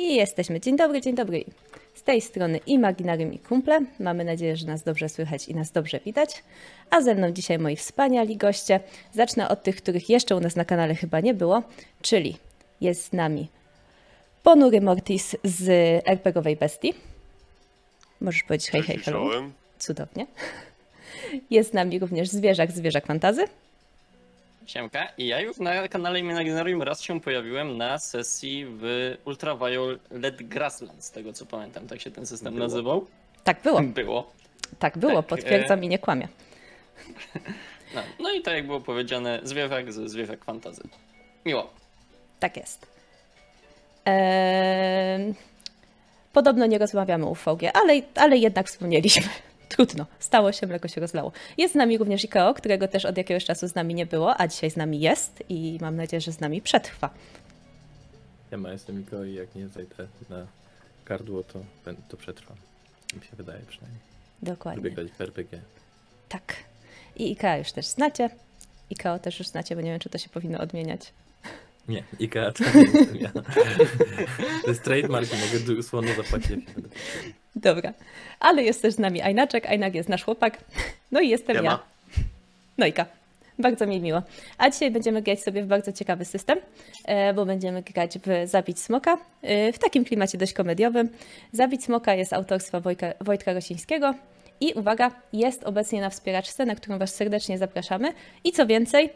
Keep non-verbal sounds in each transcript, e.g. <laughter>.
I jesteśmy. Dzień dobry, dzień dobry. Z tej strony Imaginarium i Kumple. Mamy nadzieję, że nas dobrze słychać i nas dobrze widać. A ze mną dzisiaj moi wspaniali goście. Zacznę od tych, których jeszcze u nas na kanale chyba nie było, czyli jest z nami Ponury Mortis z RPGowej Bestii. Możesz powiedzieć hej, hej, hello. Cudownie. Jest z nami również Zwierzak, Zwierzak Fantazy. Siemka. I ja już na kanale Imaginarium raz się pojawiłem na sesji w Ultraviolet Grassland, z tego co pamiętam, tak się ten system Było. nazywał. Tak było, Było. tak było, Tak, potwierdzam i nie kłamię. <laughs> No, no i tak jak było powiedziane, zwierzak z zwierzak fantazy. Miło. Tak jest. Eee, podobno nie rozmawiamy o UVG, ale, ale jednak wspomnieliśmy. Trudno, stało się, mleko się rozlało. Jest z nami również Ikeo, którego też od jakiegoś czasu z nami nie było, a dzisiaj z nami jest i mam nadzieję, że z nami przetrwa. Ja ma jestem Miko i jak nie zajdę na gardło, to, to przetrwam. Mi się wydaje przynajmniej. Lubię Dokładnie. grać w RPG. Tak. I Ikea już też znacie. Ikeo też już znacie, bo nie wiem, czy to się powinno odmieniać. Nie, Ikea <laughs> to nie jestem ja. To jest trademark mogę dosłownie zapłacić. Dobra. Ale jest też z nami Ajnaczek. Ajnak jest nasz chłopak. No i jestem Siema. ja. Nojka. Bardzo mi miło. A dzisiaj będziemy grać sobie w bardzo ciekawy system, e, bo będziemy grać w Zabić Smoka e, w takim klimacie dość komediowym. Zabić Smoka jest autorstwa Wojka, Wojtka Rosińskiego i uwaga, jest obecnie na wspieraczce, na którą Was serdecznie zapraszamy. I co więcej,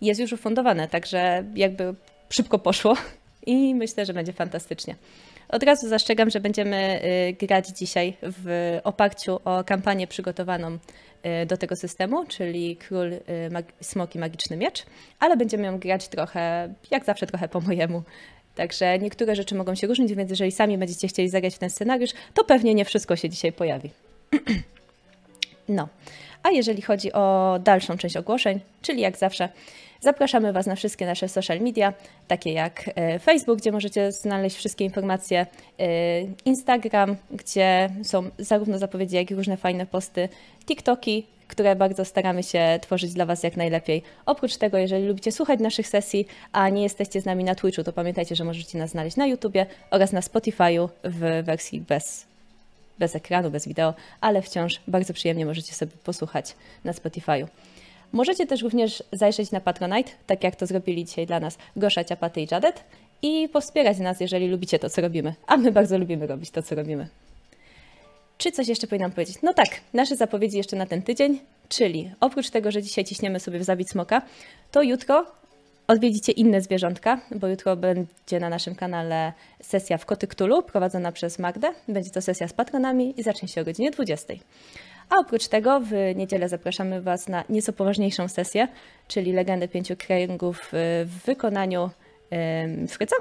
jest już ufundowane, także jakby szybko poszło i myślę, że będzie fantastycznie. Od razu zastrzegam, że będziemy y, grać dzisiaj w oparciu o kampanię przygotowaną y, do tego systemu, czyli Król y, Mag- Smoki Magiczny Miecz, ale będziemy ją grać trochę, jak zawsze, trochę po mojemu. Także niektóre rzeczy mogą się różnić, więc jeżeli sami będziecie chcieli zagrać w ten scenariusz, to pewnie nie wszystko się dzisiaj pojawi. <clears throat> No, a jeżeli chodzi o dalszą część ogłoszeń, czyli jak zawsze, zapraszamy Was na wszystkie nasze social media, takie jak e, Facebook, gdzie możecie znaleźć wszystkie informacje, e, Instagram, gdzie są zarówno zapowiedzi, jak i różne fajne posty, TikToki, które bardzo staramy się tworzyć dla Was jak najlepiej. Oprócz tego, jeżeli lubicie słuchać naszych sesji, a nie jesteście z nami na Twitchu, to pamiętajcie, że możecie nas znaleźć na YouTubie oraz na Spotify'u w wersji bez bez ekranu, bez wideo, ale wciąż bardzo przyjemnie możecie sobie posłuchać na Spotify'u. Możecie też również zajrzeć na Patronite, tak jak to zrobili dzisiaj dla nas Gosza, Ciapaty i Jadet i powspierać nas, jeżeli lubicie to, co robimy. A my bardzo lubimy robić to, co robimy. Czy coś jeszcze powinnam powiedzieć? No tak, nasze zapowiedzi jeszcze na ten tydzień, czyli oprócz tego, że dzisiaj ciśniemy sobie w zabić smoka, to jutro odwiedzicie inne zwierzątka, bo jutro będzie na naszym kanale sesja w Koty Ktulu prowadzona przez Magdę. Będzie to sesja z patronami i zacznie się o godzinie 20. A oprócz tego w niedzielę zapraszamy Was na nieco poważniejszą sesję, czyli Legendę Pięciu Kręgów w wykonaniu Fryca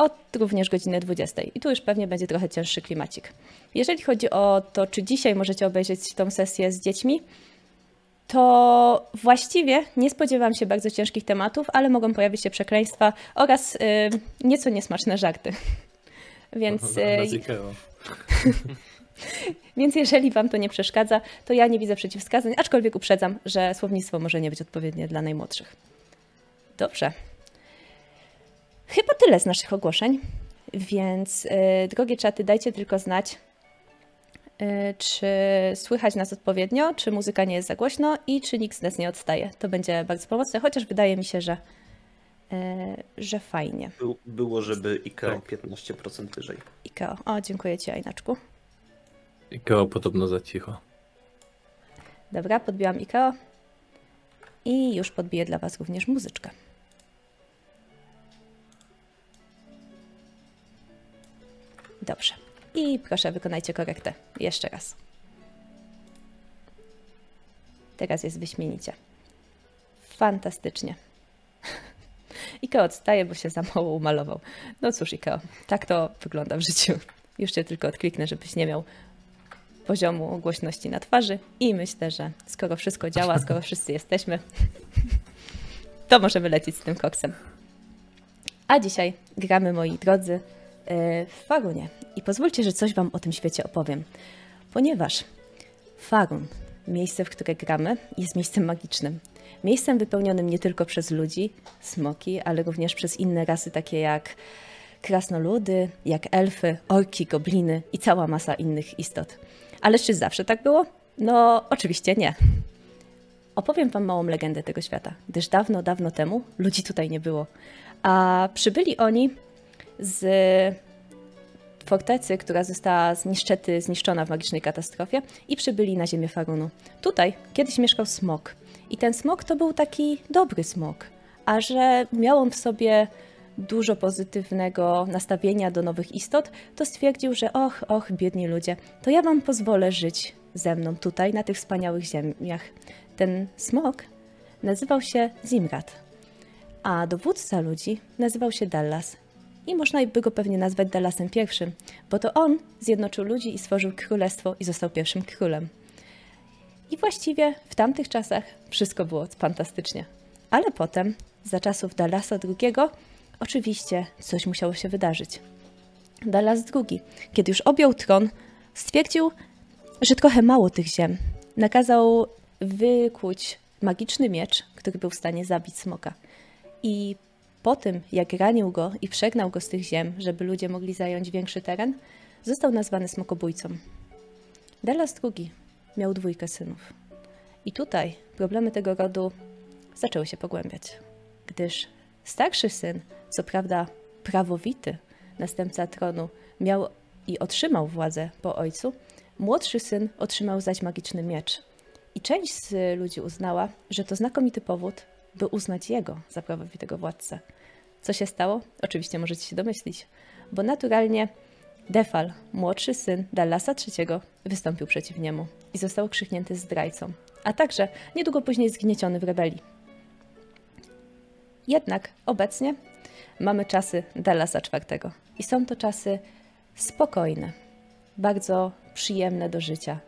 od również godziny 20. I tu już pewnie będzie trochę cięższy klimacik. Jeżeli chodzi o to, czy dzisiaj możecie obejrzeć tą sesję z dziećmi, to właściwie nie spodziewałam się bardzo ciężkich tematów, ale mogą pojawić się przekleństwa oraz y, nieco niesmaczne żarty. <laughs> Więc, y, Zikeo. <laughs> <laughs> więc jeżeli Wam to nie przeszkadza, to ja nie widzę przeciwwskazań, aczkolwiek uprzedzam, że słownictwo może nie być odpowiednie dla najmłodszych. Dobrze. Chyba tyle z naszych ogłoszeń, więc y, drogie czaty, dajcie tylko znać, y, czy słychać nas odpowiednio, czy muzyka nie jest za głośno i czy nikt z nas nie odstaje. To będzie bardzo pomocne, chociaż wydaje mi się, że, y, że fajnie. Był, było, żeby IKEA Tak. 15% wyżej. Ikeo. O, dziękuję Ci, Ajnaczku. Ikeo podobno za cicho. Dobra, podbiłam Ikeo i już podbiję dla Was również muzyczkę. Dobrze. I proszę, wykonajcie korektę. Jeszcze raz. Teraz jest wyśmienicie. Fantastycznie. <laughs> Ikeo odstaje, bo się za mało umalował. No cóż, Ikeo, tak to wygląda w życiu. Już cię tylko odkliknę, żebyś nie miał poziomu głośności na twarzy i myślę, że skoro wszystko działa, <laughs> skoro wszyscy jesteśmy, to możemy lecieć z tym koksem. A dzisiaj gramy, moi drodzy, yy, w Farunie. I pozwólcie, że coś Wam o tym świecie opowiem. Ponieważ Farun, miejsce, w które gramy, jest miejscem magicznym. Miejscem wypełnionym nie tylko przez ludzi, smoki, ale również przez inne rasy, takie jak krasnoludy, jak elfy, orki, gobliny i cała masa innych istot. Ale czy zawsze tak było? No, oczywiście nie. Opowiem wam małą legendę tego świata, gdyż dawno, dawno temu ludzi tutaj nie było. A przybyli oni z fortecy, która została zniszczety, zniszczona w magicznej katastrofie i przybyli na ziemię Farunu. Tutaj kiedyś mieszkał smok i ten smok to był taki dobry smok, a że miał on w sobie dużo pozytywnego nastawienia do nowych istot, to stwierdził, że och, och, biedni ludzie, to ja wam pozwolę żyć ze mną tutaj, na tych wspaniałych ziemiach. Ten smok nazywał się Zimrat, a dowódca ludzi nazywał się Dallas. I można by go pewnie nazwać Dallasem I, bo to on zjednoczył ludzi i stworzył królestwo i został pierwszym królem. I właściwie w tamtych czasach wszystko było fantastycznie. Ale potem, za czasów Dallasa II, oczywiście coś musiało się wydarzyć. Dallas II, kiedy już objął tron, stwierdził, że trochę mało tych ziem. Nakazał wykuć magiczny miecz, który był w stanie zabić smoka. I po tym, jak ranił go i przegnał go z tych ziem, żeby ludzie mogli zająć większy teren, został nazwany smokobójcą. Dallas II miał dwójkę synów. I tutaj problemy tego rodu zaczęły się pogłębiać, gdyż starszy syn, co prawda prawowity następca tronu, miał i otrzymał władzę po ojcu, młodszy syn otrzymał zaś magiczny miecz. I część z ludzi uznała, że to znakomity powód, by uznać jego za prawowitego władcę. Co się stało? Oczywiście możecie się domyślić, bo naturalnie Defal, młodszy syn Dallasa III, wystąpił przeciw niemu i został krzyknięty zdrajcą, a także niedługo później zgnieciony w rebelii. Jednak obecnie mamy czasy Dallasa IV i są to czasy spokojne, bardzo przyjemne do życia.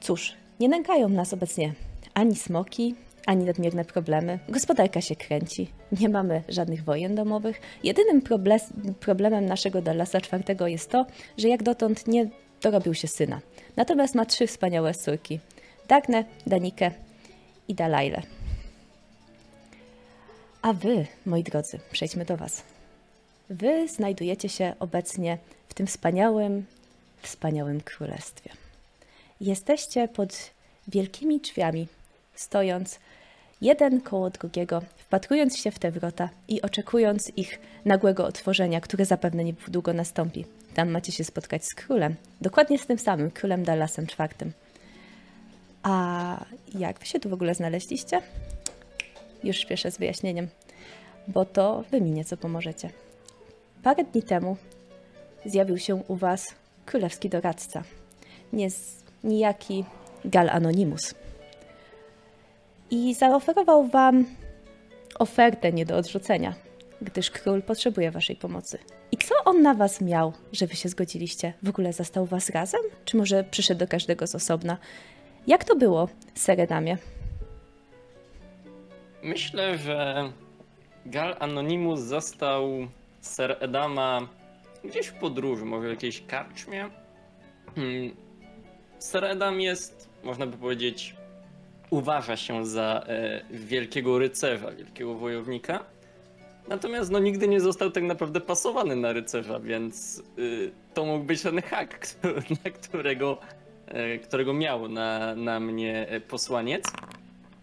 Cóż, nie nękają nas obecnie ani smoki, ani nadmierne problemy. Gospodarka się kręci, nie mamy żadnych wojen domowych. Jedynym proble- problemem naszego Dallasa IV jest to, że jak dotąd nie dorobił się syna. Natomiast ma trzy wspaniałe córki: Dagnę, Danikę i Dalajlę. A wy, moi drodzy, przejdźmy do was. Wy znajdujecie się obecnie w tym wspaniałym, wspaniałym królestwie. Jesteście pod wielkimi drzwiami, stojąc jeden koło drugiego, wpatrując się w te wrota i oczekując ich nagłego otworzenia, które zapewne niedługo nastąpi. Tam macie się spotkać z królem, dokładnie z tym samym, królem Dallasem IV. A jak wy się tu w ogóle znaleźliście? Już śpieszę z wyjaśnieniem, bo to wy mi nieco pomożecie. Parę dni temu zjawił się u was królewski doradca, nie z, niejaki Gal Anonimus. I zaoferował wam ofertę nie do odrzucenia, gdyż król potrzebuje waszej pomocy. I co on na was miał, że wy się zgodziliście? W ogóle zastał was razem? Czy może przyszedł do każdego z osobna? Jak to było, Seredamie? Myślę, że Gal Anonymous został Ser Edama gdzieś w podróży, może w jakiejś karczmie. Hmm. Ser Edam jest, można by powiedzieć, uważa się za e, wielkiego rycerza, wielkiego wojownika. Natomiast no, nigdy nie został tak naprawdę pasowany na rycerza, więc y, to mógł być ten hak, <laughs> który, na którego, e, którego miał na, na mnie e, posłaniec.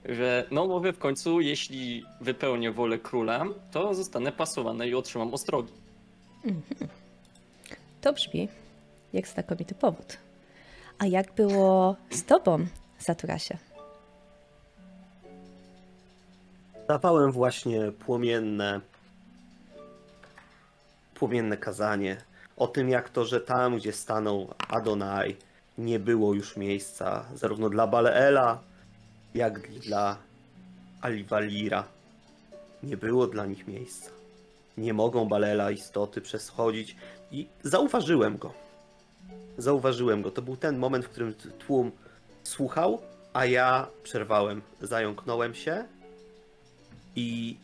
Że no mówię w końcu, jeśli wypełnię wolę króla, to zostanę pasowany i otrzymam ostrogi. <laughs> To brzmi jak znakomity powód. A jak było z tobą, Saturasie? Dawałem właśnie płomienne, płomienne kazanie o tym, jak to, że tam, gdzie stanął Adonai, nie było już miejsca zarówno dla Baleela, jak dla Aliwalira. Nie było dla nich miejsca. Nie mogą Balela istoty przeschodzić i zauważyłem go. Zauważyłem go. To był ten moment, w którym tłum słuchał, a ja przerwałem. Zająknąłem się i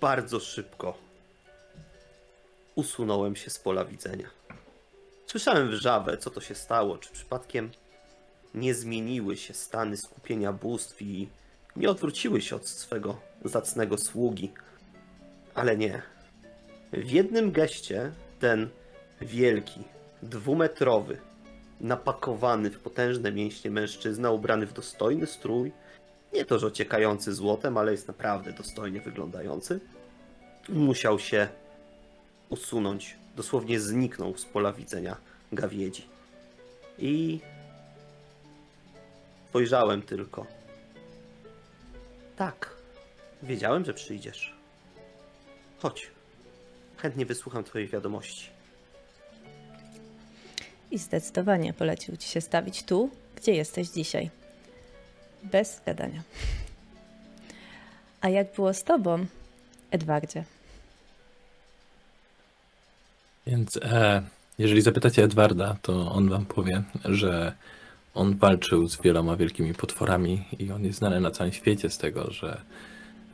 bardzo szybko usunąłem się z pola widzenia. Słyszałem wrzawę, co to się stało, czy przypadkiem nie zmieniły się stany skupienia bóstw i nie odwróciły się od swego zacnego sługi. Ale nie. W jednym geście ten wielki, dwumetrowy, napakowany w potężne mięśnie mężczyzna, ubrany w dostojny strój, nie to, że ociekający złotem, ale jest naprawdę dostojnie wyglądający, musiał się usunąć. Dosłownie zniknął z pola widzenia gawiedzi. I spojrzałem tylko. Tak, wiedziałem, że przyjdziesz. Chodź. Chętnie wysłucham Twojej wiadomości. I zdecydowanie polecił ci się stawić tu, gdzie jesteś dzisiaj. Bez gadania. A jak było z tobą, Edwardzie? Więc e, jeżeli zapytacie Edwarda, to on wam powie, że on walczył z wieloma wielkimi potworami i on jest znany na całym świecie z tego, że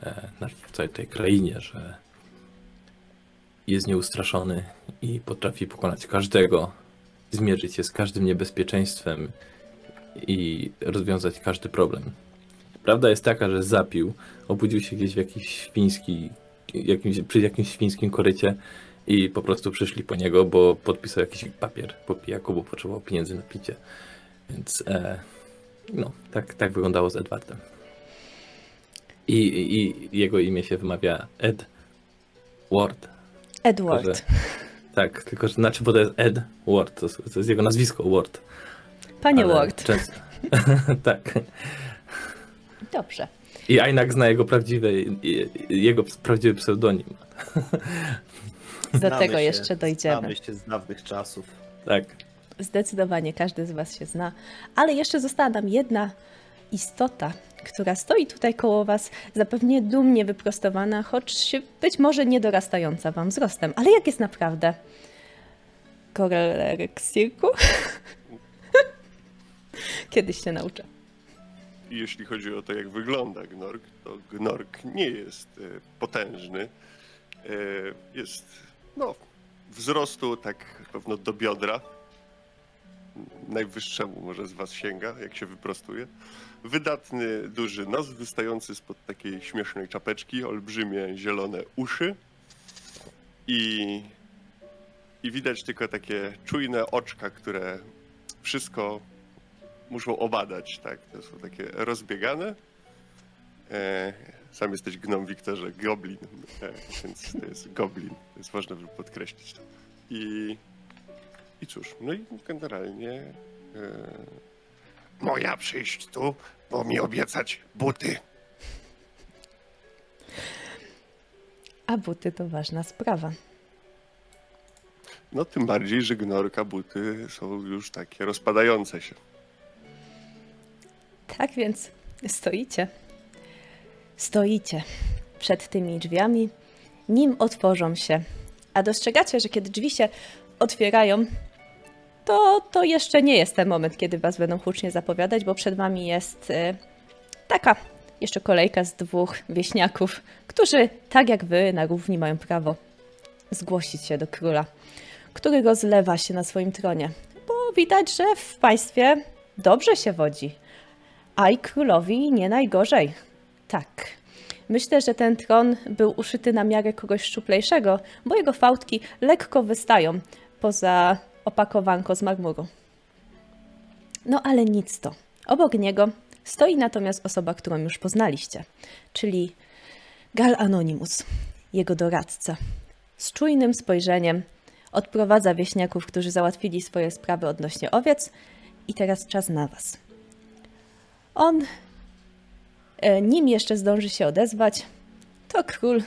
e, w całej tej krainie, że jest nieustraszony i potrafi pokonać każdego, zmierzyć się z każdym niebezpieczeństwem i rozwiązać każdy problem. Prawda jest taka, że zapił, obudził się gdzieś w jakiś świński, jakimś, przy jakimś świńskim korycie i po prostu przyszli po niego, bo podpisał jakiś papier po pijaku, bo potrzebował pieniędzy na picie. Więc e, no, tak, tak wyglądało z Edwardem. I, i, I jego imię się wymawia Ed Ward. Edward. Tylko, że- Tak, tylko że znaczy, bo to jest Ed Ward, to, jest- to jest jego nazwisko Ward. Panie ale Ward. Często. <laughs> tak. Dobrze. I Ainak zna jego prawdziwe, jego prawdziwy pseudonim. Do tego się, jeszcze dojdziemy. Znamy się z dawnych czasów. Tak. Zdecydowanie każdy z Was się zna, ale jeszcze została nam jedna istota, która stoi tutaj koło Was, zapewnie dumnie wyprostowana, choć być może niedorastająca Wam wzrostem. Ale jak jest naprawdę? Korelereksirku? <laughs> Kiedyś się nauczę. Jeśli chodzi o to, jak wygląda Gnorg, to Gnorg nie jest e, potężny. E, Jest, no, wzrostu tak pewno do biodra. Najwyższemu może z was sięga, jak się wyprostuje. Wydatny, duży nos wystający spod takiej śmiesznej czapeczki, olbrzymie zielone uszy i, i widać tylko takie czujne oczka, które wszystko muszą obadać, tak? To są takie rozbiegane. E, sam jesteś gnom, Wiktorze, goblin, e, więc to jest goblin, jest ważne, żeby podkreślić. I, i cóż, no i generalnie e, moja przyjść tu, bo mi obiecać buty. A buty to ważna sprawa. No tym bardziej, że gnorka buty są już takie rozpadające się. Tak więc stoicie. Stoicie przed tymi drzwiami, nim otworzą się. A dostrzegacie, że kiedy drzwi się otwierają, to, to jeszcze nie jest ten moment, kiedy was będą hucznie zapowiadać, bo przed wami jest e, taka jeszcze kolejka z dwóch wieśniaków, którzy, tak jak wy, na równi mają prawo zgłosić się do króla, który rozlewa się na swoim tronie. Bo widać, że w państwie dobrze się wodzi. A i królowi nie najgorzej. Tak. Myślę, że ten tron był uszyty na miarę kogoś szczuplejszego, bo jego fałdki lekko wystają poza opakowanko z marmuru. No ale nic to. Obok niego stoi natomiast osoba, którą już poznaliście, czyli Gal Anonymous, jego doradca. Z czujnym spojrzeniem odprowadza wieśniaków, którzy załatwili swoje sprawy odnośnie owiec i teraz czas na was. On, e, nim jeszcze zdąży się odezwać, to król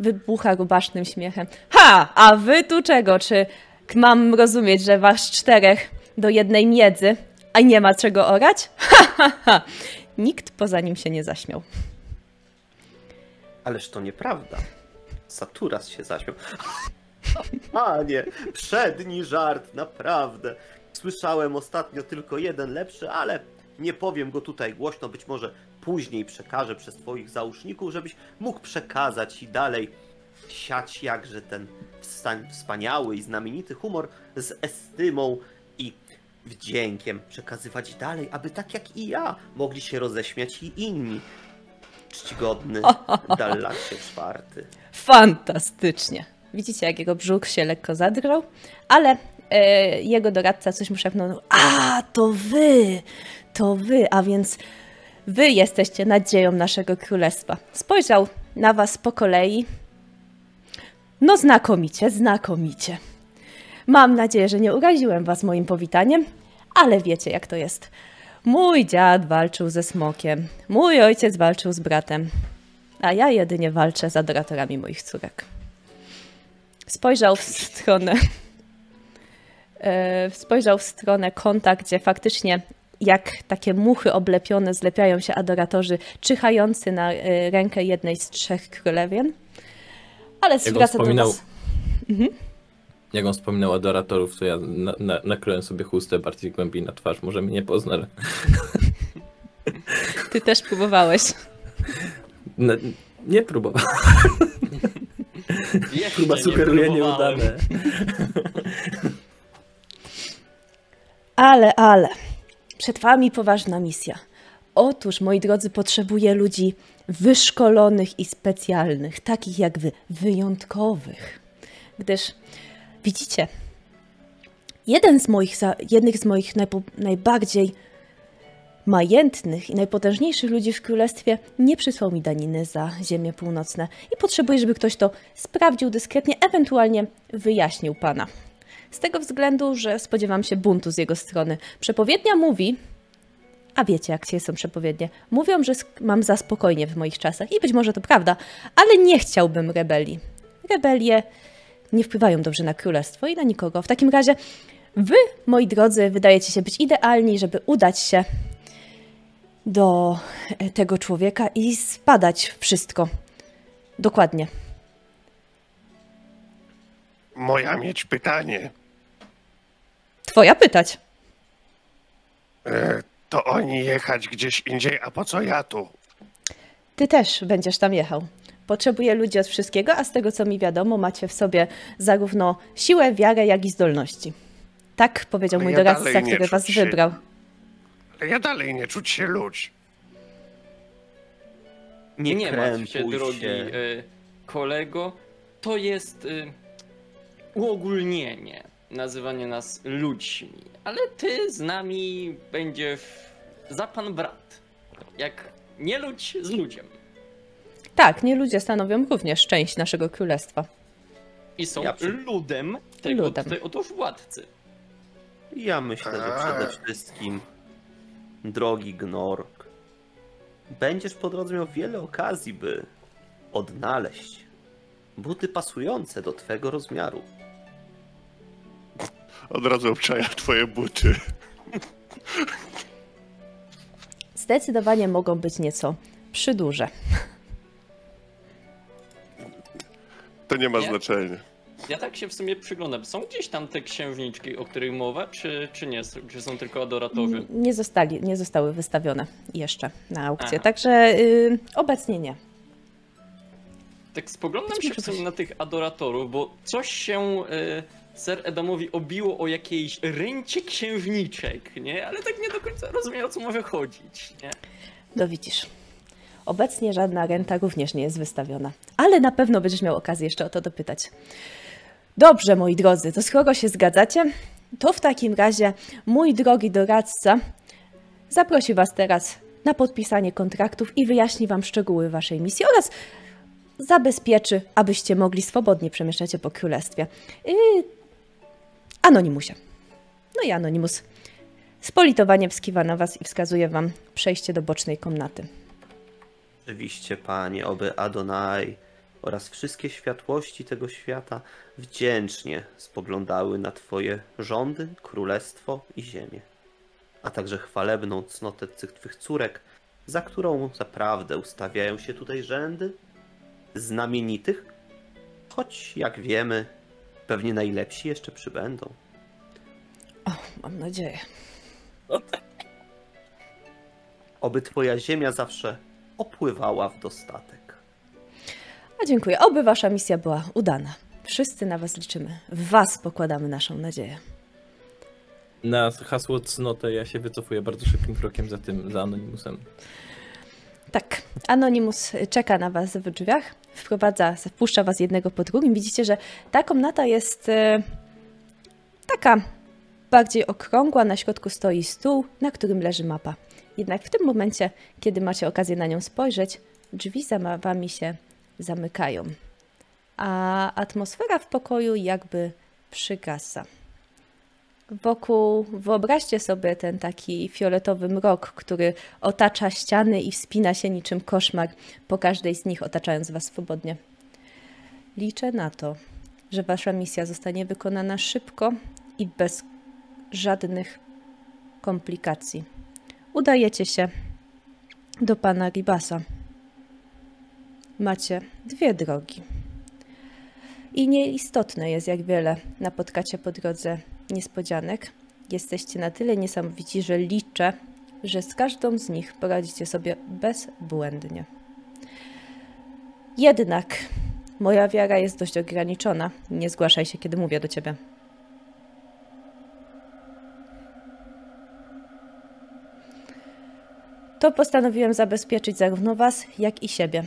wybucha rubasznym śmiechem. Ha! A wy tu czego? Czy mam rozumieć, że was czterech do jednej miedzy, a nie ma czego orać? <laughs> Ha, ha, ha! Nikt poza nim się nie zaśmiał. Ależ to nieprawda. Saturas się zaśmiał. <laughs> Panie, przedni żart, naprawdę. Słyszałem ostatnio tylko jeden lepszy, ale nie powiem go tutaj głośno. Być może później przekażę przez Twoich załóżników, żebyś mógł przekazać i dalej siać jakże ten wspaniały i znamienity humor z estymą i wdziękiem przekazywać dalej, aby tak jak i ja mogli się roześmiać i inni. Czcigodny <laughs> Dallasie czwarty. Fantastycznie. Widzicie, jak jego brzuch się lekko zadrżał, ale e, jego doradca coś mu szepnął. A, to wy! To wy, a więc wy jesteście nadzieją naszego królestwa. Spojrzał na was po kolei. No znakomicie, znakomicie. Mam nadzieję, że nie uraziłem was moim powitaniem, ale wiecie jak to jest. Mój dziad walczył ze smokiem, mój ojciec walczył z bratem, a ja jedynie walczę z adoratorami moich córek. Spojrzał w stronę. e, Spojrzał w stronę kąta, gdzie faktycznie jak takie muchy oblepione zlepiają się adoatorzy czyhający na e, rękę jednej z trzech królewien. Ale zwraca do wspominał- was... Jak on wspominał adoratorów, to ja na, na, nakryłem sobie chustę bardziej głębiej na twarz. Może mnie nie pozna. ale- Ty też próbowałeś. No, nie próbowałem. Jeszcze Próba nie sugeruje próbowałem. nieudane. Ale, ale, przed wami poważna misja. Otóż, moi drodzy, potrzebuję ludzi wyszkolonych i specjalnych, takich jak wy, wyjątkowych. Gdyż, widzicie, jeden z moich, jednych z moich najpo, najbardziej majętnych i najpotężniejszych ludzi w królestwie nie przysłał mi daniny za ziemie północne i potrzebuję, żeby ktoś to sprawdził dyskretnie, ewentualnie wyjaśnił pana. Z tego względu, że spodziewam się buntu z jego strony. Przepowiednia mówi, a wiecie, jak się są przepowiednie, mówią, że mam za spokojnie w moich czasach i być może to prawda, ale nie chciałbym rebelii. Rebelie nie wpływają dobrze na królestwo i na nikogo. W takim razie wy, moi drodzy, wydajecie się być idealni, żeby udać się do e, tego człowieka i spadać wszystko. Dokładnie. Moja mieć pytanie. Twoja pytać. E, to oni jechać gdzieś indziej, a po co ja tu? Ty też będziesz tam jechał. Potrzebuję ludzi od wszystkiego, a z tego co mi wiadomo, macie w sobie zarówno siłę, wiarę, jak i zdolności. Tak powiedział Ale mój ja doradca, który was się- wybrał. Ale ja dalej nie czuć się ludź. Nie, Nie martw się, drogi się. y, kolego. To jest y, uogólnienie, nazywanie nas ludźmi. Ale ty z nami będziesz za pan brat. Jak nie ludź z ludziem. Tak, nie ludzie stanowią również część naszego królestwa. I są Ja przy- ludem tego Ludem. tutaj otóż władcy. Ja myślę, że przede wszystkim, drogi Gnork, będziesz po drodze miał wiele okazji, by odnaleźć buty pasujące do twego rozmiaru. Od razu obczaja twoje buty. Zdecydowanie mogą być nieco przyduże. To nie ma Nie? znaczenia. Ja tak się w sumie przyglądam. Są gdzieś tam te księżniczki, o których mowa, czy, czy nie? Czy są tylko adoratorzy? Nie, zostali, nie zostały wystawione jeszcze na aukcję, Aha. także y, obecnie nie. Tak spoglądam się w sumie na tych adoratorów, bo coś się y, Ser Edamowi obiło o jakiejś ręcie księżniczek, nie? Ale tak nie do końca rozumiem o co może chodzić, nie? No widzisz. Obecnie żadna renta również nie jest wystawiona, ale na pewno będziesz miał okazję jeszcze o to dopytać. Dobrze, moi drodzy, to skoro się zgadzacie, to w takim razie mój drogi doradca zaprosi Was teraz na podpisanie kontraktów i wyjaśni Wam szczegóły Waszej misji oraz zabezpieczy, abyście mogli swobodnie przemieszczać się po królestwie. Yy, Anonimusie. No i Anonimus z politowaniem skiwa na Was i wskazuje Wam przejście do bocznej komnaty. Oczywiście, panie, oby Adonai oraz wszystkie światłości tego świata wdzięcznie spoglądały na twoje rządy, królestwo i ziemię, a także chwalebną cnotę tych twych córek, za którą zaprawdę ustawiają się tutaj rzędy znamienitych, choć jak wiemy, pewnie najlepsi jeszcze przybędą. O, mam nadzieję. Oby twoja ziemia zawsze opływała w dostatek. A dziękuję. Oby Wasza misja była udana. Wszyscy na Was liczymy. W Was pokładamy naszą nadzieję. Na hasło cnotę ja się wycofuję bardzo szybkim krokiem za tym, za Anonimusem. Tak, Anonymous czeka na Was w drzwiach, wprowadza, wpuszcza Was jednego po drugim. Widzicie, że ta komnata jest e, taka bardziej okrągła, na środku stoi stół, na którym leży mapa. Jednak w tym momencie, kiedy macie okazję na nią spojrzeć, drzwi za Wami się zamykają, a atmosfera w pokoju jakby przygasa. Wokół, wyobraźcie sobie ten taki fioletowy mrok, który otacza ściany i wspina się niczym koszmar po każdej z nich, otaczając Was swobodnie. Liczę na to, że Wasza misja zostanie wykonana szybko i bez żadnych komplikacji. Udajecie się do pana Ribasa. Macie dwie drogi. I nieistotne jest, jak wiele napotkacie po drodze niespodzianek. Jesteście na tyle niesamowici, że liczę, że z każdą z nich poradzicie sobie bezbłędnie. Jednak moja wiara jest dość ograniczona. Nie zgłaszaj się, kiedy mówię do ciebie. To postanowiłem zabezpieczyć zarówno Was, jak i siebie.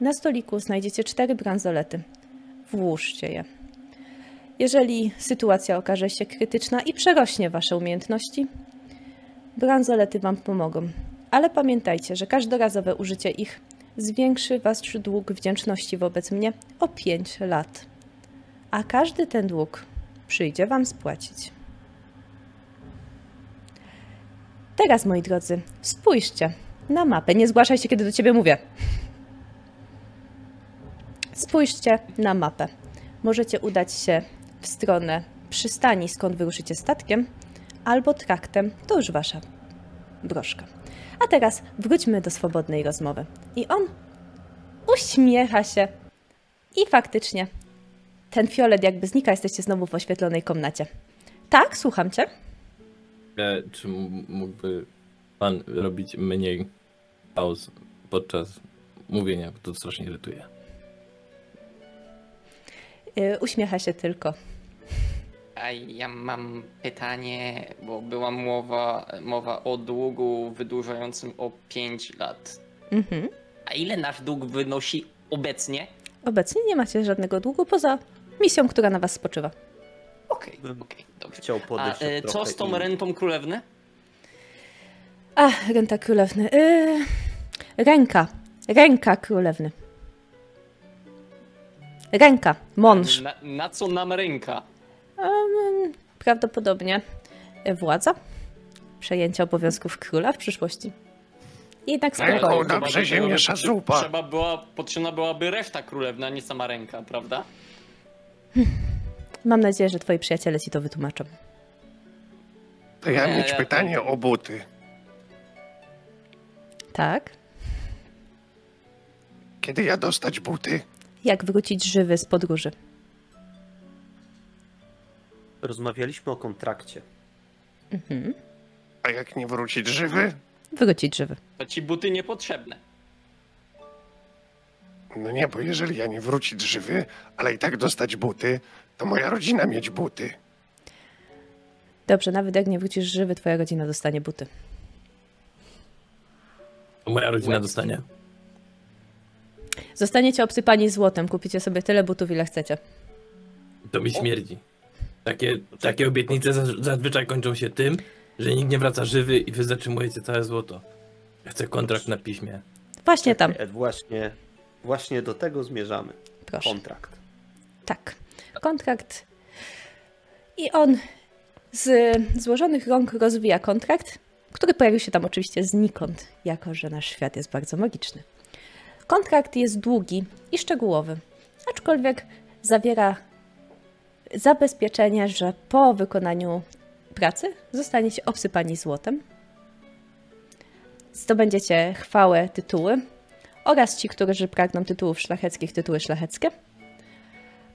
Na stoliku znajdziecie cztery bransolety. Włóżcie je. Jeżeli sytuacja okaże się krytyczna i przerośnie Wasze umiejętności, bransolety Wam pomogą. Ale pamiętajcie, że każdorazowe użycie ich zwiększy Wasz dług wdzięczności wobec mnie o 5 lat. A każdy ten dług przyjdzie Wam spłacić. Teraz, moi drodzy, spójrzcie na mapę. Nie zgłaszaj się, kiedy do ciebie mówię. Spójrzcie na mapę. Możecie udać się w stronę przystani, skąd wyruszycie statkiem, albo traktem. To już wasza broszka. A teraz wróćmy do swobodnej rozmowy. I on uśmiecha się. I faktycznie ten fiolet jakby znika, jesteście znowu w oświetlonej komnacie. Tak, słucham cię. E, czy mógłby pan robić mniej pauz podczas mówienia, bo to strasznie irytuje. Yy, uśmiecha się tylko. A ja mam pytanie, bo była mowa, mowa o długu wydłużającym o 5 lat. Mhm. A ile nasz dług wynosi obecnie? Obecnie nie macie żadnego długu poza misją, która na was spoczywa. Okej, Bym okej, dobrze. Chciał A e, co z tą inny. rentą królewny? A, renta królewny. Yy, ręka. Ręka królewny. Ręka. Mąż. Na, na co nam ręka? Um, prawdopodobnie władza. Przejęcie obowiązków króla w przyszłości. Jednak Ręką spokojnie. na brzezie miesza zupa. Trzeba była, potrzebna byłaby reszta królewna, nie sama ręka, prawda? Mam nadzieję, że twoi przyjaciele ci to wytłumaczą. To ja Nie, mieć ja- pytanie o buty. Tak? Kiedy ja dostać buty? Jak wrócić żywy z podróży? Rozmawialiśmy o kontrakcie. Mhm. A jak nie wrócić żywy? Wrócić żywy. To ci buty niepotrzebne. No nie, bo jeżeli ja nie wrócić żywy, ale i tak dostać buty, to moja rodzina mieć buty. Dobrze, nawet jak nie wrócisz żywy, twoja rodzina dostanie buty. Moja rodzina Łeb. dostanie. Zostaniecie obsypani złotem, kupicie sobie tyle butów, ile chcecie. To mi śmierdzi. Takie, takie obietnice zaz- zazwyczaj kończą się tym, że nikt nie wraca żywy i wy zatrzymujecie całe złoto. Ja chcę kontrakt na piśmie. Właśnie tam, właśnie, właśnie do tego zmierzamy. proszę. Kontrakt. Tak. Kontrakt. I on z złożonych rąk rozwija kontrakt, który pojawił się tam oczywiście znikąd, jako że nasz świat jest bardzo magiczny. Kontrakt jest długi i szczegółowy, aczkolwiek zawiera zabezpieczenie, że po wykonaniu pracy zostaniecie obsypani złotem. Zdobędziecie chwałę, tytuły oraz ci, którzy pragną tytułów szlacheckich, tytuły szlacheckie.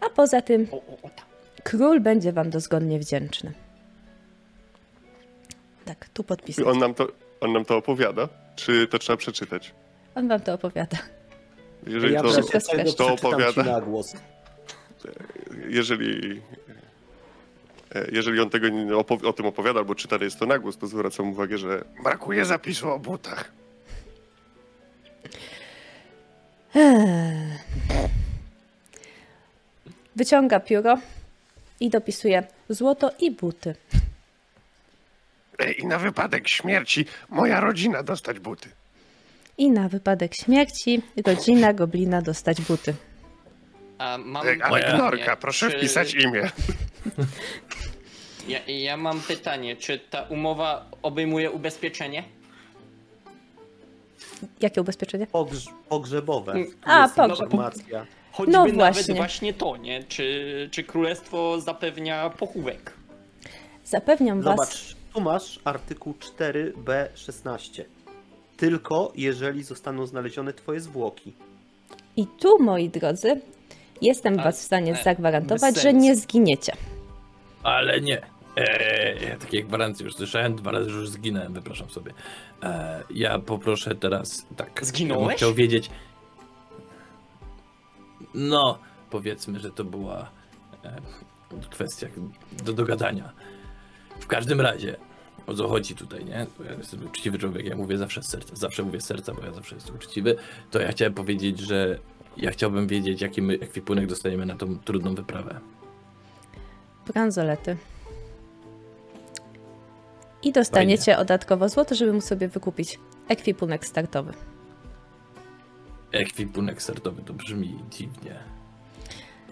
A poza tym tak. król będzie wam dozgodnie wdzięczny. Tak, tu podpis. I on nam to, on nam to opowiada? Czy to trzeba przeczytać? On wam to opowiada. Jeżeli ja to, to opowiada. ci na głos. Jeżeli, e, jeżeli on tego o tym opowiada albo czyta jest to na głos, to zwracam uwagę, że Brakuje zapisu o butach. Eee. Wyciąga pióro i dopisuje złoto i buty. I na wypadek śmierci moja rodzina dostać buty. I na wypadek śmierci rodzina goblina dostać buty. A mam Ale pytanie, Gnorka, proszę czy- wpisać imię. Ja, ja mam pytanie, czy ta umowa obejmuje ubezpieczenie? Jakie ubezpieczenie? Pogrz pogrzebowe. Mm. A, jest pogrzeb. informacja. Choćby No nawet właśnie. właśnie to, nie? Czy, czy królestwo zapewnia pochówek? Zapewniam was, Zobacz, tu masz artykuł 4b16. Tylko jeżeli zostaną znalezione twoje zwłoki. i tu, moi drodzy, jestem was w stanie e, zagwarantować, że nie zginiecie. Ale nie. Eee, ja takie gwarancje już słyszałem, dwa razy już zginąłem, wypraszam sobie. Eee, ja poproszę teraz, tak. Ja bym Zginąłeś? chciał wiedzieć. No, powiedzmy, że to była e, kwestia do dogadania. W każdym razie, o co chodzi tutaj, nie? Bo Ja jestem uczciwy człowiek, ja mówię zawsze z serca, zawsze mówię z serca, bo ja zawsze jestem uczciwy. To ja chciałem powiedzieć, że ja chciałbym wiedzieć, jaki my ekwipunek dostaniemy na tą trudną wyprawę. bransolety. I dostaniecie dodatkowo złoto, żeby móc sobie wykupić ekwipunek startowy. Ekwipunek startowy to brzmi dziwnie.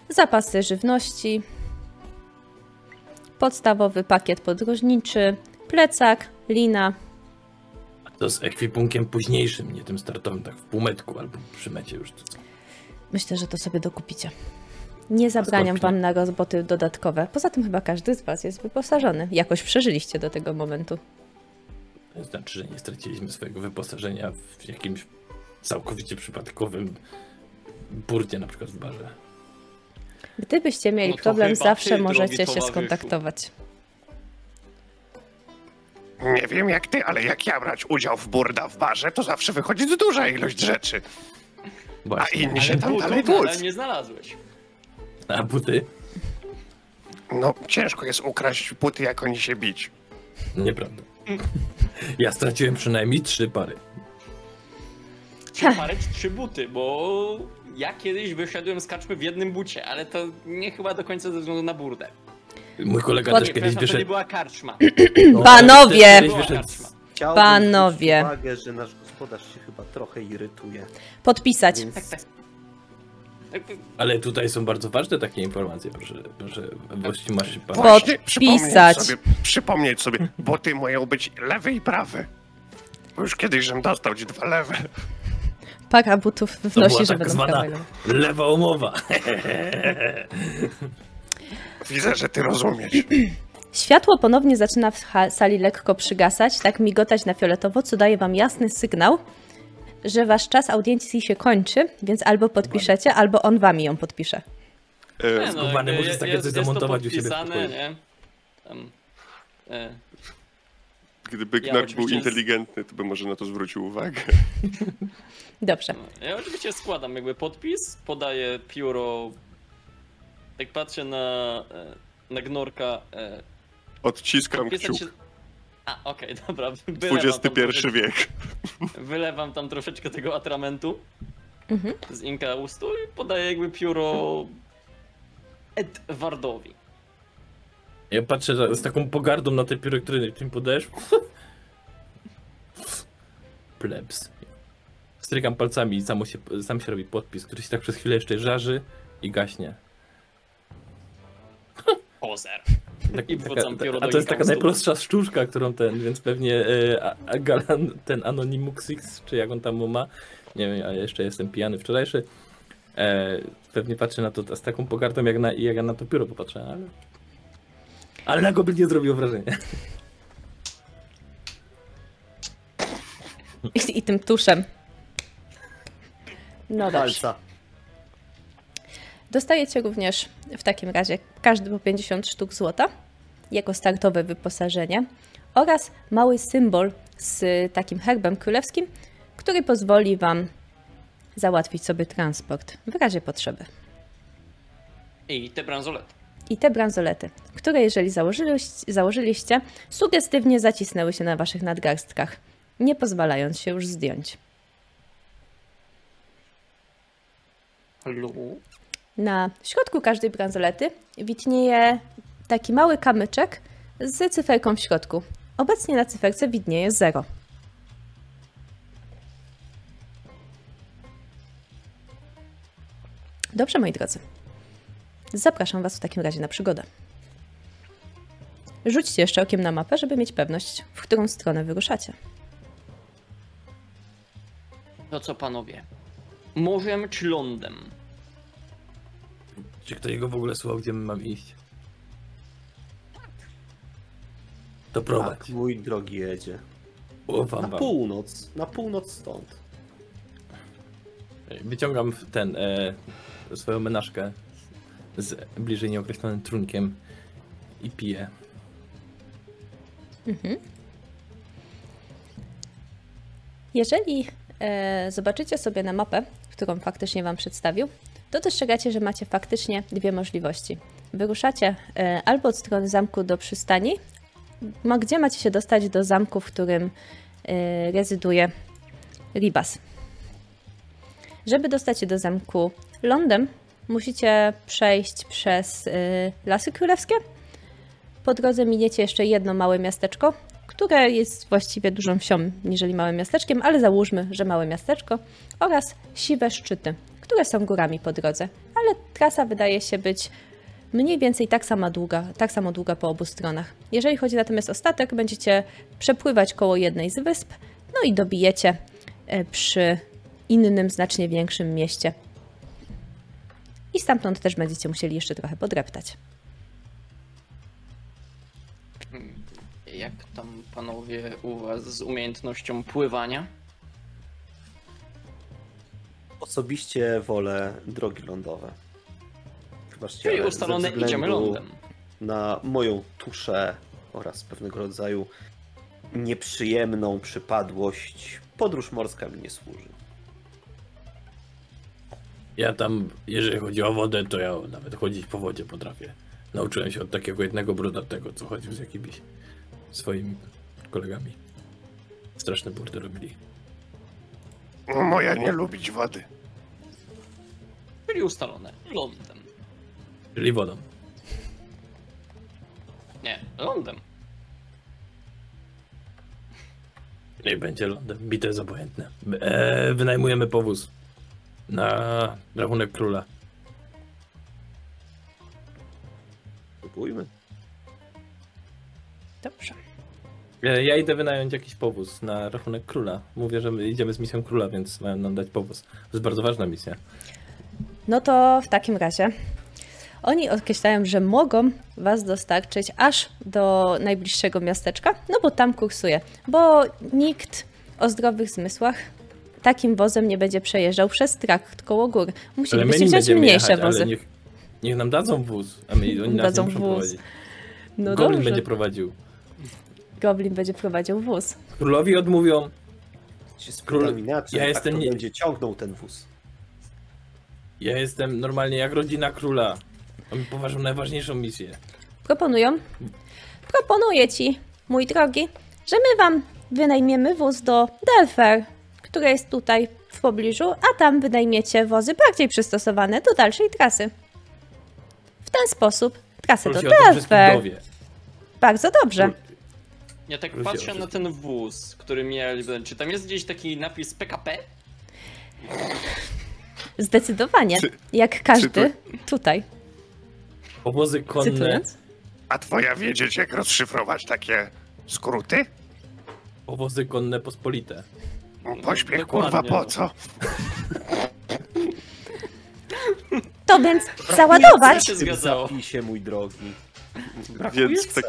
Zapasy żywności, podstawowy pakiet podróżniczy, plecak, lina. A to z ekwipunkiem późniejszym, nie tym startowym, tak w półmetku albo przy mecie już. To co? Myślę, że to sobie dokupicie. Nie zabraniam wam na roboty dodatkowe. Poza tym chyba każdy z was jest wyposażony. Jakoś przeżyliście do tego momentu. To znaczy, że nie straciliśmy swojego wyposażenia w jakimś całkowicie przypadkowym burcie, na przykład w barze. Gdybyście mieli No problem, zawsze ty, możecie się skontaktować. Nie wiem jak ty, ale jak ja brać udział w burda w barze, to zawsze wychodzi duża ilość rzeczy. A Właśnie. inni się tam Butów dalej wódz. nie znalazłeś. A buty? No, ciężko jest ukraść buty, jak oni się bić. Nieprawda. Ja straciłem przynajmniej trzy pary. Trzy pary czy trzy buty, bo ja kiedyś wyszedłem z kaczmy w jednym bucie, ale to nie chyba do końca ze względu na burdę. Mój kolega Pod- też Nie, kiedyś przepraszam, to nie wyszedł. była karczma. No, Panowie! też Była wyszedł karczma. Panowie. uwagę, że nasz gospodarz się chyba trochę irytuje. Podpisać. Więc Tak, tak. Tak, Ale tutaj są bardzo ważne takie informacje, proszę, proszę, właściwie masz pan. Właśnie, przypomnieć sobie, przypomnieć sobie, buty mają być lewe i prawe. Bo już kiedyś, żem dostał ci dwa lewe. Para butów To wnosi, że tak będą lewa umowa. Widzę, że ty rozumiesz. <clears throat> Światło ponownie zaczyna w sali lekko przygasać, tak migotać na fioletowo, co daje wam jasny sygnał, że wasz czas audiencji się kończy, więc albo podpiszecie, albo on wami ją podpisze. E, Skubany, jakby możesz jest- takie coś zamontować u siebie w podpisane, pokoju. nie? Tam, e, Gdyby Ja Gnork był inteligentny, to by może na to zwrócił uwagę. <laughs> Dobrze. no, ja oczywiście składam jakby podpis, podaję pióro. Jak patrzę na, e, na gnorka. Odciskam podpisać kciuk. się... A, okej, <laughs> dobra. wylewam XXI wiek. Wylewam tam troszeczkę tego atramentu Mhm. z Inka Ustu i podaję jakby pióro Edwardowi. Ja patrzę z taką pogardą na te pióro, które ty mi podajesz. <laughs> Plebs. Strykam palcami i samo się, sam się robi podpis, który się tak przez chwilę jeszcze żarzy i gaśnie. Pozer. Tak, I pióro a to jest taka najprostsza sztuczka, którą ten, więc pewnie e, a- a Galan, ten Anonymuxix, czy jak on tam ma, nie wiem, a jeszcze jestem pijany wczorajszy, e, pewnie patrzy na to z taką pogardą, jak, na, jak ja na to pióro popatrzę, ale... Ale na Goblin nie zrobiło wrażenia. I, I tym tuszem. No dobrze. Palca. Dostajecie również w takim razie każdy po 50 sztuk złota jako startowe wyposażenie oraz mały symbol z takim herbem królewskim, który pozwoli Wam załatwić sobie transport w razie potrzeby. I te bransolety. I te bransolety, które jeżeli założyliście, założyliście, sugestywnie zacisnęły się na Waszych nadgarstkach, nie pozwalając się już zdjąć. Lu? Na środku każdej bransolety widnieje taki mały kamyczek z cyferką w środku. Obecnie na cyferce widnieje 0. Dobrze, moi drodzy. Zapraszam Was w takim razie na przygodę. Rzućcie jeszcze okiem na mapę, żeby mieć pewność, w którą stronę wyruszacie. To co panowie? Morzem czy lądem? Czy ktoś go w ogóle słuchał, gdzie my mam iść? To prowadź. Tak, mój drogi jedzie. Ufam Na wam. północ, na północ stąd. Wyciągam ten, e, swoją menażkę z bliżej nieokreślonym trunkiem i piję. Jeżeli e, zobaczycie sobie na mapę, którą faktycznie Wam przedstawił, to dostrzegacie, że macie faktycznie dwie możliwości. Wyruszacie e, albo od strony zamku do przystani, gdzie macie się dostać do zamku, w którym e, rezyduje Ribas. Żeby dostać się do zamku lądem, musicie przejść przez e, Lasy Królewskie. Po drodze miniecie jeszcze jedno małe miasteczko, które jest właściwie dużą wsią niżeli małym miasteczkiem, ale załóżmy, że małe miasteczko oraz siwe szczyty, które są górami po drodze. Ale trasa wydaje się być mniej więcej tak samo długa, tak samo długa po obu stronach. Jeżeli chodzi natomiast o statek, będziecie przepływać koło jednej z wysp, no i dobijecie e, przy innym, znacznie większym mieście. I stamtąd też będziecie musieli jeszcze trochę podreptać. Jak tam panowie u was z umiejętnością pływania? Osobiście wolę drogi lądowe. Wybaczcie, Czyli ustalone idziemy lądem. Na moją tuszę oraz pewnego rodzaju nieprzyjemną przypadłość podróż morska mi nie służy. Ja tam, jeżeli chodzi o wodę, to ja nawet chodzić po wodzie potrafię. Nauczyłem się od takiego jednego brudatego, co chodził z jakimiś swoimi kolegami. Straszne burdy robili. Moja nie lubić wody. Czyli ustalone lądem. Czyli wodą. Nie, lądem. Niech będzie lądem. Bite jest obojętne. Eee, wynajmujemy powóz. Na rachunek króla. Próbujmy. Dobrze. E, Ja idę wynająć jakiś powóz na rachunek króla. Mówię, że my idziemy z misją króla, więc mają nam dać powóz. To jest bardzo ważna misja. No to w takim razie oni określają, że mogą was dostarczyć aż do najbliższego miasteczka, no bo tam kursuje. Bo nikt o zdrowych zmysłach takim wozem nie będzie przejeżdżał przez trakt koło gór. Musielibyście wziąć mniejsze jechać, wozy. niech, niech nam dadzą wóz, a my, oni nas Dadzą wóz. prowadzić. No Goblin dobrze. będzie prowadził. Goblin będzie prowadził wóz. Królowi odmówią. Się Król- inaczej, ja jestem nie- będzie ciągnął ten wóz. Ja jestem normalnie jak rodzina króla. Mam poważną najważniejszą misję. Proponują, proponuję ci, mój drogi, że my wam wynajmiemy wóz do Delfer, które jest tutaj w pobliżu, a tam wynajmiecie wozy bardziej przystosowane do dalszej trasy. W ten sposób trasę Król do Delfer. Bardzo dobrze. Ja tak o patrzę na ten wóz, który mieli. Czy tam jest gdzieś taki napis PKP? Zdecydowanie. Czy- Jak każdy to- tutaj. Powozy konne. Cytując. A twoja wiedzieć, jak rozszyfrować takie skróty? Powozy konne pospolite. Pośpiech, Dokładnie, kurwa, po no. co? To więc załadować. się zgadzało. zapisie, mój drogi. Więc w, tak,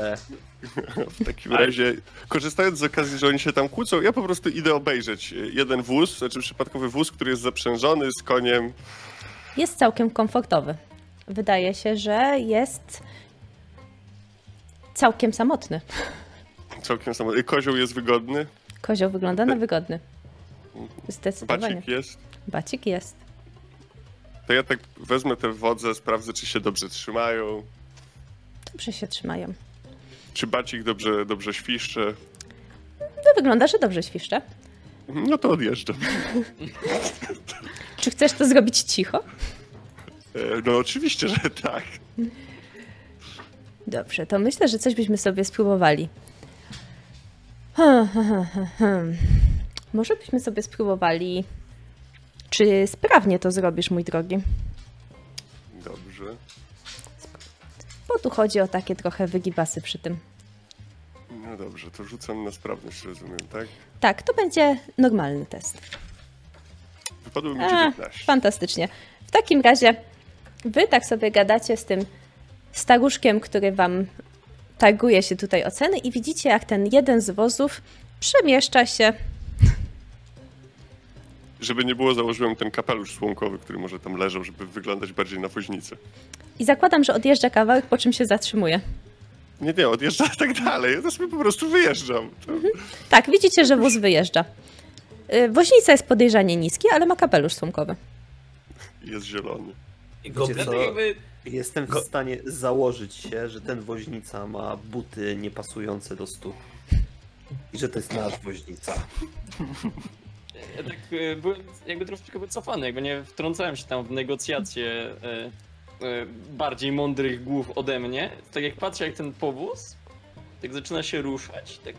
<laughs> w takim razie, korzystając z okazji, że oni się tam kłócą, ja po prostu idę obejrzeć jeden wóz, znaczy przypadkowy wóz, który jest zaprzężony z koniem. Jest całkiem komfortowy. Wydaje się, że jest całkiem samotny. Całkiem samo. Kozioł jest wygodny, Kozioł wygląda na wygodny. Zdecydowanie. bacik jest. Bacik jest. To ja tak wezmę te wodze, sprawdzę, czy się dobrze trzymają, Dobrze się trzymają. czy bacik dobrze, dobrze świszcze. To wygląda, że dobrze świszcze. No to odjeżdżam. <laughs> Czy chcesz to zrobić cicho? E, No oczywiście, że tak. Dobrze, to myślę, że coś byśmy sobie spróbowali. Hmm, hmm, hmm, hmm. Może byśmy sobie spróbowali. Czy sprawnie to zrobisz, mój drogi? Bo tu chodzi o takie trochę wygibasy przy tym. No dobrze, to rzucam na sprawność, rozumiem, tak? Tak, to będzie normalny test. Wypadło mi A, 19. fantastycznie. W takim razie wy tak sobie gadacie z tym staruszkiem, który wam targuje się tutaj oceny i widzicie, jak ten jeden z wozów przemieszcza się. Żeby nie było, założyłem ten kapelusz słomkowy, który może tam leżał, żeby wyglądać bardziej na woźnicę. I zakładam, że odjeżdża kawałek, po czym się zatrzymuje. Nie, nie, odjeżdża <laughs> tak dalej. Ja sobie po prostu wyjeżdżam. To... Tak, widzicie, że wóz wyjeżdża. Y, Woźnica jest podejrzanie niski, ale ma kapelusz słomkowy. Jest zielony. Jakby Jestem w stanie założyć się, że ten woźnica ma buty niepasujące do stóp. I że to jest nasz woźnica. Ja tak e, byłem jakby troszeczkę wycofany, jakby nie wtrącałem się tam w negocjacje e, e, bardziej mądrych głów ode mnie. Tak jak patrzę, jak ten powóz tak zaczyna się ruszać, tak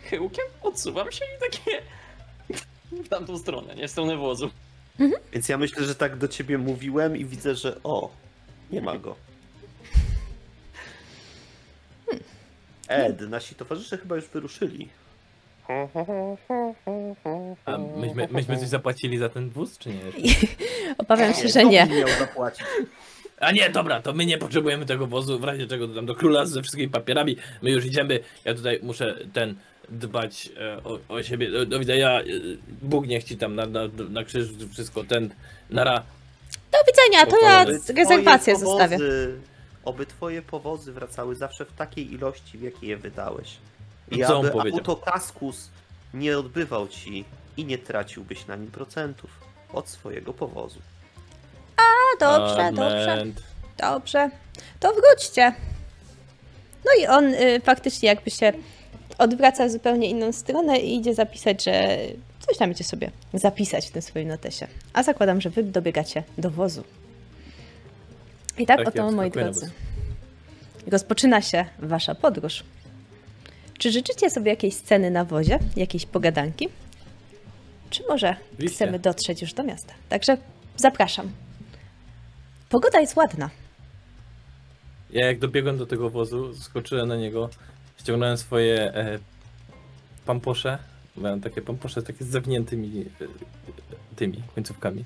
chyłkiem odsuwam się i takie <laughs> w tamtą stronę, nie w stronę wozu. Więc ja myślę, że tak do ciebie mówiłem i widzę, że o, nie ma go. Ed, nasi towarzysze chyba już wyruszyli. A myśmy, myśmy coś zapłacili za ten wóz, czy nie? <laughs> Obawiam się, że nie. mi miał zapłacić. A nie, dobra, to my nie potrzebujemy tego wozu, w razie czego to tam do króla ze wszystkimi papierami. My już idziemy. Ja tutaj muszę ten dbać e, o, o siebie. Do, do widzenia. e, Bóg niech ci tam na, na, na krzyż wszystko ten nara. Do widzenia, to ja rezerwację zostawię. Oby twoje powozy wracały zawsze w takiej ilości, w jakiej je wydałeś. I Co aby autokaskus nie odbywał ci i nie traciłbyś na nim procentów od swojego powozu. A, dobrze, dobrze, Amen. dobrze. To wróćcie. No i on y, faktycznie jakby się odwraca w zupełnie inną stronę i idzie zapisać, że coś tam idzie sobie zapisać w tym swoim notesie. A zakładam, że wy dobiegacie do wozu. I tak, Tak, oto, ja moi drodzy, rozpoczyna się wasza podróż. Czy życzycie sobie jakiejś sceny na wozie, jakiejś pogadanki? Czy może chcemy dotrzeć już do miasta? Także zapraszam. Pogoda jest ładna. Ja jak dobiegłem do tego wozu, skoczyłem na niego, ściągnąłem swoje e, pamposze. Miałem takie pamposze takie z zawiniętymi e, tymi końcówkami.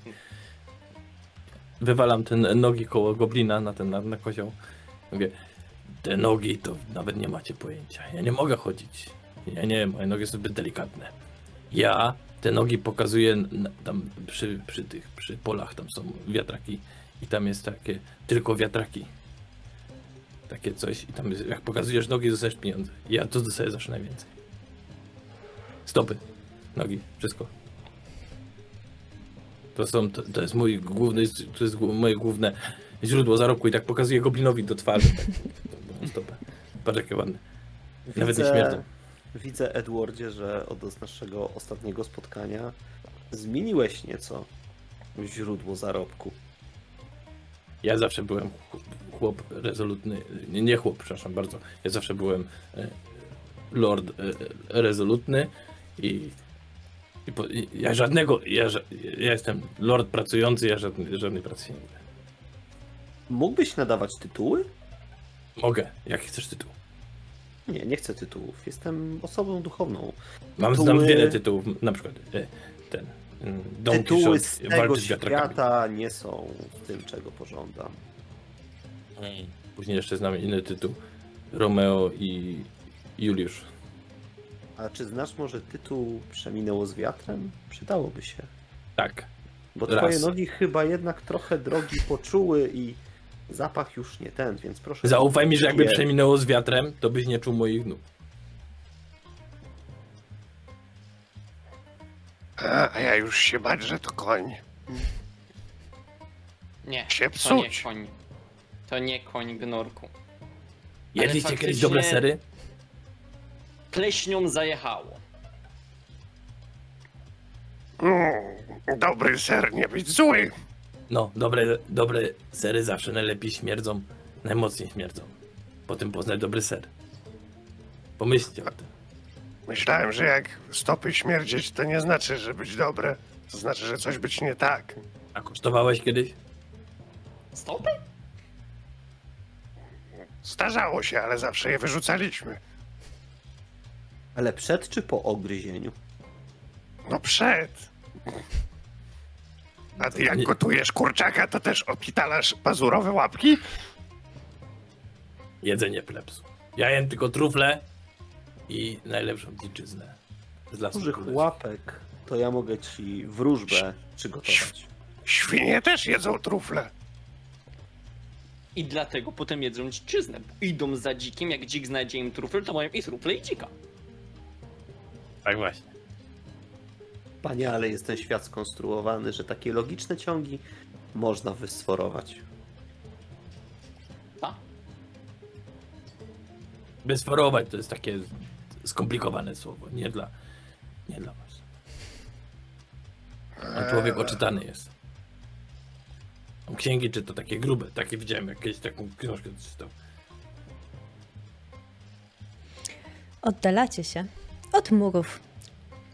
Wywalam ten nogi koło goblina na ten na, na kozioł. Mówię, te nogi to nawet nie macie pojęcia. Ja nie mogę chodzić. Ja nie, moje nogi są zbyt delikatne. Ja te nogi pokazuję na, tam przy, przy tych, przy polach, tam są wiatraki i tam jest takie, tylko wiatraki takie coś i tam jest, jak pokazujesz nogi, dostajesz pieniądze. Ja to dostaję zawsze najwięcej. Stopy, nogi, wszystko. To są, to, to jest mój główny, to jest moje główne źródło zarobku i tak pokazuję goblinowi do twarzy. Stopę. Patrz jakie ładne. Nawet nie śmierdzą. widzę, Edwardzie, że od naszego ostatniego spotkania zmieniłeś nieco źródło zarobku. Ja zawsze byłem ch- chłop rezolutny, nie, nie chłop, przepraszam bardzo. Ja zawsze byłem e, lord e, rezolutny i, i, po, i ja żadnego, ja, ja jestem lord pracujący, ja żadnej, żadnej pracy nie. Mógłbyś nadawać tytuły? Mogę, jaki chcesz tytuł? Nie, nie chcę tytułów. Jestem osobą duchowną. Mam Tytuły- znam wiele tytułów, na przykład e, ten mm, Don Tytuły z tego z świata nie są tym, czego pożądam. Później jeszcze znam inny tytuł, Romeo i Juliusz. A czy znasz może tytuł Przeminęło z wiatrem? Przydałoby się. Tak, Bo Raz. twoje nogi chyba jednak trochę drogi poczuły i zapach już nie ten, więc proszę. zaufaj mi, że jakby Nie. przeminęło z wiatrem, to byś nie czuł moich nóg. A, a ja już się bać, że to koń. Nie, Się to nie koń. To nie koń gnorku. Jedliście kiedyś dobre sery? Pleśnią zajechało. Mm, dobry ser, nie być zły. No, dobre, dobre sery zawsze najlepiej śmierdzą, najmocniej śmierdzą. Potem poznać dobry ser. Pomyślcie o tym. Myślałem, że jak stopy śmierdzieć, to nie znaczy, że być dobre. To znaczy, że coś być nie tak. A kosztowałeś kiedyś? Stopy? Zdarzało się, ale zawsze je wyrzucaliśmy. Ale przed czy po ogryzieniu? No przed. A ty jak gotujesz kurczaka, to też opitalasz pazurowe łapki? Jedzenie plepsu. Ja jem tylko trufle i najlepszą dziczyznę. Z lasu Dużych królewskich. łapek to ja mogę ci wróżbę przygotować. Świnie też jedzą trufle. I dlatego potem jedzą dziczyznę. bo Idą za dzikiem, jak dzik znajdzie im trufel, to mają i trufle i dzika. Tak właśnie. Panie, ale jest ten świat skonstruowany, że takie logiczne ciągi można wysforować. A? Bezforować to jest takie skomplikowane słowo. Nie dla, nie dla was. On człowiek oczytany jest. On księgi czyta takie grube. Takie widziałem jak kiedyś taką książkę czytał. Oddalacie się od murów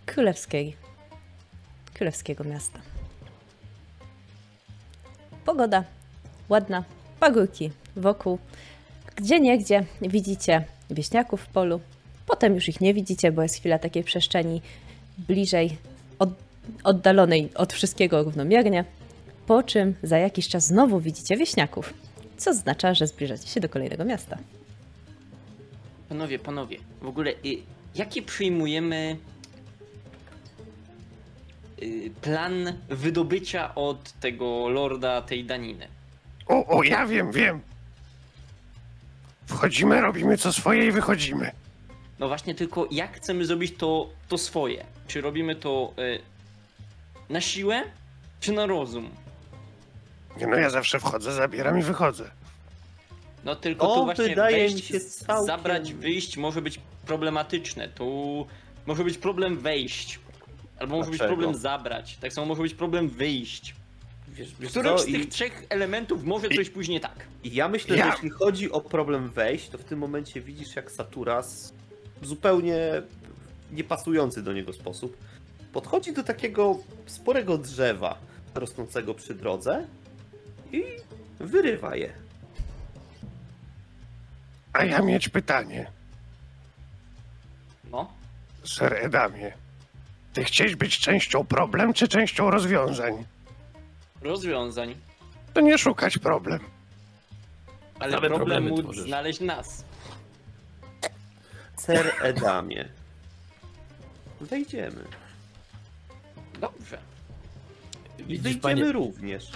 królewskiej, królewskiego miasta. Pogoda ładna, pagórki wokół. Gdzie niegdzie widzicie wieśniaków w polu. Potem już ich nie widzicie, bo jest chwila takiej przestrzeni bliżej, od, oddalonej od wszystkiego równomiernie. Po czym za jakiś czas znowu widzicie wieśniaków, co oznacza, że zbliżacie się do kolejnego miasta. Panowie, panowie, w ogóle y, jaki przyjmujemy plan wydobycia od tego lorda tej daniny? O, o, ja wiem, wiem. Wchodzimy, robimy co swoje i wychodzimy. No właśnie, tylko jak chcemy zrobić to, to swoje? Czy robimy to y, na siłę, czy na rozum? Nie no, ja zawsze wchodzę, zabieram i wychodzę. No tylko To tu właśnie wydaje wejść, mi się całkiem- zabrać, wyjść może być problematyczne. Tu może być problem wejść. Albo może być Dlaczego? problem zabrać. Tak samo może być problem wyjść. Wiesz, wiesz Którymś co? z tych I, trzech elementów może coś pójść nie tak. I ja myślę, Ja- że jeśli chodzi o problem wejść, to w tym momencie widzisz jak Saturas w zupełnie niepasujący do niego sposób podchodzi do takiego sporego drzewa rosnącego przy drodze i wyrywa je. A ja mieć pytanie, No. ser Edamie. Ty chciałeś być częścią problem, czy częścią rozwiązań? Rozwiązań. To nie szukać problem. Ale Same problem móc tworzysz. znaleźć nas. Ser Edamie. Wejdziemy. Dobrze. I Widzisz, wyjdziemy panie, również.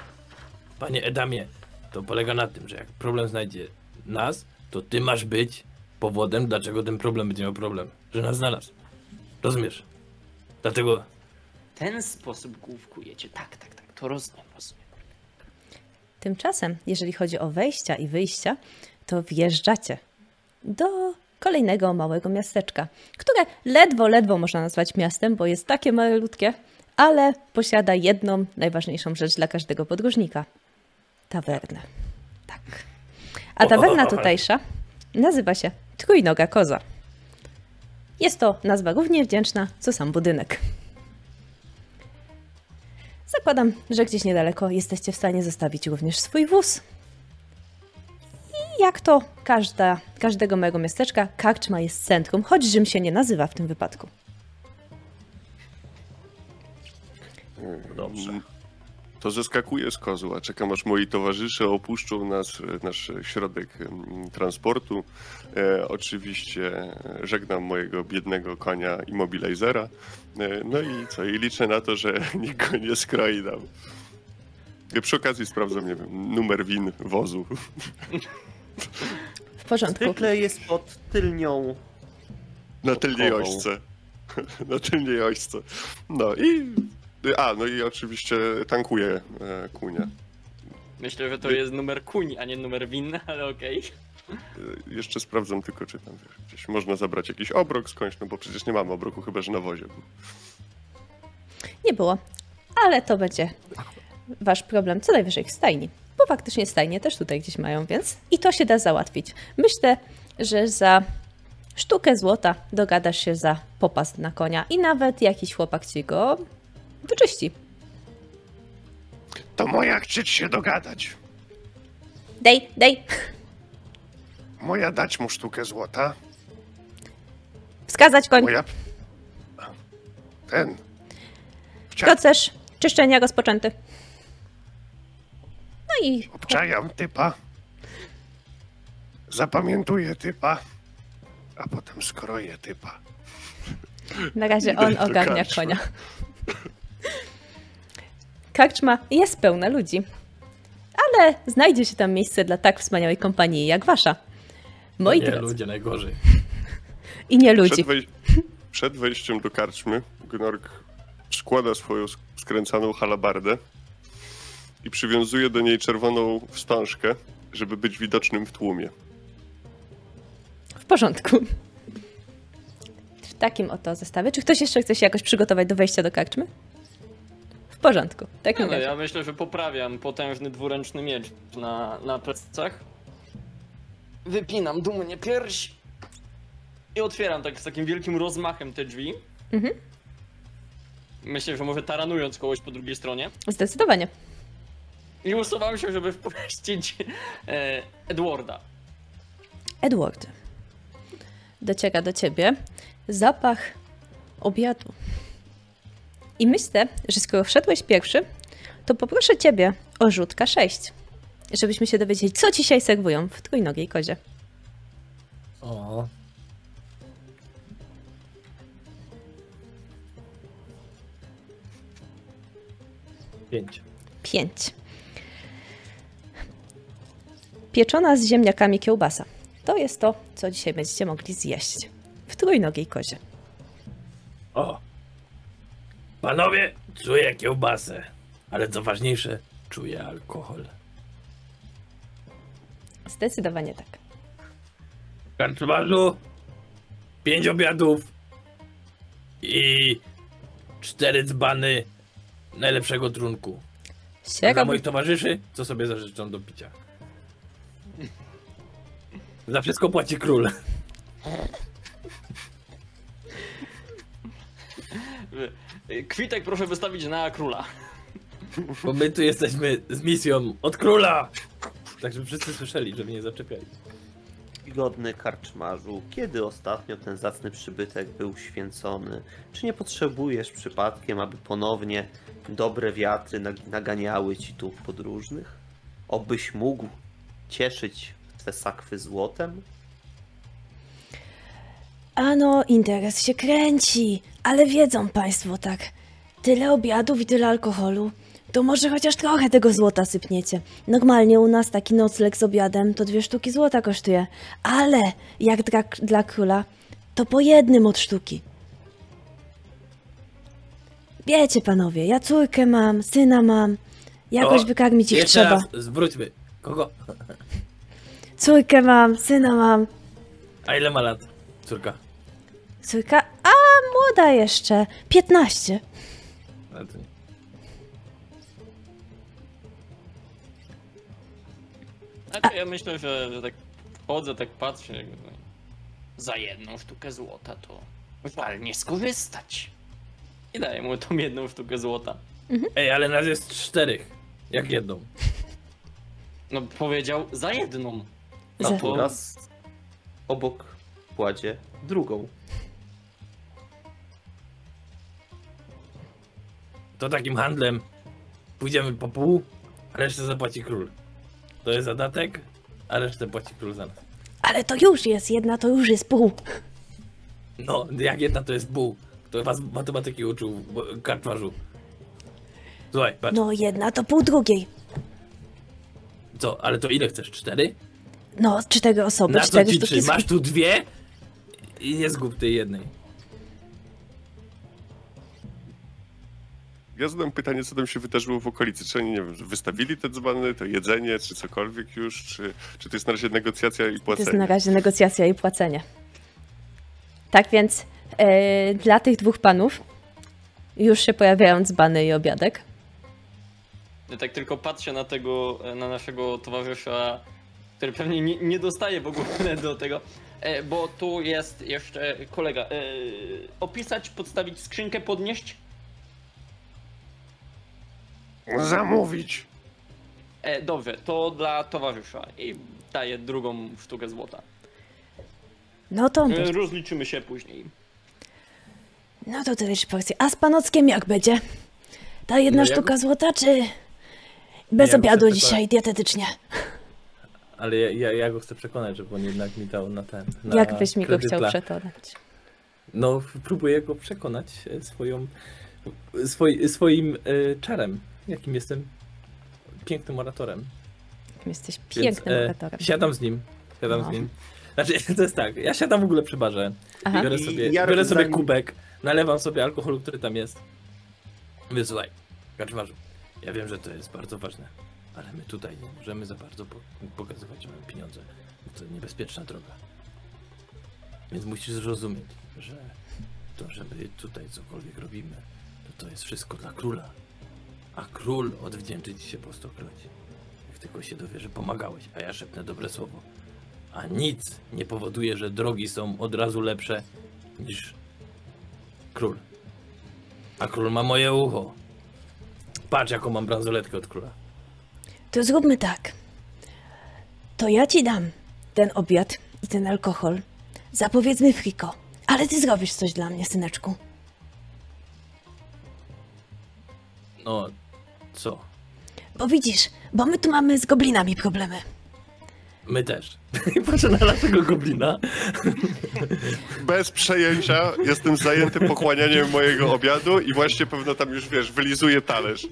panie Edamie, to polega na tym, że jak problem znajdzie nas, to ty masz być powodem, dlaczego ten problem będzie miał problem. Że nas znalazł. Rozumiesz? Dlatego W ten sposób główkujecie. Tak, tak, tak. To rozumiem, rozumiem. Tymczasem, jeżeli chodzi o wejścia i wyjścia, to wjeżdżacie do kolejnego małego miasteczka, które ledwo, ledwo można nazwać miastem, bo jest takie malutkie, ale posiada jedną najważniejszą rzecz dla każdego podróżnika tawernę. Tak. A tawerna tutejsza nazywa się Trójnoga Koza. Jest to nazwa równie wdzięczna, co sam budynek. Zakładam, że gdzieś niedaleko jesteście w stanie zostawić również swój wóz. I jak to każda, każdego małego miasteczka, karczma jest centrum, choć Rzym się nie nazywa w tym wypadku. Dobrze. To zeskakuję z kozła. Czekam aż moi towarzysze opuszczą nas, e, nasz środek transportu. E, oczywiście e, żegnam mojego biednego konia immobilizera. E, no i co? I liczę na to, że <laughs> nikt go nie skroi nam. E, Przy okazji sprawdzam, nie wiem, numer win wozu. W porządku. Zwykle jest pod tylnią. Na tylnej ośce. <laughs> Na tylnej ośce. No i... A, no i oczywiście tankuję e, kunia. Myślę, że to jest numer kuń, a nie numer win, <laughs> ale okej. Y, Jeszcze sprawdzam tylko, czy tam wiesz, gdzieś można zabrać jakiś obrok skądś, no bo przecież nie mamy obroku, chyba że na wozie. był. Nie było, ale to będzie wasz problem co najwyżej w stajni. Bo faktycznie stajnie też tutaj gdzieś mają, więc i to się da załatwić. Myślę, że za sztukę złota dogadasz się za popas na konia i nawet jakiś chłopak ci go wyczyści. To moja chcieć się dogadać. Dej, dej, Moja dać mu sztukę złota. wskazać koń. Moja... Ten. Chcia... Proces czyszczenia rozpoczęty. No i Obczajam typa. Zapamiętuję typa. A potem skroję typa. na razie on ogarnia konia. Karczma jest pełna ludzi, ale znajdzie się tam miejsce dla tak wspaniałej kompanii jak wasza. Moi nie, drodzy, ludzie najgorzej. i nie ludzi. Przed, wej... Przed wejściem do karczmy Gnork składa swoją sk- skręcaną halabardę i przywiązuje do niej czerwoną wstążkę, żeby być widocznym w tłumie. W porządku. W takim oto zestawie. Czy ktoś jeszcze chce się jakoś przygotować do wejścia do karczmy? W porządku. Takim No, razie. ja myślę, że poprawiam potężny dwuręczny miecz na, na plecach. Wypinam dumnie pierś i otwieram tak z takim wielkim rozmachem te drzwi. Mhm. Myślę, że może taranując kogoś po drugiej stronie. Zdecydowanie. I usuwam się, żeby wpuścić e, Edwarda. Edward. Dociera do ciebie zapach obiadu. I myślę, że skoro wszedłeś pierwszy, to poproszę ciebie o rzutka 6, żebyśmy się dowiedzieli, co dzisiaj serwują w trójnogiej kozie. O. Pięć. 5. Pieczona z ziemniakami kiełbasa. To jest to, co dzisiaj będziecie mogli zjeść w trójnogiej kozie. O! Panowie, czuję kiełbasę. Ale co ważniejsze, czuję alkohol. Zdecydowanie tak. Karczmarzu, pięć obiadów i cztery dzbany najlepszego trunku. A Dla moich towarzyszy, co sobie zażyczą do picia. Za wszystko płaci król. <laughs> Kwitek proszę wystawić na króla. Bo my tu jesteśmy z misją od króla. Tak, żeby wszyscy słyszeli, żeby nie zaczepiali. Godny karczmarzu, kiedy ostatnio ten zacny przybytek był święcony? Czy nie potrzebujesz przypadkiem, aby ponownie dobre wiatry nag- naganiały ci tu podróżnych? Obyś mógł cieszyć te sakwy złotem? Ano, interes się kręci, ale wiedzą państwo tak. Tyle obiadów i tyle alkoholu. To może chociaż trochę tego złota sypniecie. Normalnie u nas taki nocleg z obiadem to dwie sztuki złota kosztuje. Ale jak dla, dla króla, to po jednym od sztuki. Wiecie panowie, ja córkę mam, syna mam. Jakoś O, wykarmić ich trzeba. raz, zwróćmy. Kogo? Córkę mam, syna mam. A ile ma lat? Córka. Córka, a młoda jeszcze, 15. Ale to nie. Znaczy, ja myślę, że, że tak chodzę, tak patrzę. jakby Za jedną sztukę złota to walnie skorzystać. I daję mu tą jedną sztukę złota. Ej, ale nas jest czterech. Jak jedną. No powiedział za jedną. No Za- to Raz obok kładzie drugą. To takim handlem pójdziemy po pół, a resztę zapłaci król. To jest zadatek, a resztę płaci król za nas. Ale to już jest, jedna to już jest pół. No, jak jedna to jest pół. To was matematyki uczył karczmarzu. Słuchaj, patrz. No jedna to pół drugiej. Co, ale to ile chcesz? Cztery? No, cztery osoby, Na co cztery ci sztuki trzy? Masz tu dwie i nie zgub tej jednej. Ja zadam pytanie, co tam się wydarzyło w okolicy. Czy oni, nie wiem, wystawili te dzbany, to jedzenie, czy cokolwiek już, czy, czy to jest na razie negocjacja i To jest płacenie? na razie negocjacja i płacenie. Tak więc e, dla tych dwóch panów już się pojawiają dzbany i obiadek. Ja tak tylko patrzę na tego, na naszego towarzysza, który pewnie nie, nie dostaje w ogóle do tego, e, bo tu jest jeszcze kolega. E, opisać, podstawić skrzynkę, podnieść? Zamówić. E, dobrze, to dla towarzysza i daję drugą sztukę złota. No to, E, rozliczymy się później. no to tyle porcji. A z panockiem jak będzie? Ta jedna No ja sztuka złota, czy bez Ja obiadu dzisiaj, dietetycznie? Ale ja, ja, ja go chcę przekonać, żeby on jednak mi dał na ten. Na Jak byś mi go chciał dla- przekonać? No, próbuję go przekonać swoją, swoi, swoim e, czarem, jakim jestem pięknym oratorem. Jesteś Więc, pięknym e, oratorem. Siadam z nim, siadam No. z nim. Znaczy, <laughs> to jest tak, ja siadam w ogóle przy barze, Aha. biorę I sobie, ja biorę sobie zanim- kubek, nalewam sobie alkoholu, który tam jest. Mówię, słuchaj, kaczmarzu, ja wiem, że to jest bardzo ważne, ale my tutaj nie możemy za bardzo po- pokazywać, że mamy pieniądze. To niebezpieczna droga. Więc musisz zrozumieć, że to, żeby tutaj cokolwiek robimy, to to jest wszystko dla króla. A król odwdzięczy ci się po stokrocie. Jak tylko się dowie, że pomagałeś, a ja szepnę dobre słowo. A nic nie powoduje, że drogi są od razu lepsze niż król. A król ma moje ucho. Patrz, jaką mam bransoletkę od króla. To zróbmy tak. To ja ci dam ten obiad i ten alkohol. Zapowiedzmy friko. Ale ty zrobisz coś dla mnie, syneczku. No, co? Bo widzisz, bo my tu mamy z goblinami problemy. My też. I patrzę na naszego goblina. Bez przejęcia jestem zajęty pochłanianiem mojego obiadu i właśnie pewno tam już, wiesz, wylizuję talerz.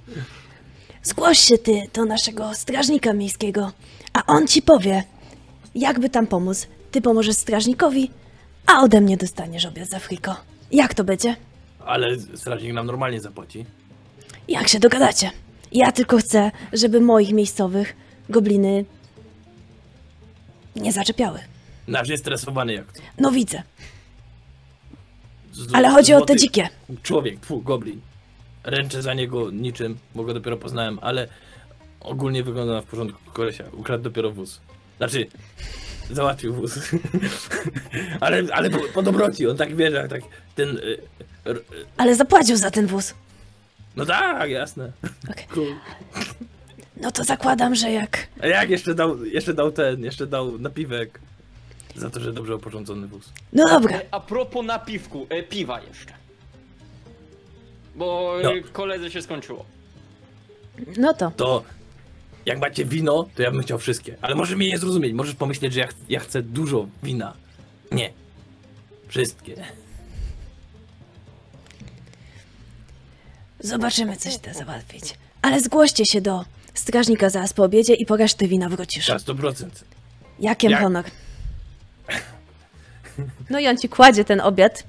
Zgłoś się ty do naszego strażnika miejskiego, a on ci powie, jakby tam pomóc. Ty pomożesz strażnikowi, a ode mnie dostaniesz obiad za friko. Jak to będzie? Ale strażnik nam normalnie zapłaci. Jak się dogadacie? Ja tylko chcę, żeby moich miejscowych gobliny nie zaczepiały. Nasz jest stresowany jak to. No widzę, ale chodzi o te dzikie. Człowiek, tfu, goblin. Ręczę za niego niczym, bo go dopiero poznałem, ale ogólnie wygląda na w porządku kolesia. Ukradł dopiero wóz. Znaczy, załatwił wóz. <laughs> ale ale po, po dobroci, on tak wie, że tak ten... y, y, Ale zapłacił za ten wóz. No tak, jasne. Okej. Cool. No to zakładam, że jak... A jak jeszcze dał, jeszcze dał ten, jeszcze dał napiwek za to, że dobrze oporządzony wóz. No dobra, E, a propos napiwku, e, piwa jeszcze. Bo No. e, koledze się skończyło. no to. To jak macie wino, to ja bym chciał wszystkie. Ale możesz mnie nie zrozumieć, możesz pomyśleć, że ja, ch- ja chcę dużo wina. Nie. Wszystkie. Zobaczymy, coś da załatwić. Ale zgłoście się do strażnika zaraz po obiedzie i po resztę wina wrócisz. Na 100%. Jakiem Jak- honor? <laughs> No i on ci kładzie ten obiad,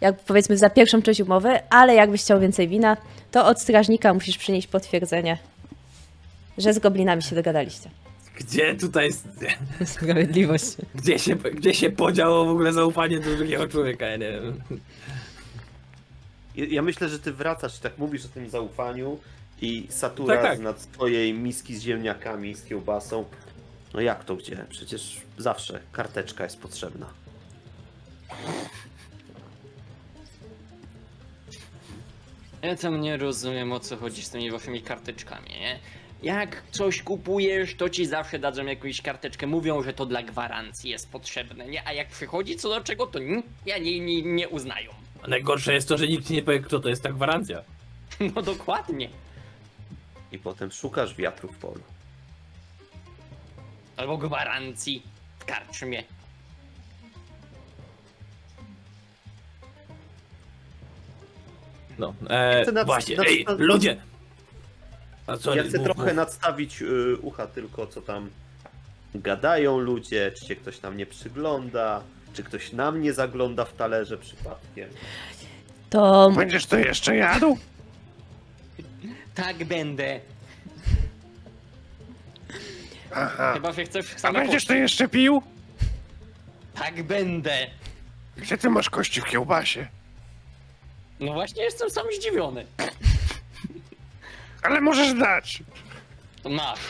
jak powiedzmy za pierwszą część umowy, ale jakbyś chciał więcej wina, to od strażnika musisz przynieść potwierdzenie, że z goblinami się dogadaliście. Gdzie tutaj, jest- <laughs> Sprawiedliwość. gdzie się, gdzie się podziało w ogóle zaufanie do drugiego człowieka, ja nie wiem. Ja- myślę, że ty wracasz i tak mówisz o tym zaufaniu i Satura Tak, tak. nad swojej miski z ziemniakami, z kiełbasą. No jak to gdzie? Przecież zawsze karteczka jest potrzebna. Ja tam nie rozumiem o co chodzi z tymi waszymi karteczkami, nie? Jak coś kupujesz, to ci zawsze dadzą jakąś karteczkę, mówią, że to dla gwarancji jest potrzebne, nie? A jak przychodzi co do czego, to nie, nie, nie, nie uznają. A najgorsze jest to, że nikt ci nie powie, kto to jest ta gwarancja. <laughs> No dokładnie. I potem szukasz wiatru w polu. Albo gwarancji w karczmie. No, e, chcę nad- właśnie, nad- ej, nad- ludzie! A co, Ja chcę trochę nadstawić y, ucha tylko, co tam gadają ludzie, czy się ktoś nam nie przygląda, czy ktoś nam nie zagląda w talerze przypadkiem. To Będziesz to jeszcze jadł? Tak będę. Aha. Chyba, że chcesz A będziesz to jeszcze pił? Tak będę. Gdzie ty masz kości w kiełbasie? No właśnie jestem sam zdziwiony. Ale możesz dać. To masz.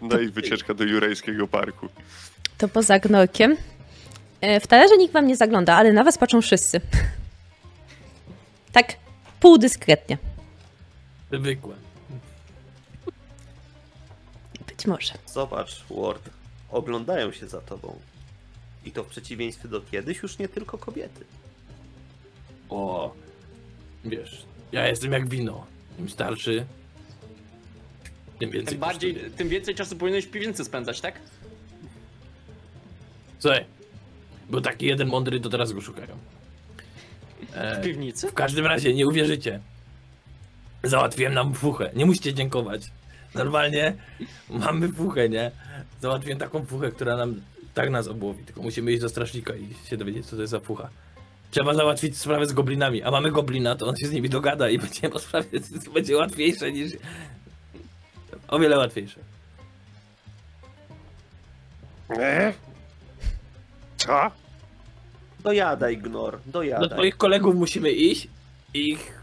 No i wycieczka do Jurajskiego Parku. To poza gnorkiem. E, W talerze nikt wam nie zagląda, ale na was patrzą wszyscy. Tak półdyskretnie. Zwykłe. Być może. Zobacz, Ward. Oglądają się za tobą. I to w przeciwieństwie do kiedyś już nie tylko kobiety. O, wiesz, ja jestem jak wino. Im starszy, tym więcej Tym bardziej, kosztuje. tym więcej czasu powinieneś w piwnicy spędzać, tak? Słuchaj, był taki jeden mądry, to teraz go szukają. W E, piwnicy? w każdym razie, nie uwierzycie. Załatwiłem nam fuchę. Nie musicie dziękować. Normalnie mamy fuchę, nie? Załatwiłem taką fuchę, która nam tak nas obłowi. Tylko musimy iść do strażnika i się dowiedzieć, co to jest za fucha. Trzeba załatwić sprawę z goblinami, a mamy goblina, to on się z nimi dogada i będzie po sprawie, to będzie łatwiejsze niż... O wiele łatwiejsze. Nie? Co? Dojadaj, Gnor, Do dojadaj. twoich kolegów musimy iść i ich...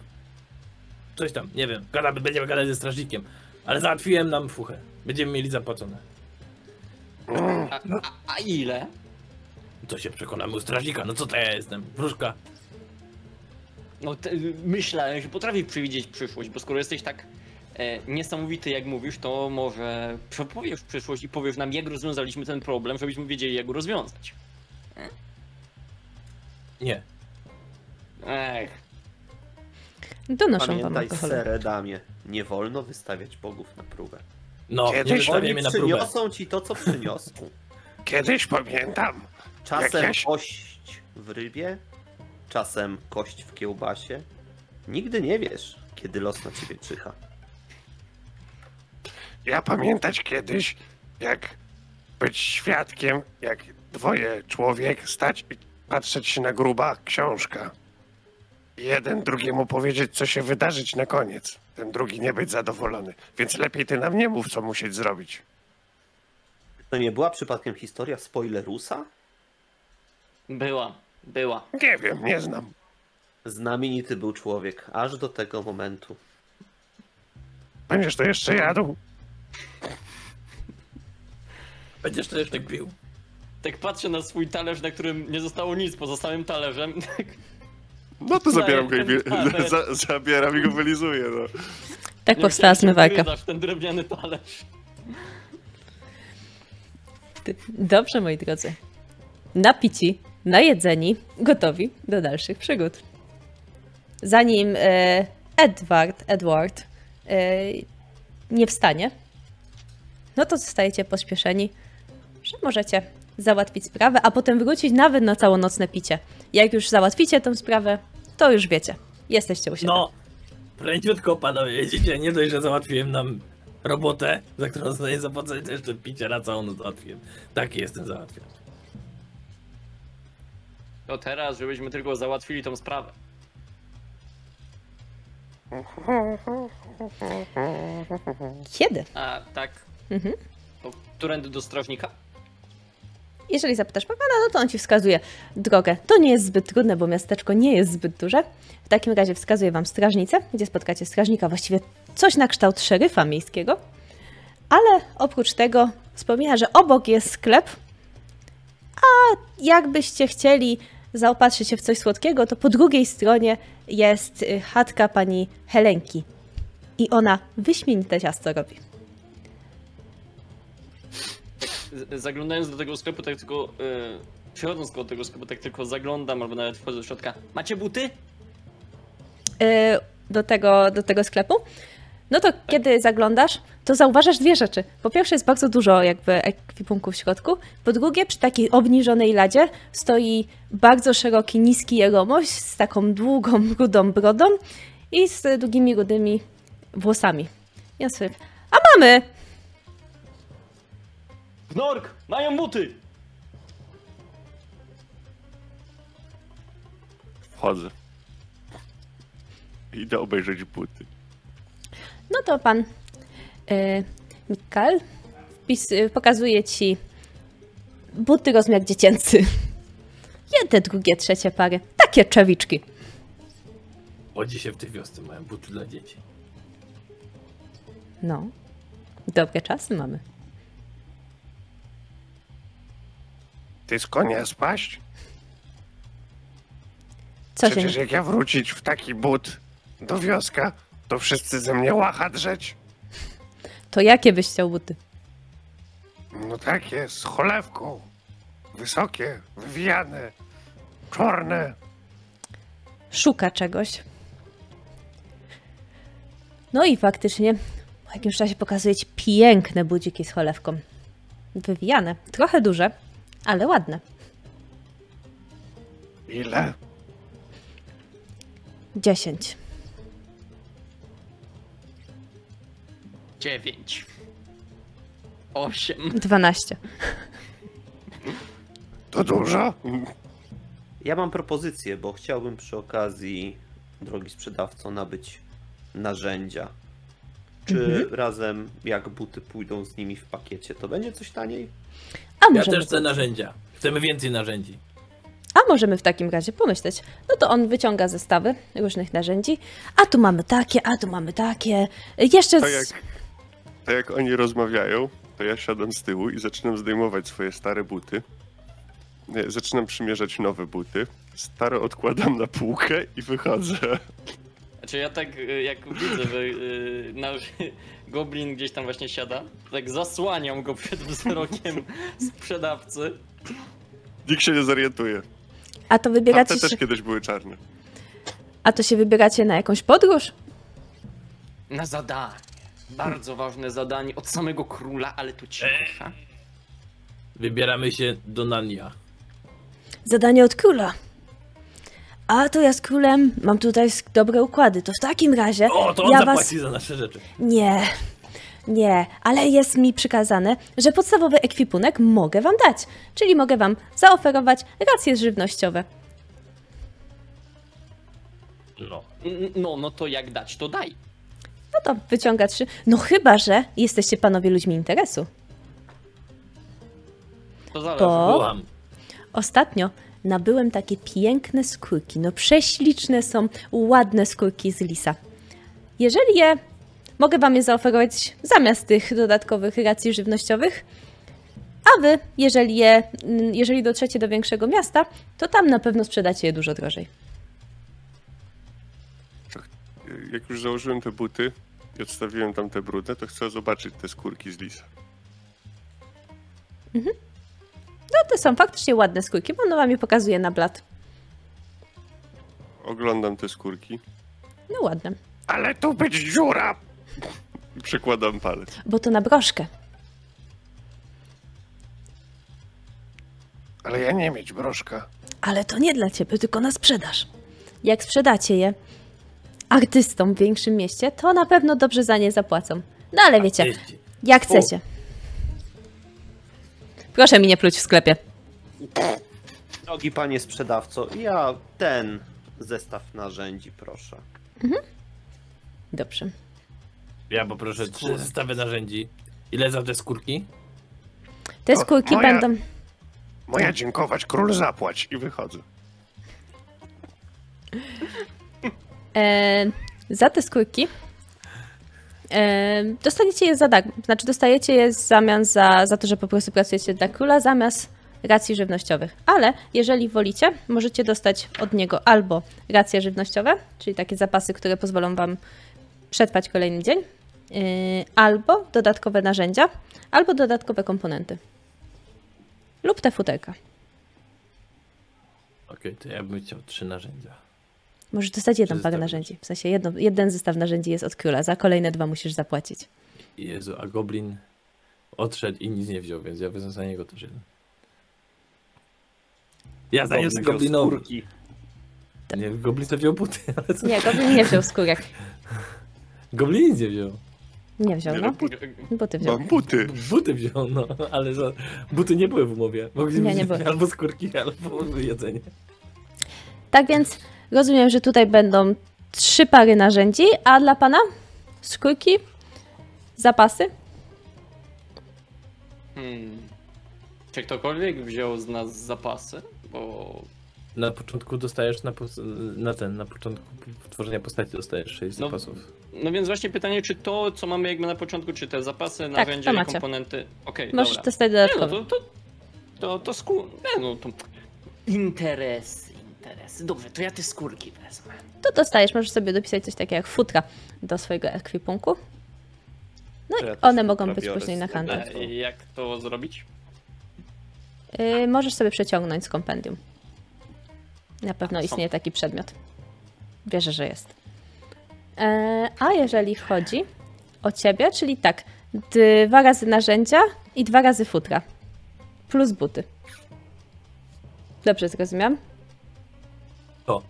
Coś tam, nie wiem, gadamy, będziemy gadać ze strażnikiem. Ale załatwiłem nam fuchę. Będziemy mieli zapłacone. A, a, a ile? To się przekonamy u strażnika. No co to ja jestem? Wróżka. No te, myślałem, że potrafisz przewidzieć przyszłość, bo skoro jesteś tak e, niesamowity jak mówisz, to może przepowiesz przyszłość i powiesz nam jak rozwiązaliśmy ten problem, żebyśmy wiedzieli jak go rozwiązać. Nie. Ech, Donoszą wam Pamiętaj, alkohol. Sere Damie, nie wolno wystawiać bogów na próbę. No, Kiedyś nie Oni na próbę. przyniosą ci to, co przyniosą. Kiedyś pamiętam. Czasem Jak ja się- kość w rybie, czasem kość w kiełbasie. Nigdy nie wiesz, kiedy los na ciebie czyha. Ja pamiętać kiedyś, jak być świadkiem, jak dwoje człowiek stać i patrzeć się na gruba książka. Jeden drugiemu powiedzieć, co się wydarzyć na koniec. Ten drugi nie być zadowolony. Więc lepiej ty nam nie mów, co musieć zrobić. To nie była przypadkiem historia spoilerusa? była, była. Nie wiem, nie znam. Znamienity był człowiek, aż do tego momentu. Będziesz to jeszcze jadł? Będziesz to jeszcze pił. Tak patrzę na swój talerz, na którym nie zostało nic poza samym talerzem. <laughs> No to zabieram go i za, zabieram i go wylizuję, no. Tak Nie powstała zmywarka. ten drewniany talerz. Dobrze, moi drodzy. Napici, najedzeni, gotowi do dalszych przygód. Zanim e, Edward, Edward e, nie wstanie, no to zostajecie pośpieszeni, że możecie załatwić sprawę, a potem wrócić nawet na całonocne picie. Jak już załatwicie tę sprawę, to już wiecie. Jesteście u siebie. No, pręciutko panowie, widzicie, nie dość, że załatwiłem nam robotę, za którą zostanie zapłacone, to jeszcze picie na całą noc załatwiłem. Taki jestem załatwiony. To teraz, żebyśmy tylko załatwili tą sprawę. Kiedy? A tak. Mhm. To którędy do strażnika? Jeżeli zapytasz Pawła, no to on ci wskazuje drogę. To nie jest zbyt trudne, bo miasteczko nie jest zbyt duże. W takim razie wskazuje wam strażnicę, gdzie spotkacie strażnika, właściwie coś na kształt szeryfa miejskiego. Ale oprócz tego wspomina, że obok jest sklep, a jakbyście chcieli zaopatrzyć się w coś słodkiego, to po drugiej stronie jest y, chatka pani Helenki. I ona wyśmienite ciasto robi. Zaglądając do tego sklepu, tak tylko. Yy, przychodząc koło tego sklepu, tak tylko zaglądam, albo nawet wchodzę do środka. Macie buty? y, do tego, do tego sklepu, no to kiedy zaglądasz, to zauważasz dwie rzeczy. Po pierwsze jest bardzo dużo jakby ekwipunku w środku, po drugie przy takiej obniżonej ladzie stoi bardzo szeroki, niski jegomość z taką długą, <laughs> rudą brodą i z długimi, rudymi włosami. Ja sobie, a mamy! Gnork! Mają buty! Wchodzę. Idę obejrzeć buty. No to pan y, Mikal wpis, y, pokazuje ci buty rozmiar dziecięcy. Jedne, drugie, trzecie pary. Takie czewiczki. Chodzi się w tej wiosce, mają buty dla dzieci. No, dobre czasy mamy. Ty z konia spaść? Co się Przecież nie... jak ja wrócić w taki but do wioska, to wszyscy ze mnie łacha drzeć. To jakie byś chciał buty? No takie, z cholewką. Wysokie, wywijane, czarne. Szuka czegoś. No i faktycznie po jakimś czasie pokazuje ci piękne budziki z cholewką. Wywijane, trochę duże, ale ładne. Ile? Dziesięć. Dziewięć. Osiem. Dwanaście. To dużo? Ja mam propozycję, bo chciałbym przy okazji, drogi sprzedawco, nabyć narzędzia. Czy razem, jak buty pójdą z nimi w pakiecie, to będzie coś taniej? A Ja też chcę narzędzia. Chcemy więcej narzędzi. a możemy w takim razie pomyśleć. No to on wyciąga zestawy różnych narzędzi. A tu mamy takie, a tu mamy takie. Jeszcze To z... jak, to jak oni rozmawiają, to ja siadam z tyłu i zaczynam zdejmować swoje stare buty. Nie, zaczynam przymierzać nowe buty. Stare odkładam na półkę i wychodzę. Znaczy ja tak y, jak widzę, że y, nasz goblin gdzieś tam właśnie siada, tak zasłaniam go przed wzrokiem sprzedawcy. Nikt się nie zorientuje. A to wybieracie Tamte się... też kiedyś były czarne. A to się wybieracie na jakąś podróż? Na zadanie. Bardzo ważne zadanie od samego króla, ale tu cisza. Wybieramy się do Nania. Zadanie od króla. A to ja z królem mam tutaj dobre układy. To w takim razie O, to on ja zapłaci was. za nasze rzeczy. Nie, nie, ale jest mi przykazane, że podstawowy ekwipunek mogę wam dać. Czyli mogę wam zaoferować racje żywnościowe. No. No, no to jak dać, to daj. No to wyciąga trzy. No chyba, że jesteście panowie ludźmi interesu. To zależy. To Byłam. ostatnio nabyłem takie piękne skórki. No prześliczne są, ładne skórki z lisa. Jeżeli je, mogę wam je zaoferować zamiast tych dodatkowych racji żywnościowych. A wy, jeżeli je, jeżeli dotrzecie do większego miasta, to tam na pewno sprzedacie je dużo drożej. Jak już założyłem te buty i odstawiłem tam te brudne, to chcę zobaczyć te skórki z lisa. No to są faktycznie ładne skórki, bo ono wam je pokazuje na blat. Oglądam te skórki No ładne. Ale tu być dziura! i przekładam palec. Bo to na broszkę. Ale ja nie mieć broszka. Ale to nie dla ciebie, tylko na sprzedaż. Jak sprzedacie je artystom w większym mieście, to na pewno dobrze za nie zapłacą. No ale wiecie, jak chcecie. Proszę mi nie pluć w sklepie. Drogi panie sprzedawco, ja ten zestaw narzędzi proszę. Dobrze. Ja poproszę trzy zestawy narzędzi. Ile za te skórki? Te skórki moja- będą. Moja dziękować, król zapłać. I wychodzę. E, za te skórki dostaniecie je za darmo. Znaczy, dostajecie je w zamian za, za to, że po prostu pracujecie dla króla, zamiast racji żywnościowych. Ale jeżeli wolicie, możecie dostać od niego albo racje żywnościowe, czyli takie zapasy, które pozwolą wam przetrwać kolejny dzień, yy, albo dodatkowe narzędzia, albo dodatkowe komponenty. Lub te futerka. Okej, to ja bym chciał trzy narzędzia. Możesz dostać jedną zestawy. narzędzi. W sensie jedno, jeden zestaw narzędzi jest od króla, za kolejne dwa musisz zapłacić. Jezu, a goblin odszedł i nic nie wziął, więc ja wezmę za niego też jeden. Ja zaniosę Goblin wziął goblinowi. skórki. Nie, goblin to wziął buty, ale co? Nie, goblin nie wziął skórek. Goblin nic nie wziął. Nie wziął, no. Buty wziął. Mam buty. Buty wziął, no, ale za... buty nie były w umowie. Mogliśmy Nie, nie były. albo skórki, albo jedzenie. Tak więc rozumiem, że tutaj będą trzy pary narzędzi, a dla pana skórki, zapasy. Hmm. Czy ktokolwiek wziął z nas zapasy? Bo Na początku dostajesz na, na ten, na początku tworzenia postaci dostajesz 6 No, zapasów. No więc właśnie pytanie, czy to, co mamy jakby na początku, czy te zapasy, Tak, narzędzia to i komponenty. Okej, Możesz dobra. dostać Nie, no dodatkowo. to, to, to, to sku... Nie, no to... Interesy, interesy. Dobrze, to ja te skórki wezmę. To dostajesz, możesz sobie dopisać coś takiego jak futra do swojego ekwipunku. No To i one mogą być później na. E, jak to zrobić? Yy, możesz sobie przeciągnąć z kompendium. Na pewno A, istnieje taki przedmiot. Wierzę, że jest. E, a jeżeli chodzi o ciebie, czyli tak, dwa razy narzędzia i dwa razy futra. Plus buty. Dobrze zrozumiałam? O.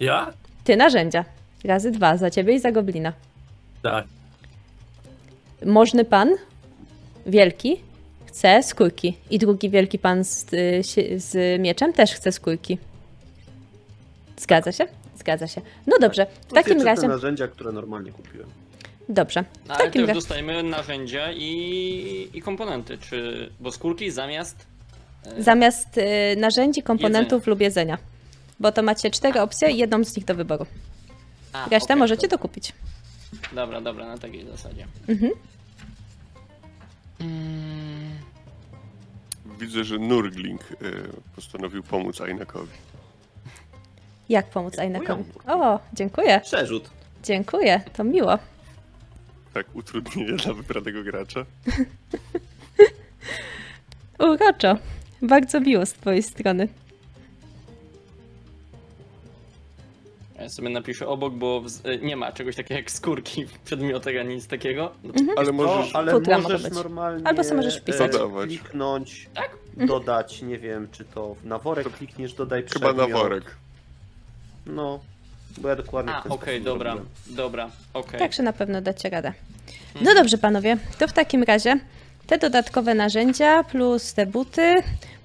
Ja? Ty narzędzia. Razy dwa, za ciebie i za goblina. Tak. Możny pan, wielki, chce skórki. I drugi wielki pan z, y, z mieczem też chce skórki. Zgadza się? Zgadza się. No dobrze, w To takim razie. narzędzia, które normalnie kupiłem. Dobrze. W No, ale takim też razie. dostajemy narzędzia i, i komponenty, czy... Bo skórki zamiast... e, Zamiast y, narzędzi, komponentów lub jedzenia. Bo to macie cztery opcje i jedną z nich do wyboru. A, Resztę okej, możecie dobra. dokupić. Dobra, dobra, na takiej zasadzie. Mhm. Mm, Widzę, że Nurgling e, postanowił pomóc Ainakowi. Jak pomóc Ajnakowi? O, dziękuję. Przerzut. Dziękuję, to miło. Tak, utrudnienie <laughs> dla wybranego gracza. <laughs> Uroczo. Bardzo miło z twojej strony. Ja sobie napiszę obok, bo w, e, nie ma czegoś takiego jak skórki w przedmiotach ani nic takiego. No to Ale możesz... ale Futra mogą możesz normalnie Albo sobie możesz wpisać. e, Dodawać. kliknąć, Tak? dodać, nie wiem, czy to na worek klikniesz, dodaj Chyba na przedmiot. worek. No, bo ja dokładnie A, okej, sposób dobra, zrobiłem. dobra, okej. Także na pewno dacie radę. No dobrze, panowie, to w takim razie te dodatkowe narzędzia, plus te buty,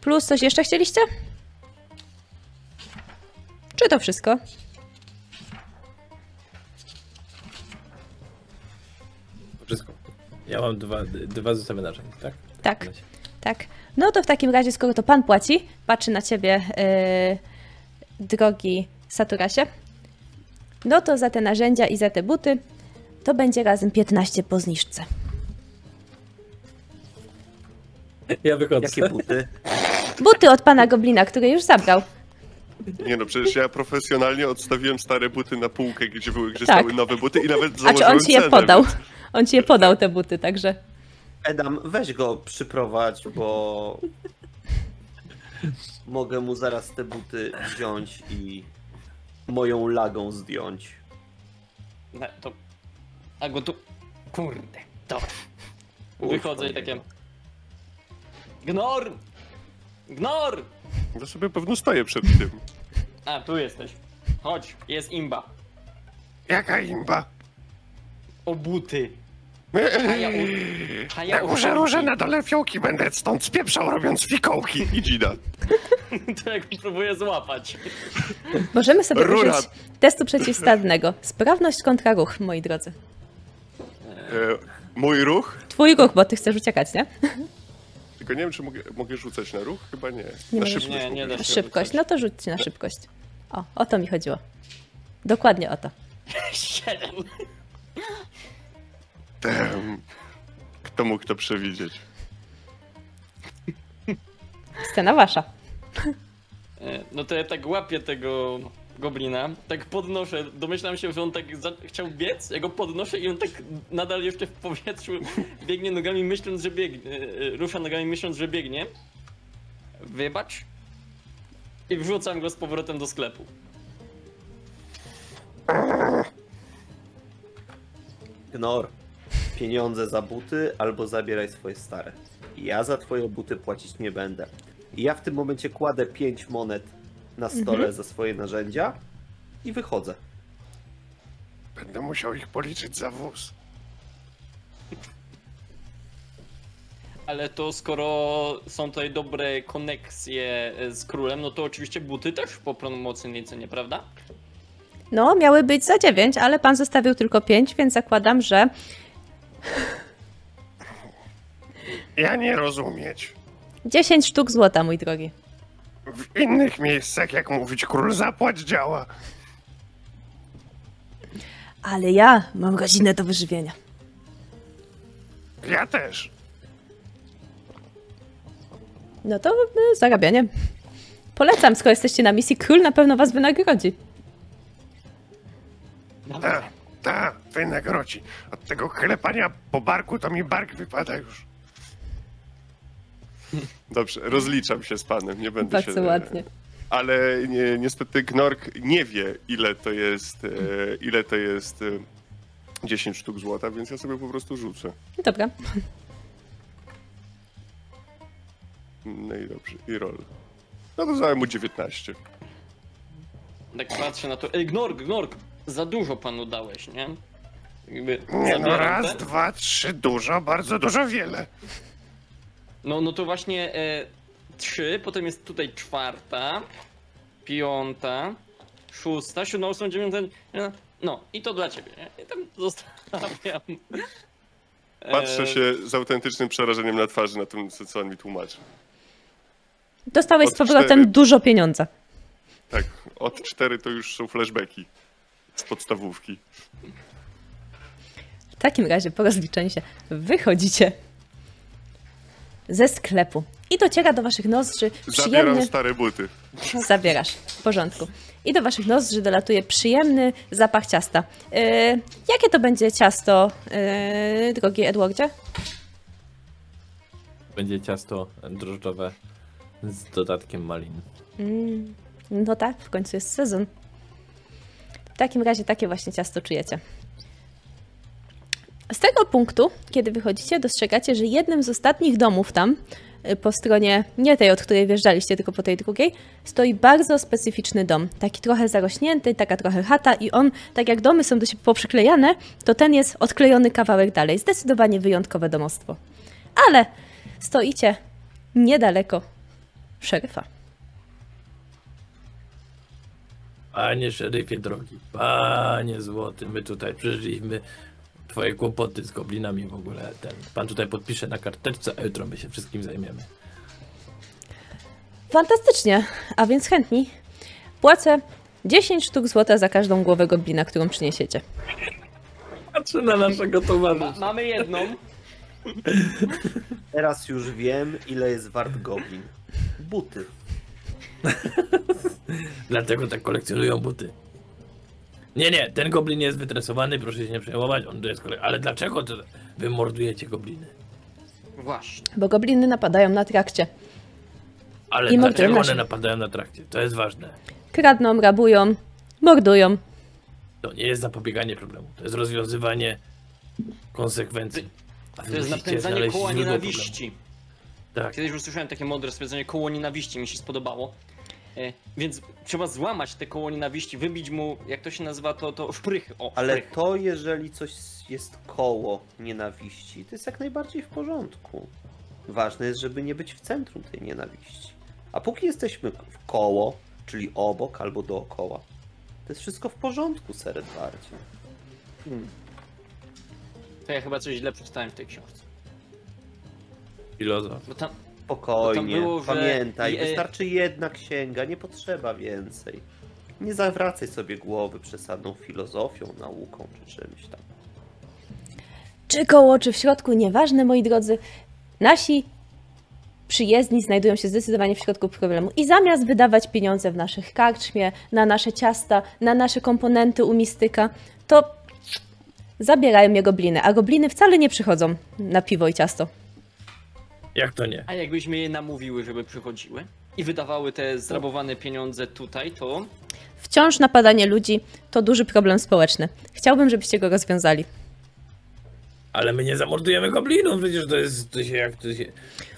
plus coś jeszcze chcieliście? Czy to wszystko? Wszystko. Ja mam dwa, dwa zestawy narzędzi, tak? Tak, tak. No to w takim razie, skoro to pan płaci, patrzy na ciebie, yy, drogi Saturasie, no to za te narzędzia i za te buty to będzie razem 15 po zniżce. Ja wychodzę. Jakie buty? Buty od pana Goblina, który już zabrał. Nie no, przecież ja profesjonalnie odstawiłem stare buty na półkę, gdzie były, gdzie Tak. stały nowe buty i nawet A czy założyłem on ci je cenę, podał? więc- On ci je podał, te buty, także. Edam, weź go przyprowadź, bo mogę mu zaraz te buty wziąć i moją lagą zdjąć. No, to... A go tu... Kurde, dobra. Wychodzę i takie... Gnor! Gnor! Ja sobie pewno stoję przed tym. A, tu jesteś. Chodź, jest imba. Jaka imba? O buty. A ja, u... A ja Na górze róże, na dole fiołki będę stąd spieprzał robiąc fikołki. I dzida. <laughs> To jak próbuję złapać. Możemy sobie Rura. użyć testu przeciwstawnego. Sprawność kontra ruch, moi drodzy. E, mój ruch? Twój ruch, bo ty chcesz uciekać, nie? Tylko nie wiem, czy mogę, mogę rzucać na ruch? Chyba nie. Nie na szybkość Nie, nie mogę da się. Szybkość, no to rzućcie na szybkość. O, o to mi chodziło. Dokładnie o to. <laughs> Siedem. Damn. Kto mógł to przewidzieć? Scena wasza. E, No to ja tak łapię tego goblina, tak podnoszę, domyślam się, że on tak chciał biec, ja go podnoszę i on tak nadal jeszcze w powietrzu biegnie nogami myśląc, że biegnie, e, e, rusza nogami myśląc, że biegnie. Wybacz. I wrzucam go z powrotem do sklepu. Gnor, pieniądze za buty albo zabieraj swoje stare. Ja za twoje buty płacić nie będę. Ja w tym momencie kładę 5 monet na stole za swoje narzędzia i wychodzę. Będę musiał ich policzyć za wóz. Ale to skoro są tutaj dobre koneksje z królem, no to oczywiście buty też po promocyjnej cenie, prawda? No, miały być za 9, ale pan zostawił tylko 5, więc zakładam, że Ja nie rozumieć. 10 sztuk złota, mój drogi. W innych miejscach, jak mówić król zapłać działa. Ale ja mam godzinę do wyżywienia. Ja też. No to y, zarabianie. Polecam, skoro jesteście na misji, król na pewno was wynagrodzi. Ta, ta, wynagrodzi. Od tego klepania po barku to mi bark wypada już. <laughs> Dobrze, rozliczam się z panem, nie będę Bardzo się... ładnie. Ale nie, niestety Gnork nie wie, ile to jest, e, ile to jest e, 10 sztuk złota, więc ja sobie po prostu rzucę. Dobra. No i dobrze, i roll. No to mu 19. Tak patrzę na to. Ej, Gnorg, Gnorg! Za dużo panu dałeś, nie? Jakby Nie no, raz, te- dwa, trzy, dużo, bardzo dużo, wiele. No, no to właśnie e, trzy, potem jest tutaj czwarta, piąta, szósta, siódma, ósma, dziewiąta. no, No, i to dla ciebie, nie? I tam zostawiam. <laughs> Patrzę E, się z autentycznym przerażeniem na twarzy na tym, co, on mi tłumaczy. Dostałeś Od z powrotem cztery. dużo pieniądza. Tak, od 4 to już są flashbacki z podstawówki. W takim razie po rozliczeniu się wychodzicie ze sklepu i dociera do waszych nozdrzy Zabieram przyjemny... stare buty. Zabierasz, w porządku. I do waszych nozdrzy dolatuje przyjemny zapach ciasta. Yy, jakie to będzie ciasto, yy, drogi Edwardzie? Będzie ciasto drożdżowe z dodatkiem malin. Mm, no tak, w końcu jest sezon. W takim razie takie właśnie ciasto czujecie. Z tego punktu, kiedy wychodzicie, dostrzegacie, że jednym z ostatnich domów tam, y, po stronie nie tej, od której wjeżdżaliście, tylko po tej drugiej, stoi bardzo specyficzny dom. Taki trochę zarośnięty, taka trochę chata i on, tak jak domy są do siebie poprzyklejane, to ten jest odklejony kawałek dalej. Zdecydowanie wyjątkowe domostwo. Ale stoicie niedaleko szeryfa. Panie szeryfie drogi, panie złoty, my tutaj przeżyliśmy twoje kłopoty z goblinami w ogóle. Ten, pan tutaj podpisze na karteczce, a jutro my się wszystkim zajmiemy. Fantastycznie, a więc chętni. Płacę 10 sztuk złota za każdą głowę goblina, którą przyniesiecie. Patrzę na naszego ma, towarzysza. mamy jedną. <laughs> Teraz już wiem, ile jest wart goblin. Buty. <laughs> Dlatego tak kolekcjonują buty. Nie, nie, ten goblin jest wytresowany, proszę się nie przejmować, on tu jest kolek... Ale dlaczego to wy mordujecie gobliny? Właśnie. Bo gobliny napadają na trakcie. Ale I mordują dlaczego nasze. one napadają na trakcie? To jest ważne. Kradną, rabują, mordują. To nie jest zapobieganie problemu, to jest rozwiązywanie konsekwencji. A wy To jest musicie napędzanie znaleźć koła źródło nienawiści. Tak, Kiedyś usłyszałem takie mądre stwierdzenie koło nienawiści, mi się spodobało. E, więc trzeba złamać te koło nienawiści, wybić mu, jak to się nazywa, to, to szprychy. O, Ale szprychy. to, jeżeli coś jest koło nienawiści, to jest jak najbardziej w porządku. Ważne jest, żeby nie być w centrum tej nienawiści. A póki jesteśmy w koło, czyli obok albo dookoła, to jest wszystko w porządku, Seret bardziej. To ja chyba coś źle przeczytałem w tej książce. filozof. Bo tam, Spokojnie, było, że- pamiętaj, i- e- wystarczy jedna księga, nie potrzeba więcej. Nie zawracaj sobie głowy przesadną filozofią, nauką czy czymś tam. Czy koło, czy w środku, nieważne, moi drodzy. Nasi przyjezdni znajdują się zdecydowanie w środku problemu. I zamiast wydawać pieniądze w naszych karczmie, na nasze ciasta, na nasze komponenty u mistyka, to zabierają je gobliny. A gobliny wcale nie przychodzą na piwo i ciasto. Jak to nie? a jakbyśmy je namówiły, żeby przychodziły i wydawały te zrabowane pieniądze tutaj, to Wciąż napadanie ludzi to duży problem społeczny. Chciałbym, żebyście go rozwiązali. Ale my nie zamordujemy goblinów, przecież to jest, to się jak to się...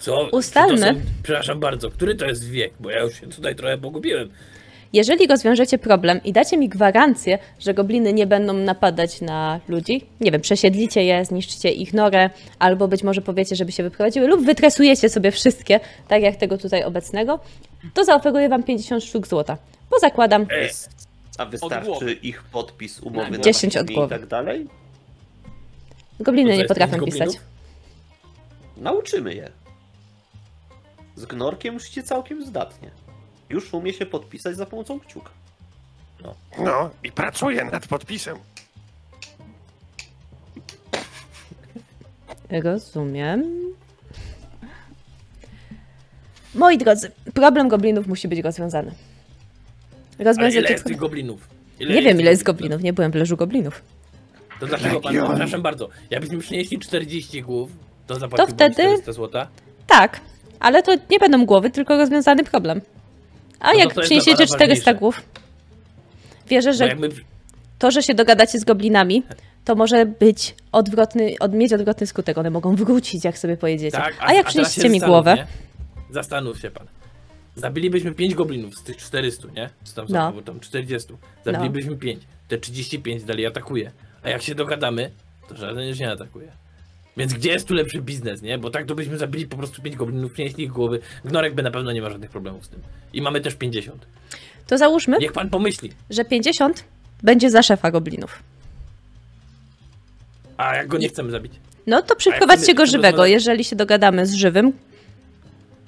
Co? Ustalmy. Czy To są, przepraszam bardzo, który to jest wiek? Bo ja już się tutaj trochę pogubiłem. Jeżeli rozwiążecie problem i dacie mi gwarancję, że gobliny nie będą napadać na ludzi, nie wiem, przesiedlicie je, zniszczycie ich norę, albo być może powiecie, żeby się wyprowadziły, lub wytresujecie sobie wszystkie, tak jak tego tutaj obecnego, to zaoferuję wam 50 sztuk złota. Bo zakładam, A wystarczy ich podpis umowy na 10 od głowy. i tak dalej? gobliny nie potrafią pisać. Nauczymy je. Z gnorkiem się całkiem zdatnie. Już umie się podpisać za pomocą kciuka. No i pracuję nad podpisem. Rozumiem. Moi drodzy, problem goblinów musi być rozwiązany. Ale Rozwiązać ile jest tych goblinów? Nie wiem, ile jest goblinów, nie byłem w leżu goblinów. To dlaczego pan, przepraszam bardzo, jakbyśmy przynieśli 40 głów, to zapłaciłbym wtedy- 400 złota? Tak, ale to nie będą głowy, tylko rozwiązany problem. A No jak przyniesiecie dla pana 400 ważniejsze. głów? Wierzę, że jak my, to, że się dogadacie z goblinami, to może być odwrotny, od, mieć odwrotny skutek. One mogą wrócić, jak sobie pojedziecie. tak, a, jak teraz przyniesiecie mi głowę? nie? Zastanów się pan. Zabilibyśmy 5 goblinów z tych 400, nie? Czy tam, No. no. tam 40. Zabilibyśmy 5. Te 35 dalej atakuje. A jak się dogadamy, to żaden już nie atakuje. Więc gdzie jest tu lepszy biznes, nie? Bo tak to byśmy zabili po prostu 5 goblinów, przynieśli ich głowy. Gnorek by na pewno nie ma żadnych problemów z tym. I mamy też 50. To załóżmy, Niech pan pomyśli. że 50 będzie za szefa goblinów. A jak go nie chcemy zabić, No to przyprowadźcie go żywego. rozmawiać- Jeżeli się dogadamy z żywym,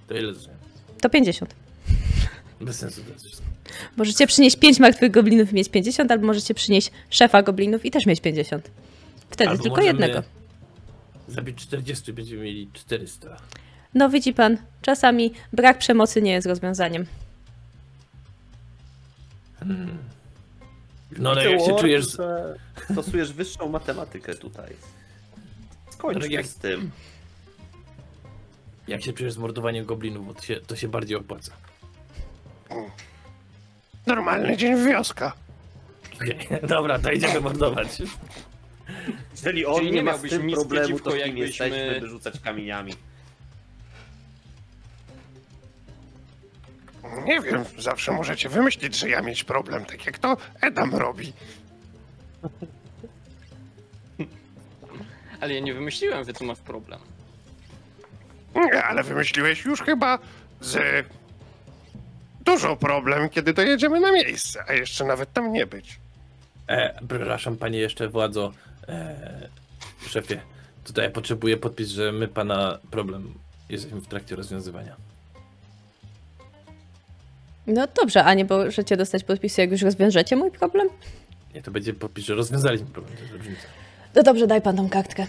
to ile zresztą? to 50. <laughs> Bez sensu to jest wszystko. Możecie przynieść 5 martwych goblinów i mieć 50, albo możecie przynieść szefa goblinów i też mieć 50. Wtedy Albo tylko możemy jednego. Zabić 40 i będziemy mieli 400. No widzi pan, czasami brak przemocy nie jest rozwiązaniem. No ale jak się czujesz... Stosujesz wyższą matematykę tutaj. Skończ jak- z tym. Jak się czujesz z mordowaniem goblinów, bo to się, to się bardziej opłaca. Normalny dzień wioska. Okej, <laughs> Dobra, to idziemy mordować. Jeżeli on Czyli nie nie ma z miałbyś tym nic problemu, przeciwko, to kim jakbyśmy- jesteśmy, by rzucać kamieniami. Nie wiem, zawsze możecie wymyślić, że ja mieć problem, tak jak to Edam robi. <laughs> Ale ja nie wymyśliłem, że tu masz problem. Nie, ale wymyśliłeś już chyba z dużo problem, kiedy dojedziemy na miejsce, a jeszcze nawet tam nie być. E, przepraszam panie jeszcze władzo, e, szefie. Tutaj potrzebuję podpis, że my pana problem jesteśmy w trakcie rozwiązywania. No dobrze, a nie możecie dostać podpisu, jak już rozwiążecie mój problem? Nie, to będzie podpis, że rozwiązaliśmy problem. To jest różnica. No dobrze, daj pan tą kartkę.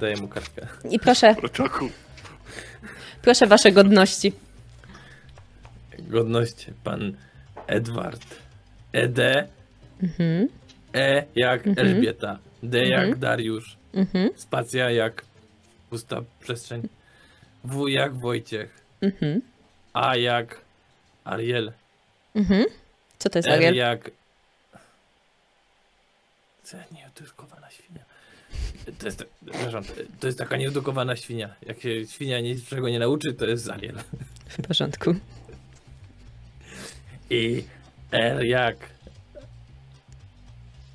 Daję mu kartkę. I proszę, Protokół. proszę wasze godności. Godność, pan Edward. ED, Mhm, E jak Elżbieta, D jak Mhm. Dariusz, mhm, spacja jak pusta przestrzeń, W jak Wojciech, mhm, A jak Ariel, mhm. Co to jest R Ariel? jak... Nie, to jest kowana świnia. To jest, przepraszam, to jest taka nieedukowana świnia. Jak się świnia niczego nie nauczy, to jest Ariel. W porządku. I R jak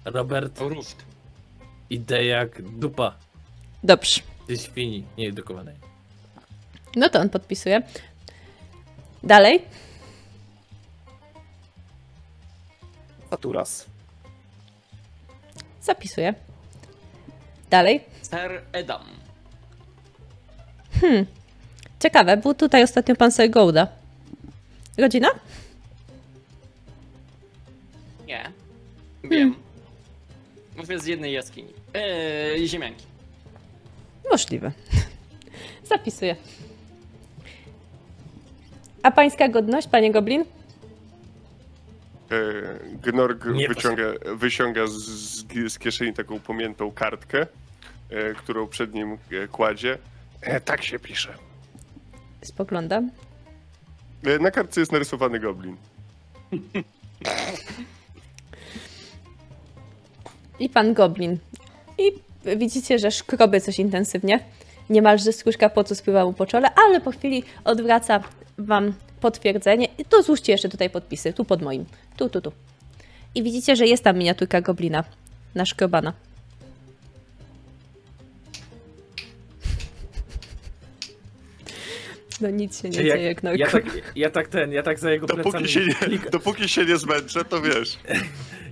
Robert Ruszt. i D jak dupa Dobrze. tej świni nieedukowanej. No to on podpisuje. Dalej. Faturas. Zapisuję. Dalej. Sir Edam. Ciekawe, był tutaj ostatnio pan Sir Golda. Rodzina? Nie. Wiem. Mówię z jednej jaskini. Eee, ziemianki. Możliwe. <laughs> Zapisuję. A pańska godność, panie Goblin? E, Gnorg Nie wyciąga, wyciąga z, z, kieszeni taką pamiętą kartkę, e, którą przed nim e, kładzie. Tak się pisze. Spoglądam. Na kartce jest narysowany goblin. <laughs> I pan Goblin. I widzicie, że szkroby coś intensywnie. Niemalże skórzka potu spływa mu po czole, ale po chwili odwraca wam potwierdzenie. I to złóżcie jeszcze tutaj podpisy. Tu pod moim. Tu, tu, tu. I widzicie, że jest tam miniaturka Goblina. Naszkrobana. No nic się nie dzieje, jak na ja, tak, ja tak ten, ja tak za jego plecami Dopóki się, nie, klikam. dopóki się nie zmęczę, to wiesz. <laughs>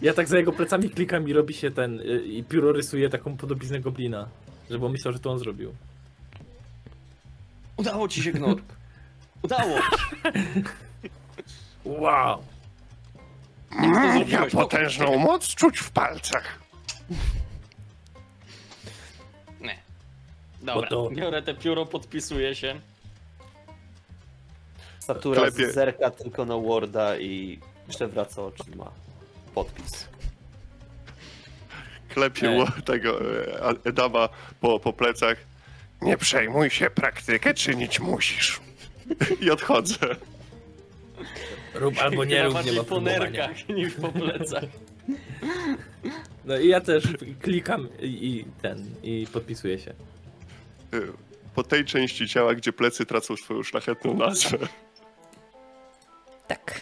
Ja tak za jego plecami klikam i robi się ten, y, i pióro rysuje taką podobiznę goblina. Żeby on myślał, że to on zrobił. Udało ci się, Gnork. <laughs> Udało. Wow! Mm, ja potężną moc czuć w palcach. Nie. Dobra, to- biorę te pióro, podpisuję się. Satura Klepie. zerka tylko na Worda i przewraca oczyma. Podpis. Klepie ło- tego e, Edama po, po plecach Nie przejmuj się, praktykę czynić musisz. <laughs> i odchodzę. Rób albo nie rób, nie ma po nerkach niż po plecach. No i ja też klikam i, i ten, i podpisuję się. E, Po tej części ciała, gdzie plecy tracą swoją szlachetną nazwę. Tak.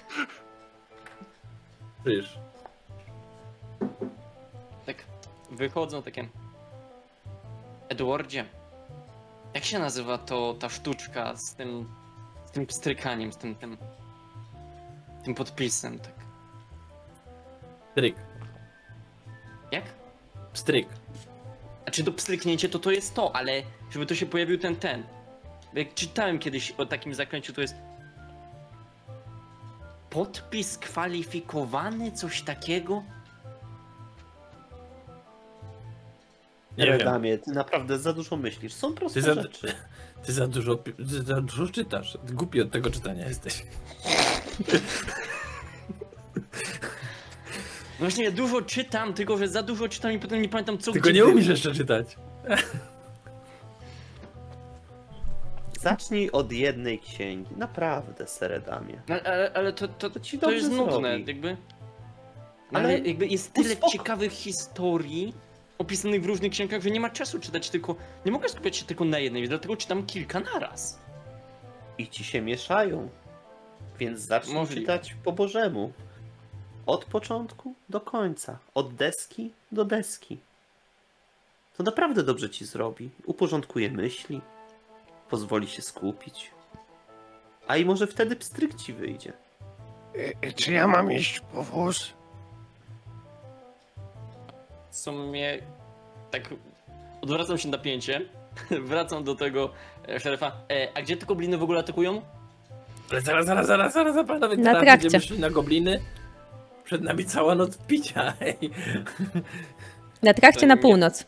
Czyż? Tak, wychodzą takie... Edwardzie, jak się nazywa to ta sztuczka z tym... z tym pstrykaniem, z tym... tym, tym podpisem, tak. Stryk. Jak? Stryk. Znaczy to pstryknięcie to to jest to, ale żeby to się pojawił ten ten. Jak czytałem kiedyś o takim zaklęciu, to jest podpis kwalifikowany, coś takiego? Nie wiem. Redamie, ty naprawdę za dużo myślisz. Są proste Ty za, rzeczy. <laughs> ty za dużo, ty za dużo czytasz. Głupi od tego czytania jesteś. Właśnie dużo czytam, tylko że za dużo czytam i potem nie pamiętam co Tylko nie umiesz jeszcze czytać. <laughs> Zacznij od jednej księgi. Naprawdę, Seredamie. No, ale, ale to, to, To ci to jest nudne, zrobi. jakby. No, ale Ale jakby jest tyle uspoko- ciekawych historii opisanych w różnych księgach, że nie ma czasu czytać tylko. Nie mogę skupiać się tylko na jednej, dlatego czytam kilka naraz. I ci się mieszają. Więc zacznij Możliwe. czytać po Bożemu. Od początku do końca. Od deski do deski. To naprawdę dobrze ci zrobi. Uporządkuje myśli. Pozwoli się skupić. A i może wtedy pstryk ci wyjdzie. Y, y, Czy ja mam iść po wóz? W sumie tak odwracam się napięcie, <laughs> wracam do tego e, szerefa. E, a gdzie te gobliny w ogóle atakują? Ale zaraz, zaraz, zaraz, zaraz, zaraz panowie, Na teraz będziemy szli na gobliny. Przed nami cała noc picia. Ej. Na trakcie na nie- północ.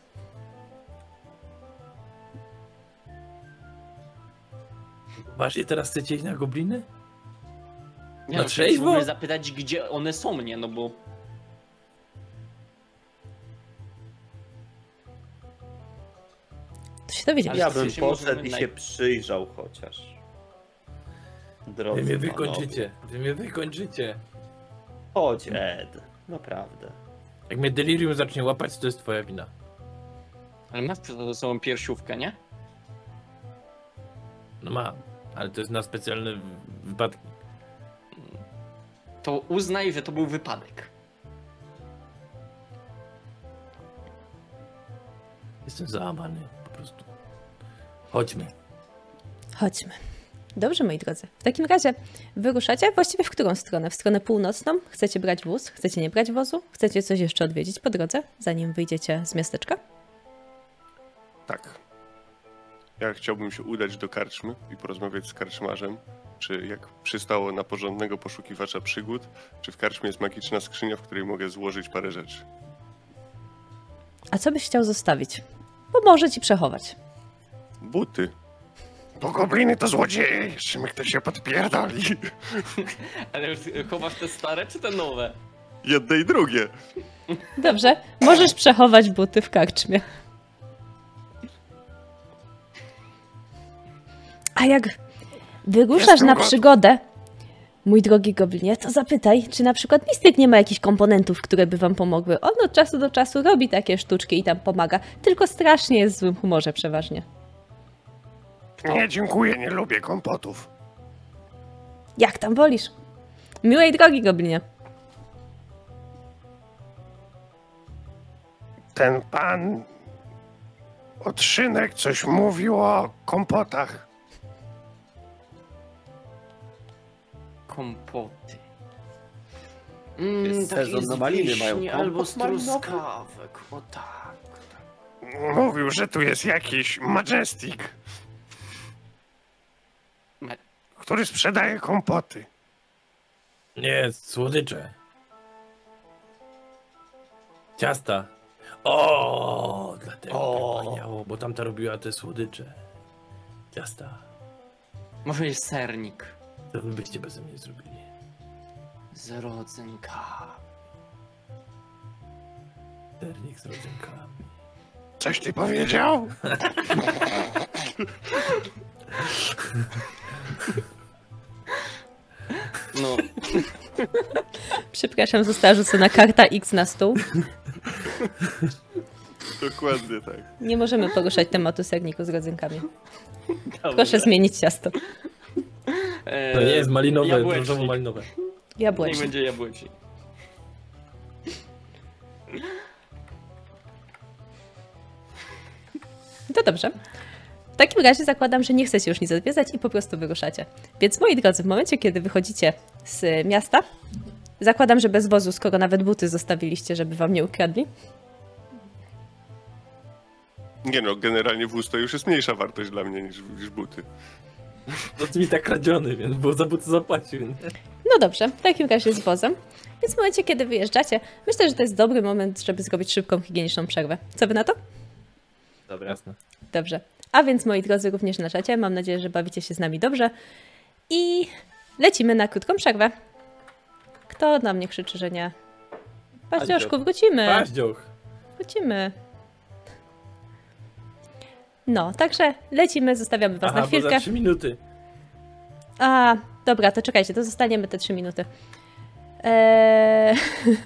Właśnie teraz chcecie iść na gobliny? Nie Na no, trzeźwo? zapytać, gdzie one są, nie? No bo To się dowiedzieć. Ale Ja bym poszedł i naj- się przyjrzał chociaż. Drodzy Wy mnie panowie. wykończycie. Wy mnie wykończycie. Chodź, Ed. Naprawdę. Jak mnie delirium zacznie łapać, to jest twoja wina. Ale masz przed sobą piersiówkę, nie? No mam, ale to jest na specjalne w- wypadki. To uznaj, że to był wypadek. Jestem załamany po prostu. Chodźmy. Chodźmy. Dobrze, moi drodzy. W takim razie wyruszacie właściwie w którą stronę? W stronę północną? Chcecie brać wóz? Chcecie nie brać wozu? Chcecie coś jeszcze odwiedzić po drodze, zanim wyjdziecie z miasteczka? Tak. Ja chciałbym się udać do karczmy i porozmawiać z karczmarzem, czy jak przystało na porządnego poszukiwacza przygód, czy w karczmie jest magiczna skrzynia, w której mogę złożyć parę rzeczy. A co byś chciał zostawić? Bo może ci przechować. Buty. Bo gobliny to złodzieje, jeszcze mi ktoś się podpierdoli. <laughs> Ale chowasz te stare czy te nowe? Jedne i drugie. Dobrze, możesz przechować buty w karczmie. A jak wyruszasz Jestem na gotów. przygodę, mój drogi goblinie, to zapytaj, czy na przykład mistyk nie ma jakichś komponentów, które by wam pomogły. On od czasu do czasu robi takie sztuczki i tam pomaga, tylko strasznie jest w złym humorze przeważnie. Nie, dziękuję, nie lubię kompotów. Jak tam wolisz? Miłej drogi, goblinie. Ten pan od szynek coś mówił o kompotach. Kompoty. Mm, Jest sezon na maliny, wiśni mają kompot albo z malinowy? truskawek, o tak. Mówił, że tu jest jakiś Majestic, Ma- który sprzedaje kompoty. Nie, słodycze. Ciasta. O, dlatego O. tak paniało, bo tamta robiła te słodycze. Ciasta. Może jest sernik. Co wy byście bez mnie zrobili? Z rodzynka. Sernik z rodzynkami. Coś ty powiedział? No, Przepraszam, została rzucona karta X na stół. Dokładnie tak. Nie możemy poruszać tematu serniku z rodzynkami. Proszę zmienić ciasto. To nie jest malinowe, jabłecznik. różowo-malinowe. Niech Jabłecznik. będzie jabłecznik. To dobrze. W takim razie zakładam, że nie chcecie już nic odwiedzać i po prostu wyruszacie. Więc moi drodzy, w momencie, kiedy wychodzicie z miasta, zakładam, że bez wozu, skoro nawet buty zostawiliście, żeby wam nie ukradli. Nie no, generalnie wóz to już jest mniejsza wartość dla mnie niż, niż buty. <laughs> No to mi tak kradziony, więc było za buty zapłacił. nie? No dobrze, w takim razie z wozem. Więc w momencie, kiedy wyjeżdżacie, myślę, że to jest dobry moment, żeby zrobić szybką, higieniczną przerwę. Co wy na to? Dobra. Jasne. Dobrze. A więc moi drodzy, również na czacie, mam nadzieję, że bawicie się z nami dobrze. I lecimy na krótką przerwę. Kto na mnie krzyczy, że nie? Paździoszku, wrócimy. Paździoch. Wrócimy. No, także lecimy, zostawiamy was Aha, na bo za chwilkę. trzy minuty. A, dobra, to czekajcie, to zostaniemy te trzy minuty. Eee... <laughs>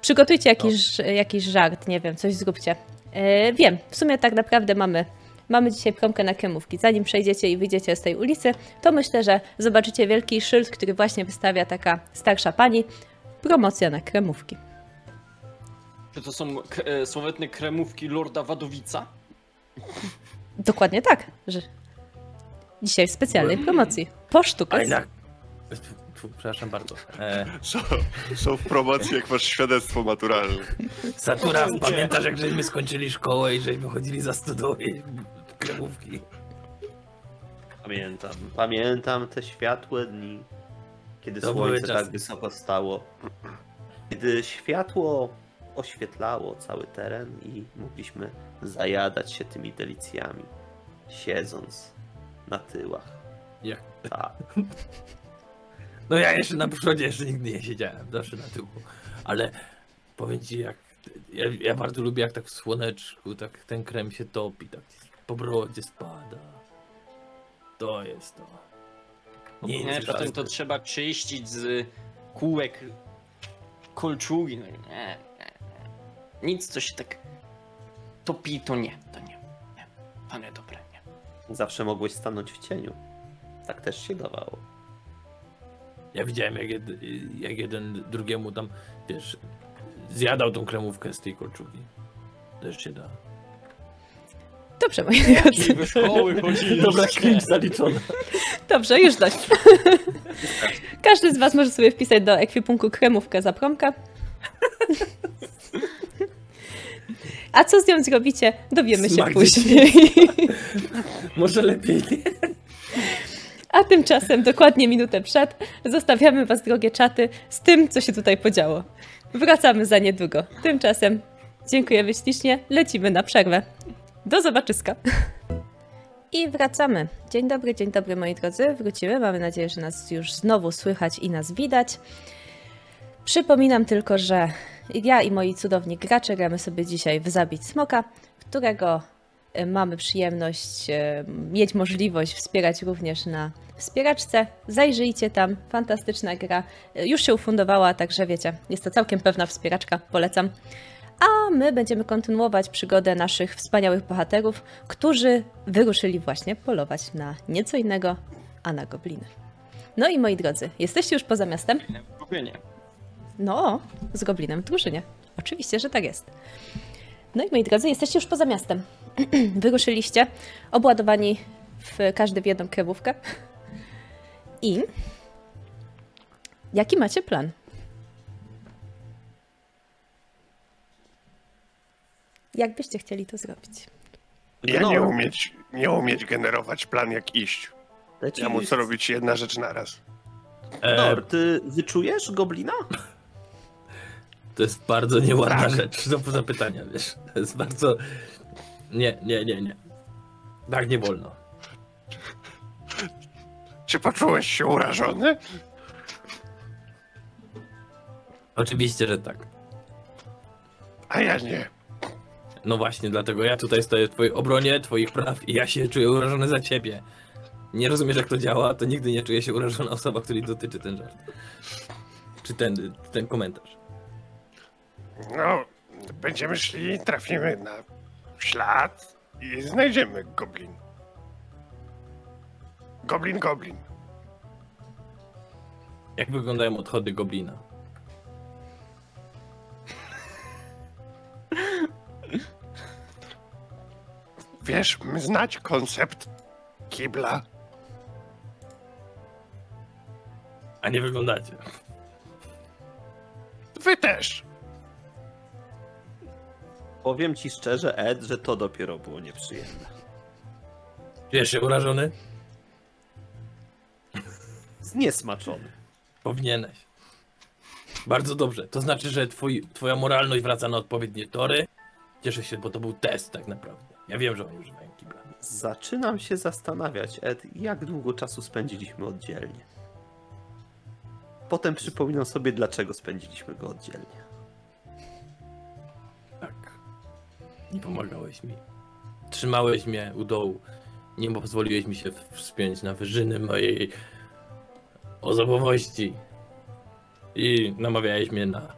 Przygotujcie jakiś, jakiś żart, nie wiem, coś zróbcie. Eee, wiem, w sumie tak naprawdę mamy, mamy dzisiaj promkę na kremówki. Zanim przejdziecie i wyjdziecie z tej ulicy, to myślę, że zobaczycie wielki szyld, który właśnie wystawia taka starsza pani. Promocja na kremówki. Czy to są k- e, słowetne kremówki Lorda Wadowica? Dokładnie tak, że dzisiaj w specjalnej promocji. Po sztukę. Przepraszam bardzo. E, Są, są w promocji jak masz świadectwo maturalne. Satura, pamiętasz jak żeśmy skończyli szkołę i żeśmy chodzili za stodołę i kremówki? Pamiętam. Pamiętam te światłe dni, kiedy To słońce tak wysoko stało. Kiedy światło oświetlało cały teren i mogliśmy zajadać się tymi delicjami, siedząc na tyłach. Jak? Tak. <laughs> No ja jeszcze na przodzie jeszcze nigdy nie siedziałem, zawsze na tyłu. Ale powiem ci jak... Ja, ja bardzo lubię jak tak w słoneczku, tak ten krem się topi, tak po brodzie spada. To jest to. Nie, nie, potem to trzeba czyścić z kółek kolczugi. No, nie. Nic, co się tak topi, to nie, to nie. nie. To nie dobre, nie. Zawsze mogłeś stanąć w cieniu. Tak też się dawało. Ja widziałem jak, jed, jak jeden drugiemu tam, wiesz, zjadał tą kremówkę z tej kolczugi. Też się da. Dobrze, moi drodzy. Do szkoły chodziliście. Dobra, klincz zaliczony. Dobrze, już dość. Każdy z Was może sobie wpisać do ekwipunku kremówkę za promkę. A co z nią zrobicie, dowiemy się Smak później. <laughs> Może lepiej nie. A tymczasem, dokładnie minutę przed, zostawiamy Was, drogie czaty, z tym, co się tutaj podziało. Wracamy za niedługo. Tymczasem dziękujemy ślicznie, lecimy na przerwę. Do zobaczyska. I wracamy. Dzień dobry, dzień dobry moi drodzy. Wrócimy. Mamy nadzieję, że nas już znowu słychać i nas widać. Przypominam tylko, że ja i moi cudowni gracze gramy sobie dzisiaj w Zabić Smoka, którego e, mamy przyjemność e, mieć możliwość wspierać również na wspieraczce. Zajrzyjcie tam, fantastyczna gra. E, Już się ufundowała, także wiecie, jest to całkiem pewna wspieraczka, polecam. A my będziemy kontynuować przygodę naszych wspaniałych bohaterów, którzy wyruszyli właśnie polować na nieco innego, a na gobliny. No i moi drodzy, jesteście już poza miastem? Ogóle nie. No, z goblinem w drużynie. Oczywiście, że tak jest. No i moi drodzy, jesteście już poza miastem. <clears throat> Wyruszyliście, obładowani w każdy w jedną krewówkę. I jaki macie plan? Jak byście chcieli to zrobić? Ja nie umieć, nie umieć generować plan jak iść. Ja muszę robić jedna rzecz naraz. E, Nor, ty wyczujesz goblina? To jest bardzo nieładna Tak. rzecz do zapytania, wiesz. To jest bardzo... Nie, nie, nie, nie. Tak nie wolno. Czy poczułeś się urażony? Oczywiście, że tak. A ja nie. No właśnie, dlatego ja tutaj stoję w twojej obronie, twoich praw i ja się czuję urażony za ciebie. Nie rozumiesz jak to działa, to nigdy nie czuje się urażona osoba, której dotyczy ten żart. Czy ten, ten komentarz. No, będziemy szli, trafimy na ślad i znajdziemy goblin. Goblin, goblin. Jak wyglądają odchody goblina? Wiesz, znać koncept kibla. A nie wyglądacie. Wy też. Powiem ci szczerze, Ed, że to dopiero było nieprzyjemne. Czujesz się urażony? Zniesmaczony. Powinieneś. Bardzo dobrze. To znaczy, że twój, twoja moralność wraca na odpowiednie tory. Cieszę się, bo to był test tak naprawdę. Ja wiem, że oni używają kibla. Zaczynam się zastanawiać, Ed, jak długo czasu spędziliśmy oddzielnie. Potem przypominam sobie, dlaczego spędziliśmy go oddzielnie. Nie pomagałeś mi. Trzymałeś mnie u dołu. Nie pozwoliłeś mi się wspiąć na wyżyny mojej osobowości. I namawiałeś mnie na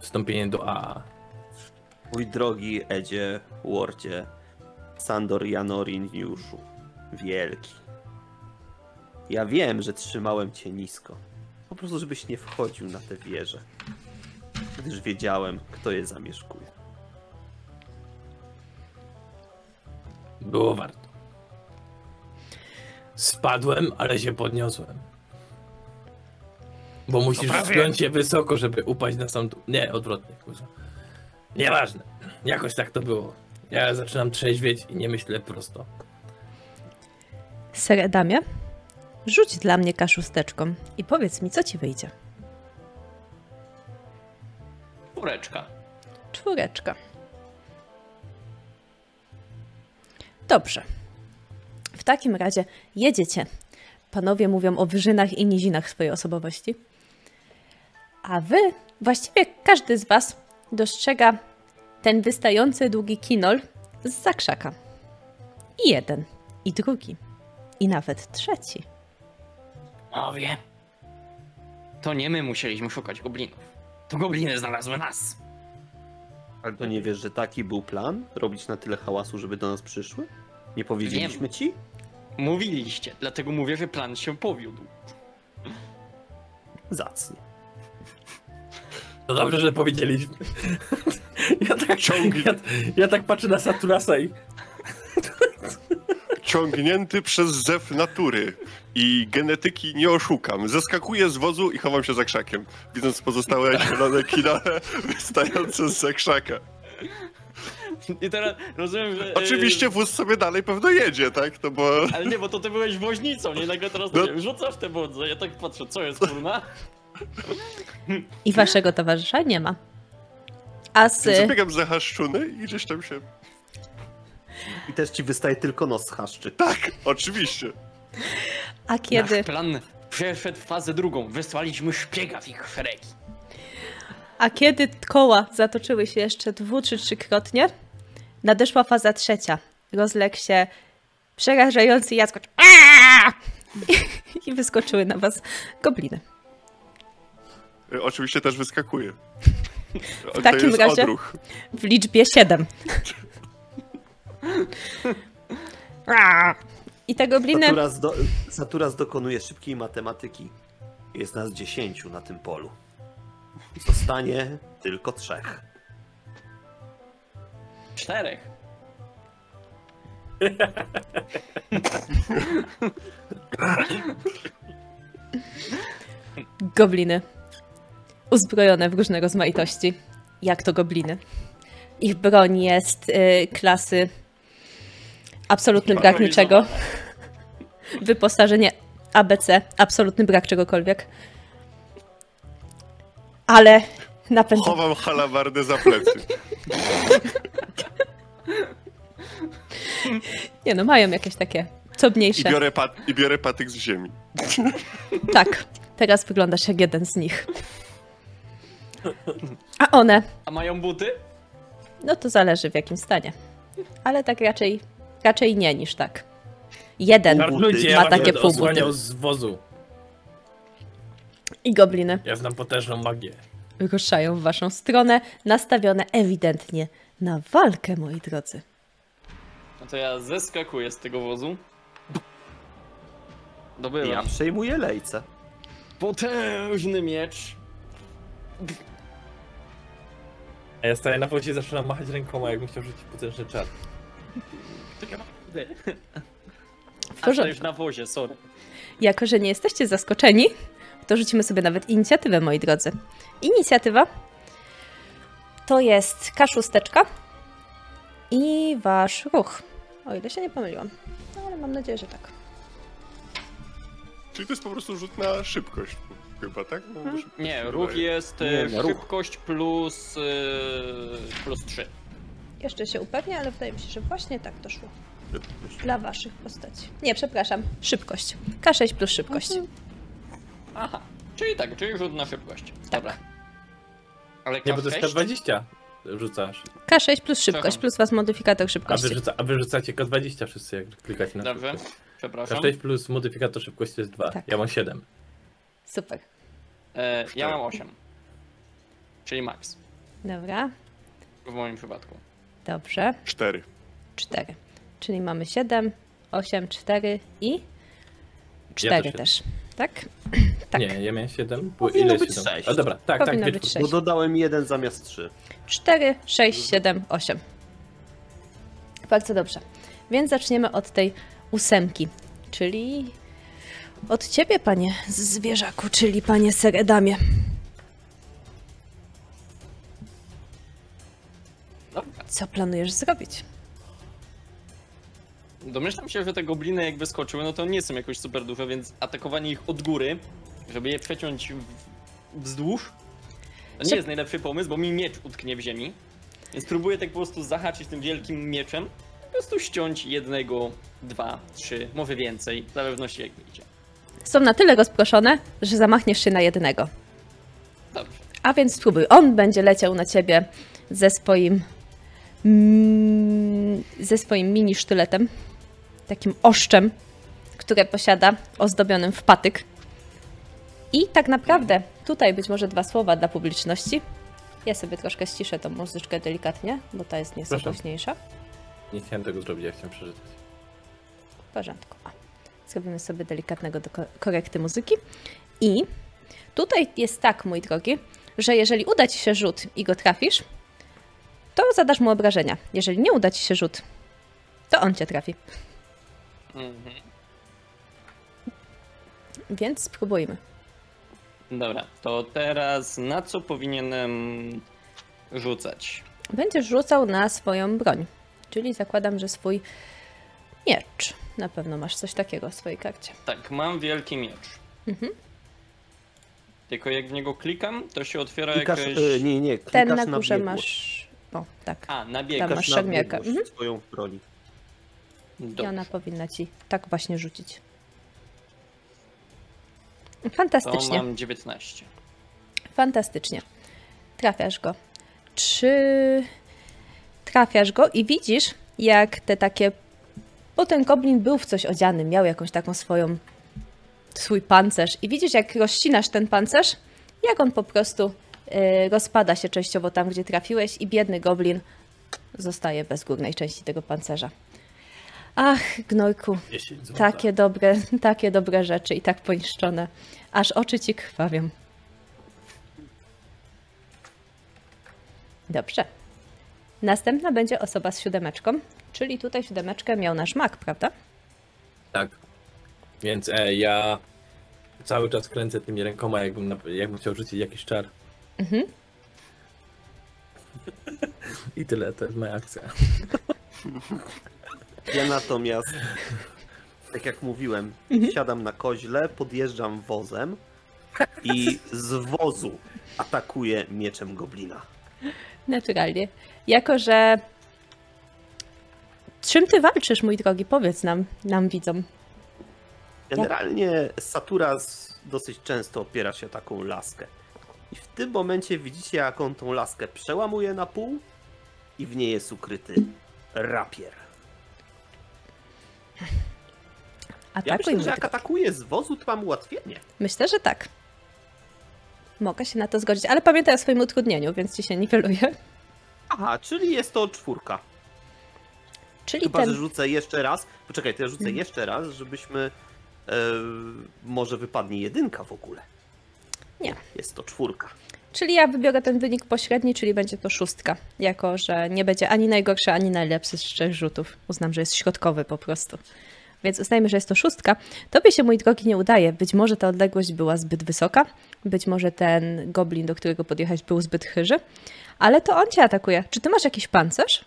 wstąpienie do AA. Mój drogi Edzie, Wardzie, Sandor Janorin Juszu, wielki. Ja wiem, że trzymałem cię nisko. Po prostu, żebyś nie wchodził na te wieże. Gdyż wiedziałem, kto je zamieszkuje. Było warto. Spadłem, ale się podniosłem. Bo musisz prawie- wspiąć się wysoko, żeby upaść na sam dół. Nie, odwrotnie, kurwa. Nieważne. Jakoś tak to było. Ja zaczynam trzeźwieć i nie myślę prosto. Ser Edamie, rzuć dla mnie kaszusteczką i powiedz mi, co ci wyjdzie. Czwóreczka. Czwóreczka. Dobrze. W takim razie jedziecie. Panowie mówią o wyżynach i nizinach swojej osobowości. A wy, właściwie każdy z was dostrzega ten wystający długi kinol z zakrzaka. I jeden, i drugi, i nawet trzeci. Panowie, to nie my musieliśmy szukać goblinów. To gobliny znalazły nas. Ale to nie wiesz, że taki był plan? Robić na tyle hałasu, żeby do nas przyszły? Nie powiedzieliśmy ci? Mówiliście, dlatego mówię, że plan się powiódł. Zacnie. To dobrze, że powiedzieliśmy. <laughs> Ja tak, ja, ja tak patrzę na Saturasa i Ciągnięty przez zew natury i genetyki nie oszukam. Zeskakuję z wozu i chowam się za krzakiem, widząc pozostałe <laughs> zielone kinale wystające z za krzaka. I teraz rozumiem, że... e, Oczywiście wóz sobie dalej pewno jedzie, tak? No bo Ale nie, bo to ty byłeś woźnicą, nie? Nagle teraz No. no. rzucasz te wodze, ja tak patrzę, co jest kurna? I waszego towarzysza nie ma. A z... zabiegam za haszczuny i gdzieś tam się... I też ci wystaje tylko nos z chaszczy. Tak, oczywiście. A kiedy... Nasz plan przeszedł w fazę drugą. Wysłaliśmy szpiega w ich szeregi. A kiedy koła zatoczyły się jeszcze dwu czy trzykrotnie, nadeszła faza trzecia. Rozległ się przerażający jaskocz. Aaaa! <laughs> I wyskoczyły na was gobliny. Y, Oczywiście też wyskakuje. W takim razie- Odruch. W liczbie siedem. <laughs> I te gobliny... Saturas, do, Saturas dokonuje szybkiej matematyki. Jest nas dziesięciu na tym polu. Zostanie tylko trzech. Czterech. Gobliny. Uzbrojone w różne rozmaitości. Jak to gobliny. Ich broń jest y, klasy absolutny brak niczego. Wyposażenie ABC, absolutny brak czegokolwiek. Ale napęd. Chowam halabardę za plecy. <laughs> Nie no, mają jakieś takie co I mniejsze. biorę, pat- I biorę patyk z ziemi. <laughs> Tak, teraz wyglądasz jak jeden z nich. A one, A mają buty? no to zależy w jakim stanie. Ale tak raczej, raczej nie niż tak. Jeden Ludzie, ja ma wam takie półbuty. z wozu. I gobliny Ja znam potężną magię. ruszają w waszą stronę, nastawione ewidentnie na walkę, moi drodzy. No to ja zeskakuję z tego wozu. Ja Dobywam przejmuję lejce. potężny miecz. A ja staję na wozie i zaczynam machać rękoma, jakbym chciał rzucić potężny czar. W A to już na wozie, sorry. Jako, że nie jesteście zaskoczeni, to rzucimy sobie nawet inicjatywę, moi drodzy. Inicjatywa to jest kaszusteczka i wasz ruch. O ile się nie pomyliłam. No, ale mam nadzieję, że tak. Czyli to jest po prostu rzut na szybkość. Chyba, tak? No, szybkość Nie, ruch wydaje. jest Nie, e, no, ruch. szybkość plus, e, plus 3. Jeszcze się upewnię, ale wydaje mi się, że właśnie tak to szło. Dla waszych postaci. Nie, przepraszam. Szybkość. K6 plus szybkość. Aha, czyli tak, czyli rzut na szybkość. Dobra. Ale Nie, bo to jest K6? K20 rzucasz. K6 plus szybkość, Przepraszam. plus was modyfikator A szybkości. wy, rzuca, a wy rzucacie K20 wszyscy, jak klikacie na Dobrze, szybkość. przepraszam. K6 plus modyfikator szybkości to jest 2. Tak. Ja mam 7. Super. E, ja mam 8. Czyli max. Dobra. W moim przypadku. Dobrze. Cztery. 4. Czyli mamy 7, 8, 4 i 4 też też. Tak? <clears throat> tak. Nie, ja miałem 7. Było Powinno ile być 7? sześć. A dobra, tak, Powinno tak, być wieczór. sześć. Bo dodałem jeden zamiast trzy. 4, 6, 7, 8. Bardzo dobrze. Więc zaczniemy od tej ósemki, czyli od ciebie, panie zwierzaku, czyli panie Seredamie. Dobra. Co planujesz zrobić? Domyślam się, że te gobliny jak wyskoczyły, no to nie są jakoś super duże, więc atakowanie ich od góry, żeby je przeciąć w- wzdłuż, to nie Że- jest najlepszy pomysł, bo mi miecz utknie w ziemi. Więc próbuję tak po prostu zahaczyć tym wielkim mieczem, po prostu ściąć jednego, dwa, trzy, może więcej, w zależności jak idzie. Są na tyle rozproszone, że zamachniesz się na jednego. Dobrze. A więc spróbuj. On będzie leciał na ciebie ze swoim. mm, ze swoim mini sztyletem. Takim oszczem, które posiada, ozdobionym w patyk. I tak naprawdę, tutaj być może dwa słowa dla publiczności. Ja sobie troszkę ściszę tą muzyczkę delikatnie, bo ta jest nieco głośniejsza. Nie chciałem tego zrobić, ja chciałem przeczytać. W porządku. Zrobimy sobie delikatnego do ko- korekty muzyki. I tutaj jest tak, mój drogi, że jeżeli uda ci się rzut i go trafisz, to zadasz mu obrażenia. Jeżeli nie uda ci się rzut, to on cię trafi. Mhm. Więc spróbujmy. Dobra, to teraz na co powinienem rzucać? Będziesz rzucał na swoją broń. Czyli zakładam, że swój miecz. Na pewno masz coś takiego w swojej karcie. Tak, mam wielki miecz. Mhm. Tylko jak w niego klikam, to się otwiera Klikasz, jakaś... e, nie, nie, klikasz Ten na na górze biegłość. masz. O, tak. A, na bieg. Tam masz na biegłość Mhm. swoją broni. I Dobrze. ona powinna ci tak właśnie rzucić. To Fantastycznie. mam 19. Fantastycznie. Trafiasz go. Czy trafiasz go i widzisz, jak te takie. Bo ten goblin był w coś odziany, miał jakąś taką swoją. swój pancerz. I widzisz, jak rozcinasz ten pancerz, jak on po prostu y, rozpada się częściowo tam, gdzie trafiłeś, i biedny goblin zostaje bez górnej części tego pancerza. Ach, gnojku, 10 zł. takie dobre, <laughs> takie dobre rzeczy i tak poniszczone. Aż oczy ci krwawią. Dobrze. Następna będzie osoba z siódemeczką, czyli tutaj siódemeczkę miał nasz mak, prawda? Tak. Więc e, ja cały czas kręcę tymi rękoma, jakbym, jakbym chciał rzucić jakiś czar. Mhm. <laughs> I tyle, to jest moja akcja. <laughs> Ja natomiast Tak jak mówiłem, Mhm. siadam na koźle, podjeżdżam wozem i z wozu atakuję mieczem goblina. Naturalnie. Jako, że... Czym ty walczysz, mój drogi? Powiedz nam, nam widzom. Generalnie Saturas dosyć często opiera się taką laskę. I w tym momencie widzicie, jak on tą laskę przełamuje na pół i w niej jest ukryty rapier. Ja Atakuj, myślę, że jak atakuje z wozu, to mam ułatwienie. Myślę, że tak. Mogę się na to zgodzić, ale pamiętaj o swoim utrudnieniu, więc ci się niweluje. Aha, czyli jest to czwórka. Czyli Chyba, że ten... rzucę jeszcze raz. Poczekaj, to ja rzucę jeszcze raz, żebyśmy. E, może wypadnie jedynka w ogóle. Nie. Jest to czwórka. Czyli ja wybiorę ten wynik pośredni, czyli będzie to szóstka. Jako, że nie będzie ani najgorszy, ani najlepszy z trzech rzutów. Uznam, że jest środkowy po prostu. Więc uznajmy, że jest to szóstka. Tobie się, mój drogi, nie udaje. Być może ta odległość była zbyt wysoka. Być może ten goblin, do którego podjechać, był zbyt chyży. Ale to on cię atakuje. Czy ty masz jakiś pancerz?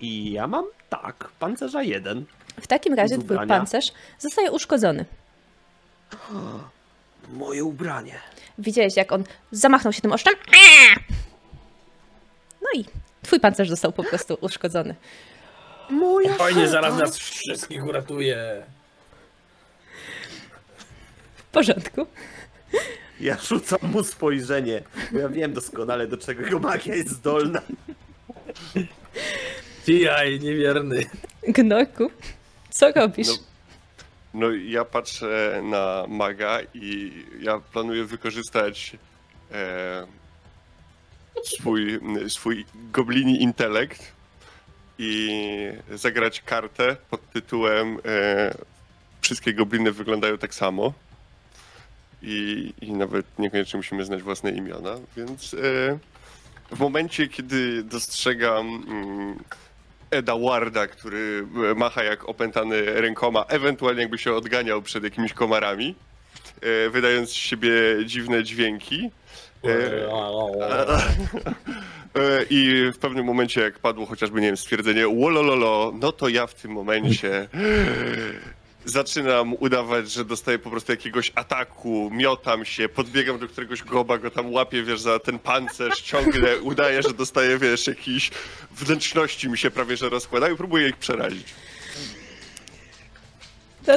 I ja mam tak, pancerza jeden. W takim razie twój pancerz zostaje uszkodzony. <gasps> Moje ubranie. Widziałeś, jak on zamachnął się tym oszczem? No i twój pancerz został po prostu uszkodzony. Moja Fajnie, zaraz nas wszystkich uratuje. W porządku. Ja rzucam mu spojrzenie, bo ja wiem doskonale, do czego jego magia jest zdolna. Tijaj, niewierny. Gnorku, co robisz? No, no ja patrzę na maga i ja planuję wykorzystać e, swój, swój goblini intelekt i zagrać kartę pod tytułem e, Wszystkie gobliny wyglądają tak samo. I, I nawet niekoniecznie musimy znać własne imiona, więc e, w momencie, kiedy dostrzegam mm, Eda Warda, który e, macha jak opętany rękoma, ewentualnie jakby się odganiał przed jakimiś komarami, e, wydając z siebie dziwne dźwięki. E, I w pewnym momencie, jak padło chociażby, nie wiem, stwierdzenie wolololo, no to ja w tym momencie zaczynam udawać, że dostaję po prostu jakiegoś ataku, miotam się, podbiegam do któregoś goba, go tam łapię, wiesz, za ten pancerz, ciągle udaję, że dostaję, wiesz, jakieś wnętrzności mi się prawie, że rozkładają i próbuję ich przerazić.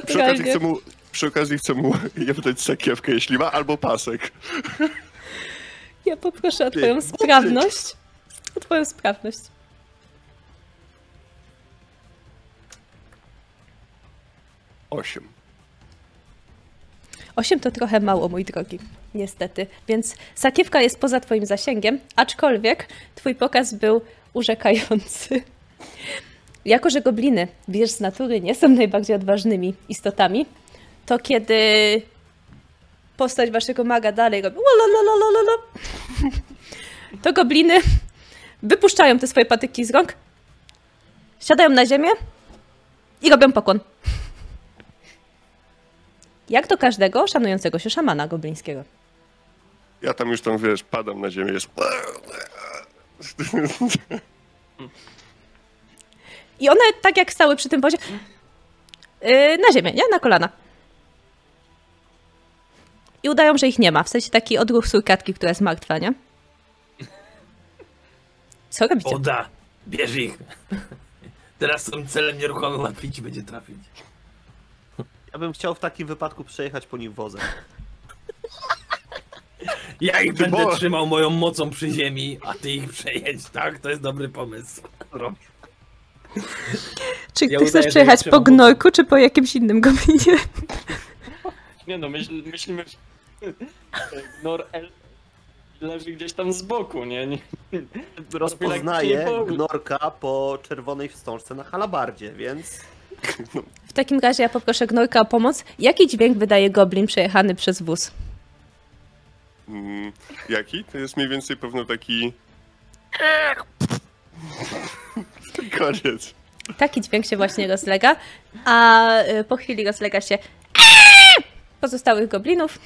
Przy okazji chcę mu, przy okazji chcę mu <laughs> jebnąć sakiewkę, jeśli ma, albo pasek. Ja poproszę o twoją sprawność. O twoją sprawność. Osiem. Osiem to trochę mało, mój drogi. Niestety. Więc sakiewka jest poza twoim zasięgiem, aczkolwiek twój pokaz był urzekający. Jako, że gobliny, wiesz, z natury nie są najbardziej odważnymi istotami, to kiedy postać waszego maga dalej robi to gobliny wypuszczają te swoje patyki z rąk, siadają na ziemię i robią pokłon. Jak do każdego szanującego się szamana goblińskiego. Ja tam już tam, wiesz, padam na ziemię, jest... I one, tak jak stały przy tym wozie, yy, na ziemię, nie? Na kolana. I udają, że ich nie ma. W sensie taki odruch surkatki, która jest martwa, nie? Co robicie? Oda, bierz ich. Teraz są celem nieruchomym, łatwiej ci będzie trafić. Ja bym chciał w takim wypadku przejechać po nich wozem. <laughs> Ja ich będę bo- trzymał moją mocą przy ziemi, a ty ich przejedź, tak? To jest dobry pomysł. Czy Ja ty chcesz przejechać po gnorku, czy po jakimś innym goblinie? Nie no, myśl, myślimy, że Nor L leży gdzieś tam z boku, nie? nie Rozpoznaję Gnorka po czerwonej wstążce na halabardzie, więc <laughs> W takim razie ja poproszę gnorka o pomoc. Jaki dźwięk wydaje goblin przejechany przez wóz? Mm, Jaki? To jest mniej więcej pewno taki... <laughs> Koniec. Taki dźwięk się właśnie rozlega, a y, po chwili rozlega się pozostałych goblinów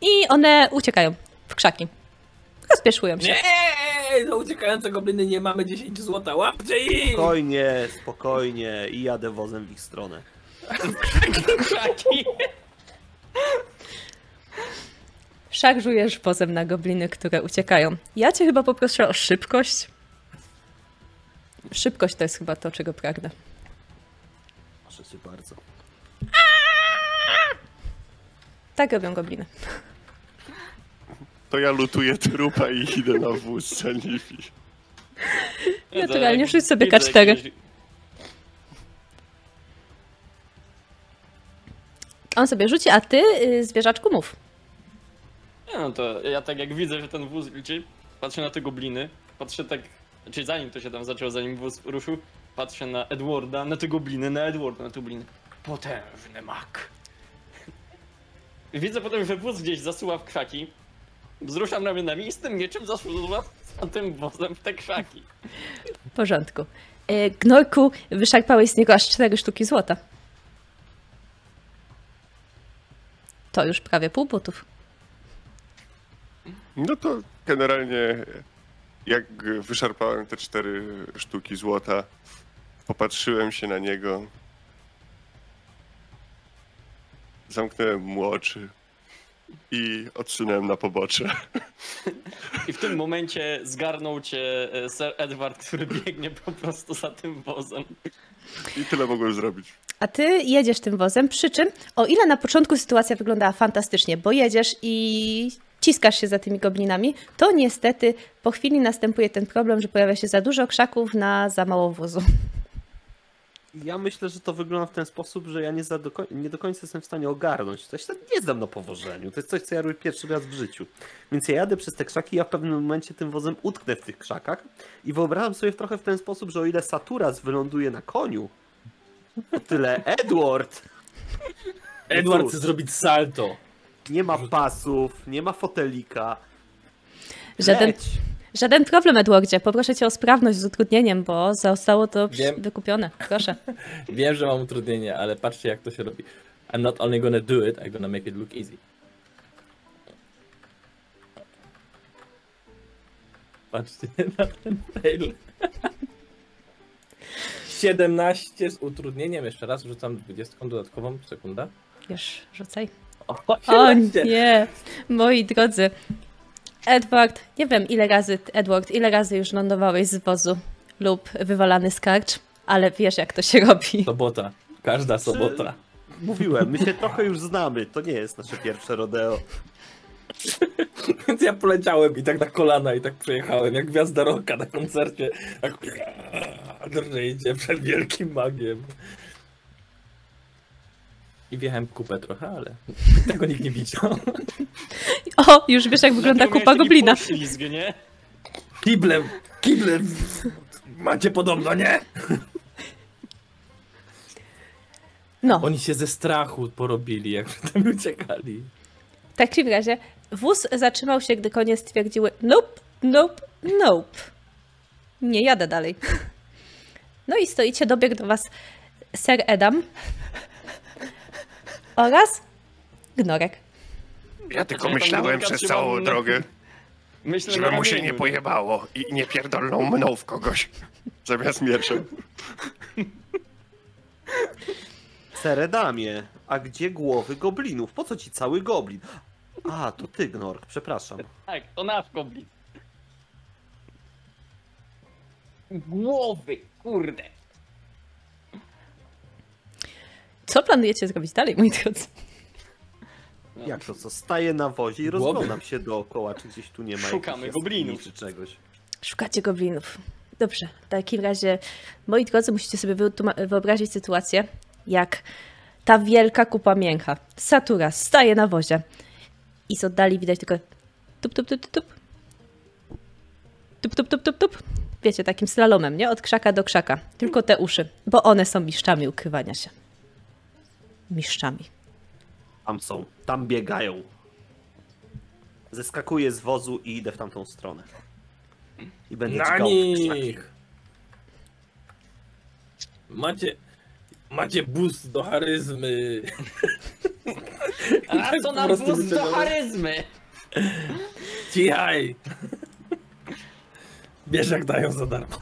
i one uciekają w krzaki. Rozpieszłują się. Nie, do uciekające gobliny nie mamy 10 złota, łapcie ich! Spokojnie, spokojnie i jadę wozem w ich stronę. Krzaki! Szarżujesz pozem na gobliny, które uciekają. Ja cię chyba poproszę o szybkość. Szybkość to jest chyba to, czego pragnę. Proszę cię bardzo. Tak robią gobliny. To ja lutuję trupa i idę na wóz za nimi. Naturalnie, rzuć sobie Widzę K4. On sobie rzuci, a ty, y, zwierzaczku, mów. Nie no to ja tak jak widzę, że ten wóz idzie, patrzę na te gobliny, patrzę tak, czyli zanim to się tam zaczęło, zanim wóz ruszył, patrzę na Edwarda, na te gobliny, na Edwarda, na te gobliny. Potężny mak. Widzę potem, że wóz gdzieś zasuwa w krzaki, wzruszam ramionami i z tym mieczem zasuwa za tym wozem w te krzaki. W porządku. Y, Gnorku, wyszarpałeś z niego aż cztery sztuki złota. To już prawie pół butów. No to generalnie jak wyszarpałem te cztery sztuki złota, popatrzyłem się na niego, zamknąłem mu oczy i odsunąłem na pobocze. I w tym momencie zgarnął cię e, Sir Edward, który biegnie po prostu za tym wozem. I tyle mogłem zrobić. A ty jedziesz tym wozem, przy czym, o ile na początku sytuacja wyglądała fantastycznie, bo jedziesz i ciskasz się za tymi goblinami, to niestety po chwili następuje ten problem, że pojawia się za dużo krzaków na za mało wozu. Ja myślę, że to wygląda w ten sposób, że ja nie, za do, koń- nie do końca jestem w stanie ogarnąć. To ja się nie znam na powożeniu. To jest coś, co ja robię pierwszy raz w życiu. Więc ja jadę przez te krzaki, ja w pewnym momencie tym wozem utknę w tych krzakach i wyobrażam sobie trochę w ten sposób, że o ile Saturas wyląduje na koniu, o tyle Edward Edward chce zrobić salto. nie ma pasów, nie ma fotelika. Żaden, Leć. Żaden problem, Edwardzie. Poproszę cię o sprawność z utrudnieniem, bo zostało to Wiem. wykupione. Proszę. <laughs> Wiem, że mam utrudnienie, ale patrzcie jak to się robi. I'm not only gonna do it, I'm gonna make it look easy. Patrzcie <laughs> na ten fail. <laughs> 17 z utrudnieniem, jeszcze raz rzucam 20 dodatkową, sekunda. Już, rzucaj. O, O 17. nie, moi drodzy. Edward, nie wiem ile razy, Edward, ile razy już lądowałeś z wozu lub wywalany z karcz, ale wiesz jak to się robi. Sobota. Każda sobota. Mówiłem, my się trochę już znamy. To nie jest nasze pierwsze rodeo. Więc ja poleciałem i tak na kolana i tak przejechałem, jak gwiazda roka na koncercie. Tak drżyjcie przed wielkim magiem. I wjechałem kupę trochę, ale <laughs> tego nikt nie widział. O, już wiesz jak wygląda kupa goblina. poślizg, nie? Kiblem, kiblem macie podobno, nie? No, Oni się ze strachu porobili, jak tam uciekali. w takim razie wóz zatrzymał się, gdy konie stwierdziły nope, nope, nope. Nie jadę dalej. <laughs> No i stoicie, dobiegł do was Sir Edam oraz Gnorek. Ja tylko Znaczy, ja tam myślałem przez całą na- drogę, Myślę, żeby mu się nie pojebało i nie pierdolnął mną w kogoś. <laughs> Zamiast mieczem. Seredamie, a gdzie głowy goblinów? Po co ci cały goblin? A, to ty, Gnork, przepraszam. Tak, to nasz goblin. Głowy, kurde. Co planujecie zrobić dalej, moi drodzy? Jak to co? Staję na wozie i Głowy. rozglądam się dookoła, czy gdzieś tu nie ma Szukamy jakichś goblinów. jaskini czy czegoś. Szukacie goblinów. Dobrze, w takim razie, moi drodzy, musicie sobie wyobrazić sytuację, jak ta wielka kupa mięcha, Satura, staje na wozie i z oddali widać tylko tup, tup, tup, tup, tup. Tup, tup, tup, tup, tup. Wiecie, takim slalomem, nie? Od krzaka do krzaka. Tylko te uszy, bo one są mistrzami ukrywania się. Mistrzami. Tam są, tam biegają. Zeskakuję z wozu i idę w tamtą stronę. I będę Na nich! Macie, macie boost do charyzmy. <laughs> A co prostu wóz do charyzmy? Cichaj! Wiesz jak dają za darmo.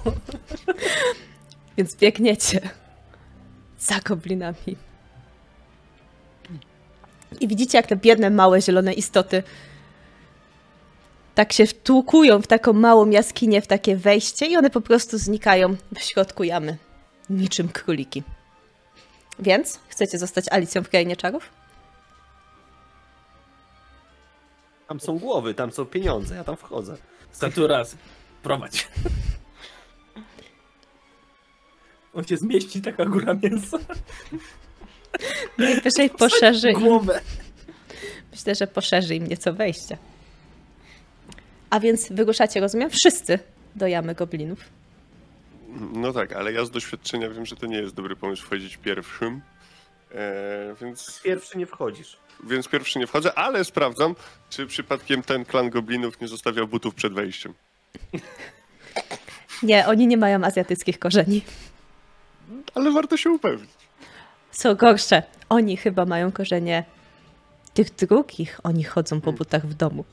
Więc biegniecie za goblinami. I widzicie, jak te biedne, małe, zielone istoty tak się wtłukują w taką małą jaskinię, w takie wejście i one po prostu znikają w środku jamy. Niczym króliki. Więc chcecie zostać Alicją w Krainie Czarów? Tam są głowy, tam są pieniądze, ja tam wchodzę. Saturas, prowadź. On się zmieści, taka góra mięsa. Najwyżej <laughs> poszerzy Głowę. myślę, że poszerzy im nieco wejście. A więc wyruszacie, rozumiem, wszyscy do jamy goblinów. No tak, ale ja z doświadczenia wiem, że to nie jest dobry pomysł wchodzić pierwszym. E, więc, Pierwszy nie wchodzisz. więc pierwszy nie wchodzę, ale sprawdzam, czy przypadkiem ten klan goblinów nie zostawiał butów przed wejściem. Nie, oni nie mają azjatyckich korzeni. Ale warto się upewnić. Co gorsze, oni chyba mają korzenie tych drugich. Oni chodzą po butach w domu.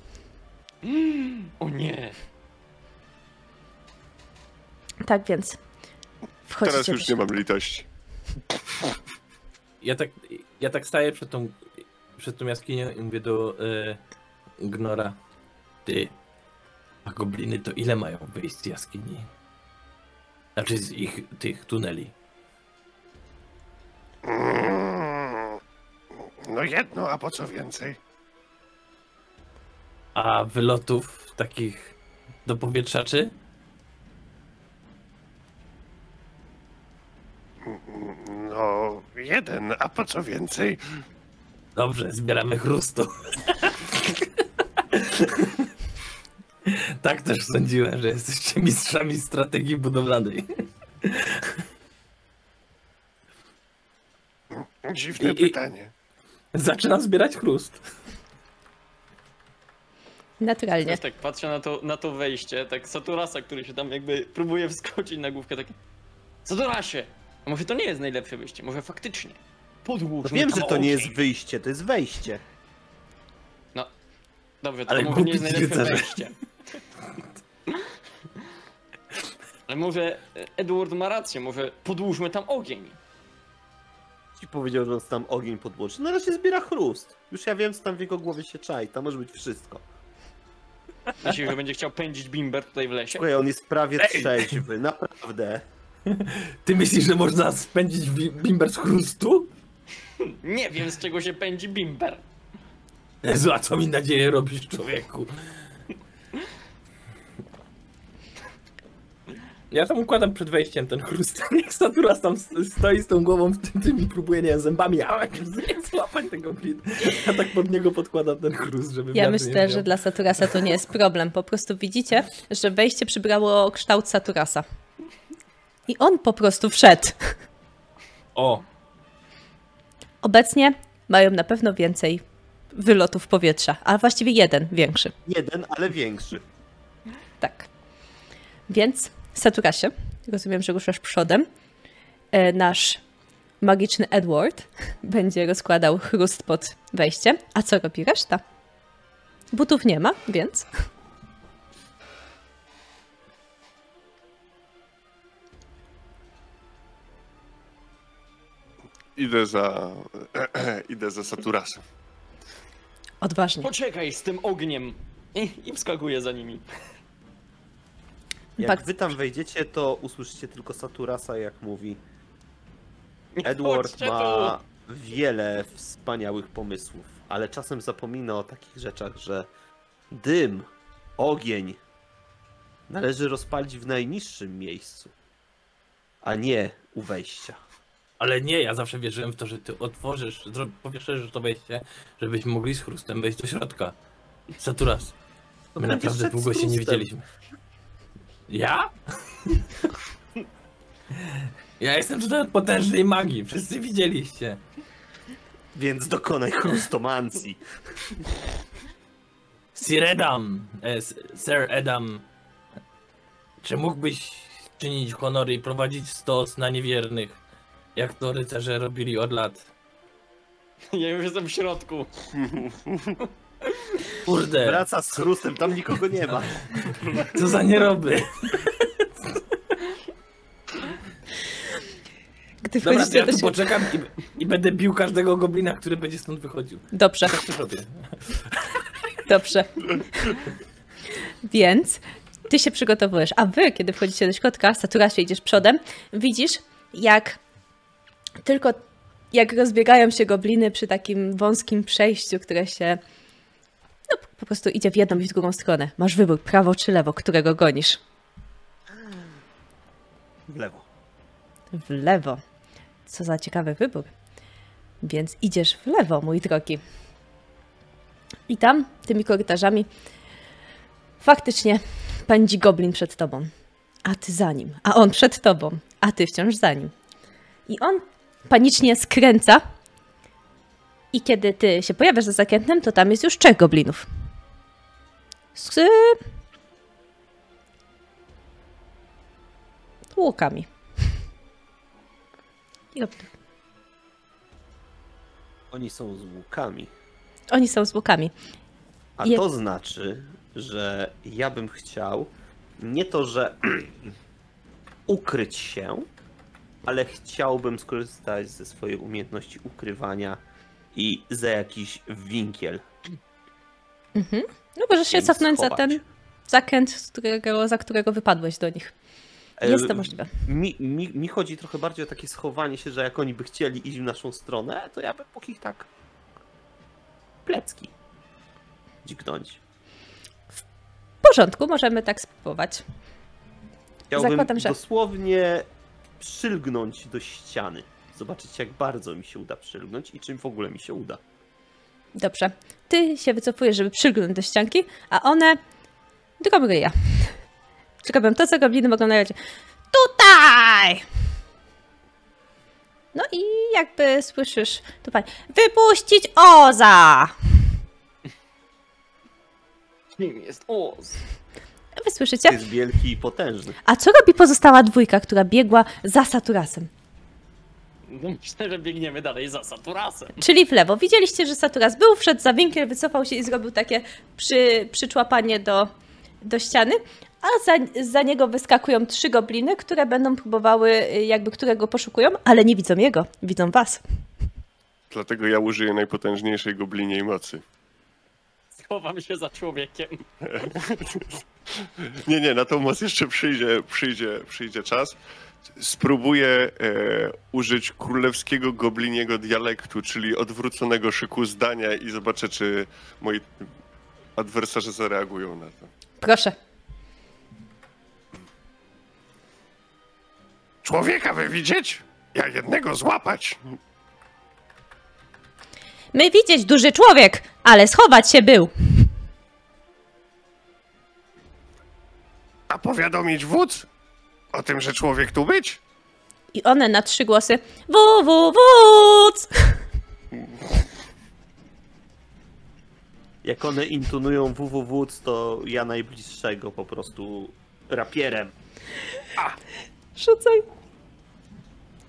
O nie. Tak więc wchodzicie. Teraz już nie mam litości. Ja tak, ja tak staję przed tą, przed tą jaskinią i mówię do e, Gnora. Ty, a gobliny to ile mają wyjść z jaskini? Znaczy z ich tych tuneli. Mm, No jedno, a po co więcej? A wylotów takich do powietrzaczy? No jeden, a po co więcej? Dobrze, zbieramy chrustu. tak też sądziłem, że jesteście mistrzami strategii budowlanej. Dziwne I- i- pytanie. Zaczynam zbierać chrust. Naturalnie. Wiesz, tak patrzę na to, na to wejście, tak Saturasa, który się tam jakby próbuje wskoczyć na główkę, takie Saturasie! A może to nie jest najlepsze wyjście, może faktycznie. Podłóż No wiem, że to nie jest wyjście, to jest wejście. Dobrze, to Ale może nie jest najlepsze rycerze. wejście. Ale może Edward ma rację, może podłóżmy tam ogień. Ci powiedział, że on tam ogień podłączy. No ale się zbiera chrust. Już ja wiem, co tam w jego głowie się czai. Tam może być wszystko. Myślisz, że będzie chciał pędzić bimber tutaj w lesie? Słuchaj, on jest prawie trzeźwy, naprawdę. <laughs> Ty myślisz, że można spędzić bimber z chrustu? Nie wiem, z czego się pędzi bimber. Jezu, a co mi nadzieję robisz, człowieku? Ja tam układam przed wejściem ten chrust. <laughs> Niech Saturas tam stoi z tą głową w tym, tym i próbuje, nie zębami a, nie <laughs> złapać tego glin. Ja tak pod niego podkładam ten chrust, żeby Ja myślę, że dla Saturasa to nie jest problem. Po prostu widzicie, że wejście przybrało kształt Saturasa. I on po prostu wszedł. O, Obecnie mają na pewno więcej wylotów powietrza, a właściwie jeden większy. Jeden, ale większy. Tak. Więc, Saturasie, rozumiem, że ruszasz przodem. E, Nasz magiczny Edward <laughs> będzie rozkładał chrust pod wejściem. A co robi reszta? Butów nie ma, więc Idę za... <clears throat> idę za Saturasem. odważnie. Poczekaj z tym ogniem. I, i wskakuje za nimi. Jak Tak. wy tam wejdziecie, to usłyszycie tylko Saturasa, jak mówi. Edward ma wiele wspaniałych pomysłów, ale czasem zapomina o takich rzeczach, że dym, ogień należy rozpalić w najniższym miejscu, a nie u wejścia. ale nie, ja zawsze wierzyłem w to, że ty otworzysz, powiesz, że to wejście, żebyśmy mogli z chrustem wejść do środka. Saturas, my naprawdę długo się nie widzieliśmy. Ja? Ja jestem tutaj od potężnej magii, wszyscy widzieliście. Więc dokonaj chrustomancji. Sir Edam, e, Sir Edam, czy mógłbyś czynić honory i prowadzić stos na niewiernych, jak to rycerze robili od lat? Ja już jestem w środku. Kurde. Wraca z chrustem, tam nikogo nie ma. Co za nieroby. Gdy Dobra, to ja tu poczekam i, i, będę bił każdego goblina, który będzie stąd wychodził. Dobrze. Tak Dobrze. Więc ty się przygotowujesz, a wy, kiedy wchodzicie do środka, Saturasie idziesz przodem, widzisz, jak tylko jak rozbiegają się gobliny przy takim wąskim przejściu, które się po prostu idzie w jedną i w drugą stronę. Masz wybór, prawo czy lewo, którego gonisz. W lewo. W lewo. Co za ciekawy wybór. Więc idziesz w lewo, mój drogi. I tam, tymi korytarzami, faktycznie pędzi goblin przed tobą. A ty za nim. A on przed tobą. A ty wciąż za nim. I on panicznie skręca. I kiedy ty się pojawiasz za zakrętem, to tam jest już trzech goblinów. Z łukami. Oni są z łukami. Oni są z łukami. A Je- to znaczy, że ja bym chciał nie to, że <clears throat> ukryć się, ale chciałbym skorzystać ze swojej umiejętności ukrywania i za jakiś winkiel. No możesz się cofnąć za schować. ten zakręt, z którego, za którego wypadłeś do nich. Jest to E, możliwe. Mi, mi, mi chodzi trochę bardziej o takie schowanie się, że jak oni by chcieli iść w naszą stronę, to ja bym mógł ich tak plecki dźgnąć. W porządku, możemy tak spróbować. Chciałbym Zakładam, że- dosłownie przylgnąć do ściany. Zobaczyć, jak bardzo mi się uda przylgnąć i czym w ogóle mi się uda. Dobrze. Ty się wycofujesz, żeby przyglądać do ścianki, a one drogą ryja. Czekam, <laughs> to co gobliny mogą nagrać. Tutaj! No i jakby słyszysz tu pani, wypuścić Oza! Nim jest Oz. Wy słyszycie? Jest wielki i potężny. A co robi pozostała dwójka, która biegła za Saturasem? Myślę, że biegniemy dalej za Saturasem. Czyli w lewo. Widzieliście, że Saturas był, wszedł za winkiel, wycofał się i zrobił takie przy, przyczłapanie do, do ściany, a za, za niego wyskakują trzy gobliny, które będą próbowały, jakby którego poszukują, ale nie widzą jego, widzą was. Dlatego ja użyję najpotężniejszej gobliniej mocy. Schowam się za człowiekiem. <laughs> Nie, nie, na tą moc jeszcze przyjdzie, przyjdzie, przyjdzie czas. Spróbuję e, użyć królewskiego gobliniego dialektu, czyli odwróconego szyku zdania i zobaczę, czy moi adwersarze zareagują na to. Proszę. Człowieka wy widzieć? Ja jednego złapać. My widzieć duży człowiek, ale schować się był. A powiadomić wódz o tym, że człowiek tu być? I one na trzy głosy wu, wu, wódz! Jak one intonują www, to ja najbliższego po prostu rapierem. Rzucaj.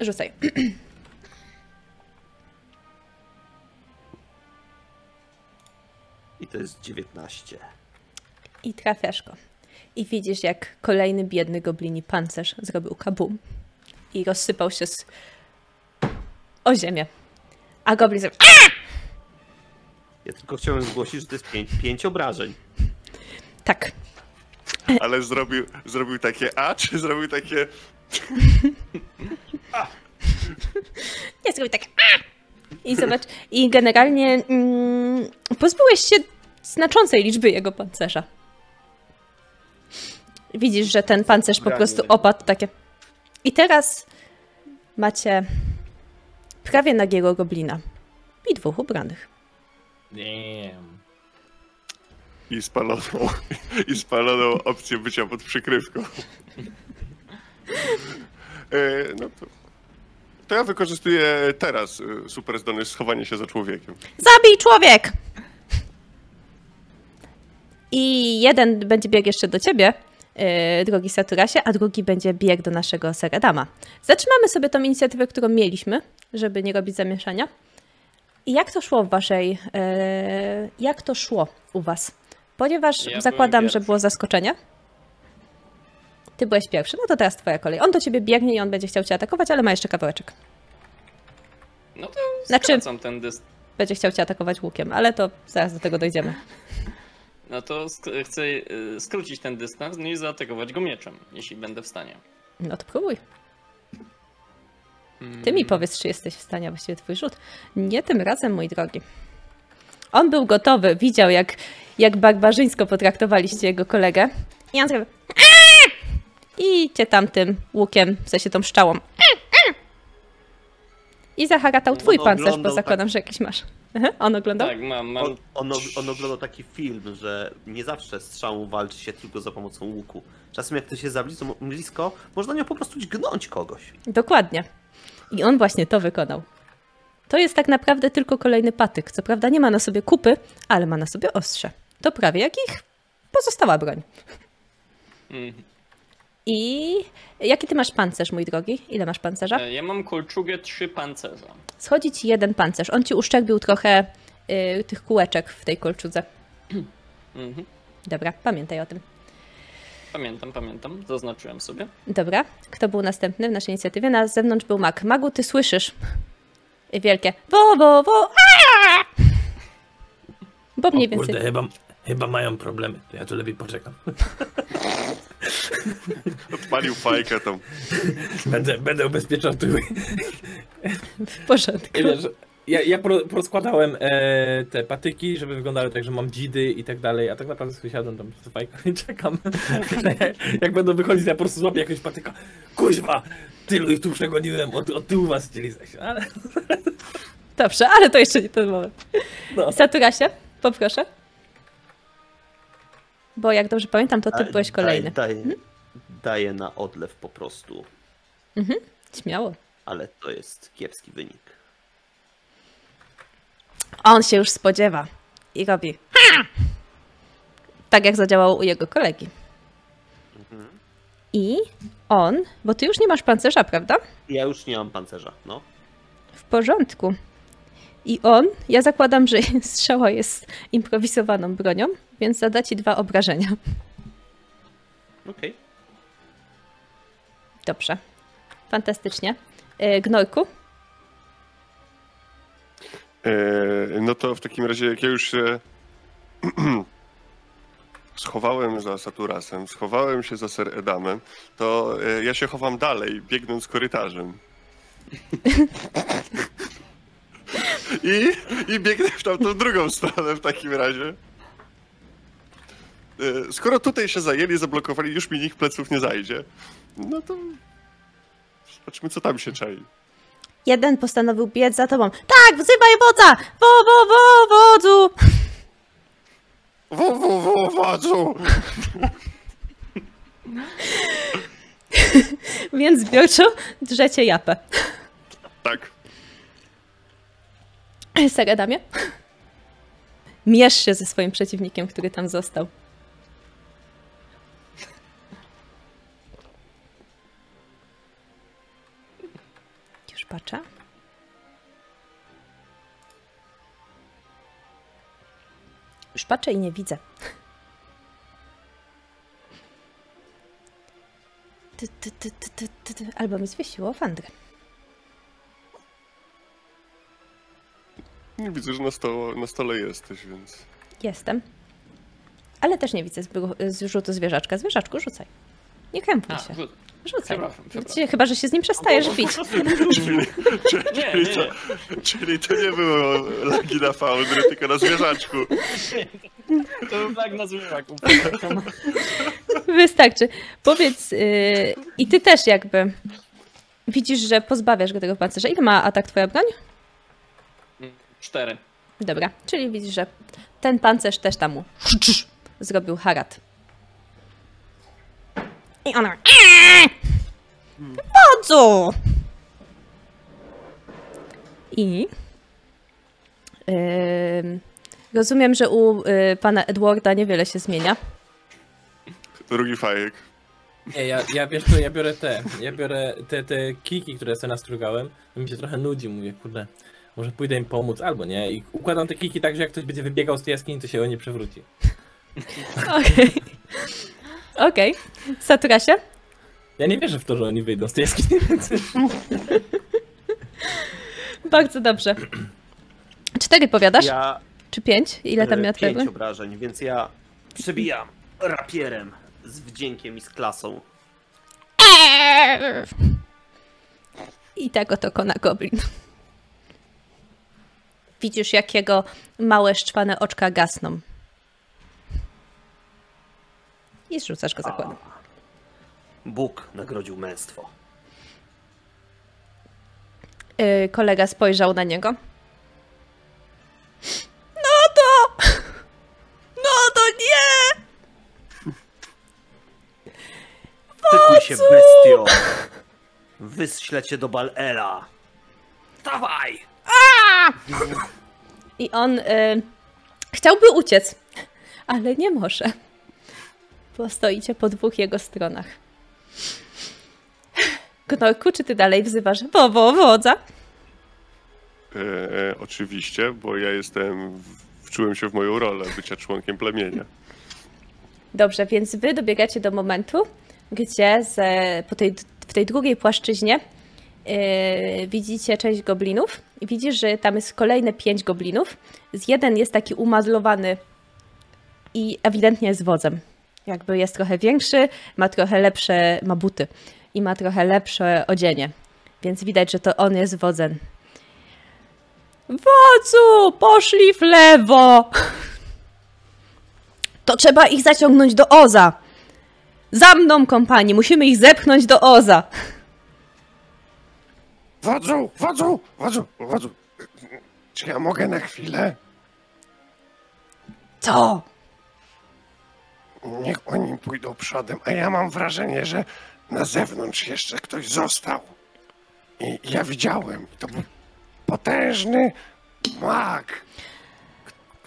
Rzucaj. I to jest 19. I trafiasz go. I widzisz, jak kolejny biedny goblini pancerz zrobił kabum. I rozsypał się z... o ziemię. A goblin zrobił... Ja tylko chciałem zgłosić, że to jest 5, pięć obrażeń. Tak. Ale zrobił, zrobił takie A, czy zrobił takie... <laughs> Nie, zrobił tak... "A!" I zobacz, i generalnie mm, pozbyłeś się znaczącej liczby jego pancerza. Widzisz, że ten pancerz po prostu opadł takie. I teraz macie prawie nagiego goblina i dwóch ubranych. Damn. I spaloną, i spaloną opcję bycia pod przykrywką. E, no to, to ja wykorzystuję teraz e, super zdolność schowanie się za człowiekiem. Zabij człowiek! I jeden będzie biegł jeszcze do ciebie, drogi Saturasie, a drugi będzie biegł do naszego Seradama. Zatrzymamy sobie tą inicjatywę, którą mieliśmy, żeby nie robić zamieszania. I jak to szło w waszej... Yy, jak to szło u was? Ponieważ Ja zakładam, że było zaskoczenie. Ty byłeś pierwszy, no to teraz twoja kolej. On do ciebie biegnie i on będzie chciał cię atakować, ale ma jeszcze kawałeczek. No to Znaczy- ten dystans. Będzie chciał cię atakować łukiem, ale to zaraz do tego dojdziemy. <laughs> No to sk- chcę y, skrócić ten dystans, no i zaatakować go mieczem, jeśli będę w stanie. No to próbuj. Ty mi powiedz, czy jesteś w stanie, a właściwie twój rzut. Nie tym razem, mój drogi. On był gotowy, widział jak, jak barbarzyńsko potraktowaliście jego kolegę. I on zrobił "Aaa!" i cię tamtym łukiem, w sensie tą szczałą. I zaharatał twój On pancerz, bo oglądał zakładam, że jakiś masz. <laughs> On oglądał? Tak, mam, mam. On, on, on oglądał taki film, że nie zawsze strzałą walczy się tylko za pomocą łuku. Czasem jak ktoś jest za blisko, blisko można nią po prostu dźgnąć kogoś. Dokładnie. I on właśnie to wykonał. To jest tak naprawdę tylko kolejny patyk. Co prawda nie ma na sobie kupy, ale ma na sobie ostrze. To prawie jak ich pozostała broń. Mm. I jaki ty masz pancerz, mój drogi? Ile masz pancerza? E, Ja mam kolczugę trzy pancerza. Schodzi ci jeden pancerz. On ci uszczerbił trochę y, tych kółeczek w tej kolczudze. <clears throat> Mhm. Dobra, pamiętaj o tym. Pamiętam, pamiętam, zaznaczyłem sobie. Dobra, kto był następny w naszej inicjatywie? Na zewnątrz był Mak. Magu, ty słyszysz wielkie wo, wo, wo, aaa! Bo mniej o więcej... kurde, chyba, chyba mają problemy. Ja tu lepiej poczekam. <laughs> <laughs> Odpalił fajkę tam. Będę, będę ubezpieczał tyły. W porządku. Wiesz, ja, ja porozkładałem e, te patyki, żeby wyglądały tak, że mam dzidy i tak dalej, a tak naprawdę sobie siadam tam z fajką i czekam. <laughs> Jak będą wychodzić, ja po prostu złapię jakąś patyka. Kuźwa, tylu ich tu przegoniłem, od, od tyłu was chcieli zejść. Ale Dobrze, ale to jeszcze nie ten moment. no. Saturasie, poproszę. Bo jak dobrze pamiętam, to ty Daj- byłeś kolejny. Daj, daj, daje na odlew po prostu, Śmiało. ale to jest kiepski wynik. On się już spodziewa i robi. "Ha!" Tak jak zadziałało u jego kolegi. I on, bo ty już nie masz pancerza, prawda? Ja już nie mam pancerza, no. W porządku. I on, ja zakładam, że <laughs> strzała jest improwizowaną bronią, więc zada ci dwa obrażenia. Okej. Dobrze. Fantastycznie. E, Gnojku? E, no to w takim razie, jak ja już się <clears throat> schowałem za Saturasem, schowałem się za Ser Edamem, to e, ja się chowam dalej, biegnąc korytarzem. <laughs> I, I biegnę w tamtą drugą stronę w takim razie. E, Skoro tutaj się zajęli, zablokowali, już mi nikt pleców nie zajdzie, no to zobaczmy, co tam się czai. Jeden postanowił biec za tobą. Tak, wzywaj wodza! Wo, wo, wo, wodzu! Wo, wo, wo, wodzu! <laughs> Więc zbiorczo drzecie japę. Tak. <clears throat> Sagadamie? Mierz się ze swoim przeciwnikiem, który tam został. Już patrzę. Już patrzę i nie widzę. Albo mi zwiesiło Wandrę. Widzę, że na, sto, na stole jesteś, więc... Jestem. Ale też nie widzę zbru- z rzutu zwierzaczka. Zwierzaczku, rzucaj. Nie krępuj A, się. Rzucaj. przepraszam, Chyba, że się z nim przestajesz bić. <laughs> Czyli, Nie, czyli, nie, to, nie. czyli to nie było lagi na faundry, tylko na zwierzaczku. To był tak na zwierzaku. <laughs> Wystarczy. Powiedz, yy, i ty też jakby widzisz, że pozbawiasz go tego pancerza. Ile ma atak twoja broń? Cztery. Dobra, czyli widzisz, że ten pancerz też tam mu zrobił harat. I ona... Wodzu! I... ym, rozumiem, że u y, pana Edwarda niewiele się zmienia. Drugi fajek. Nie, ja, ja wiesz co, ja biorę te, ja biorę te, te kiki, które sobie nastrugałem, to mi się trochę nudzi, mówię, kurde, może pójdę im pomóc, albo nie, i układam te kiki tak, że jak ktoś będzie wybiegał z tej jaskini, to się o nie przewróci. Okej. Okej. Saturasie? Ja nie wierzę w to, że oni wyjdą z tej jaskini. <laughs> Bardzo dobrze. Cztery powiadasz? Ja Czy pięć? Ile tam e, twoja pięć broń? obrażeń, więc ja przebijam rapierem z wdziękiem i z klasą. I tak oto kona goblin. Widzisz, jak jego małe, szczwane oczka gasną. I zrzucasz go zakładem. Bóg nagrodził męstwo. Yy, kolega spojrzał na niego. No to! No to nie! Tykuj się, bestio! Wyślę cię do Balela! Dawaj! I on y, chciałby uciec, ale nie może. Bo stoicie po dwóch jego stronach. Gnorku, czy ty dalej wzywasz wowo, wodza? E, oczywiście, bo ja jestem, wczułem się w moją rolę bycia członkiem plemienia. Dobrze, więc wy dobiegacie do momentu, gdzie z, po tej, w tej drugiej płaszczyźnie widzicie część goblinów i widzisz, że tam jest kolejne pięć goblinów. Z jeden jest taki umadlowany i ewidentnie jest wodzem. Jakby jest trochę większy, ma trochę lepsze, ma buty i ma trochę lepsze odzienie. Więc widać, że to on jest wodzem. Wodzu, poszli w lewo! <laughs> To trzeba ich zaciągnąć do Oza. Za mną, kompanii, musimy ich zepchnąć do Oza. Wodzu, wodzu, wodzu, wodzu. Czy ja mogę na chwilę? Co? Niech oni pójdą przodem, a ja mam wrażenie, że na zewnątrz jeszcze ktoś został. I ja widziałem, to był potężny mag.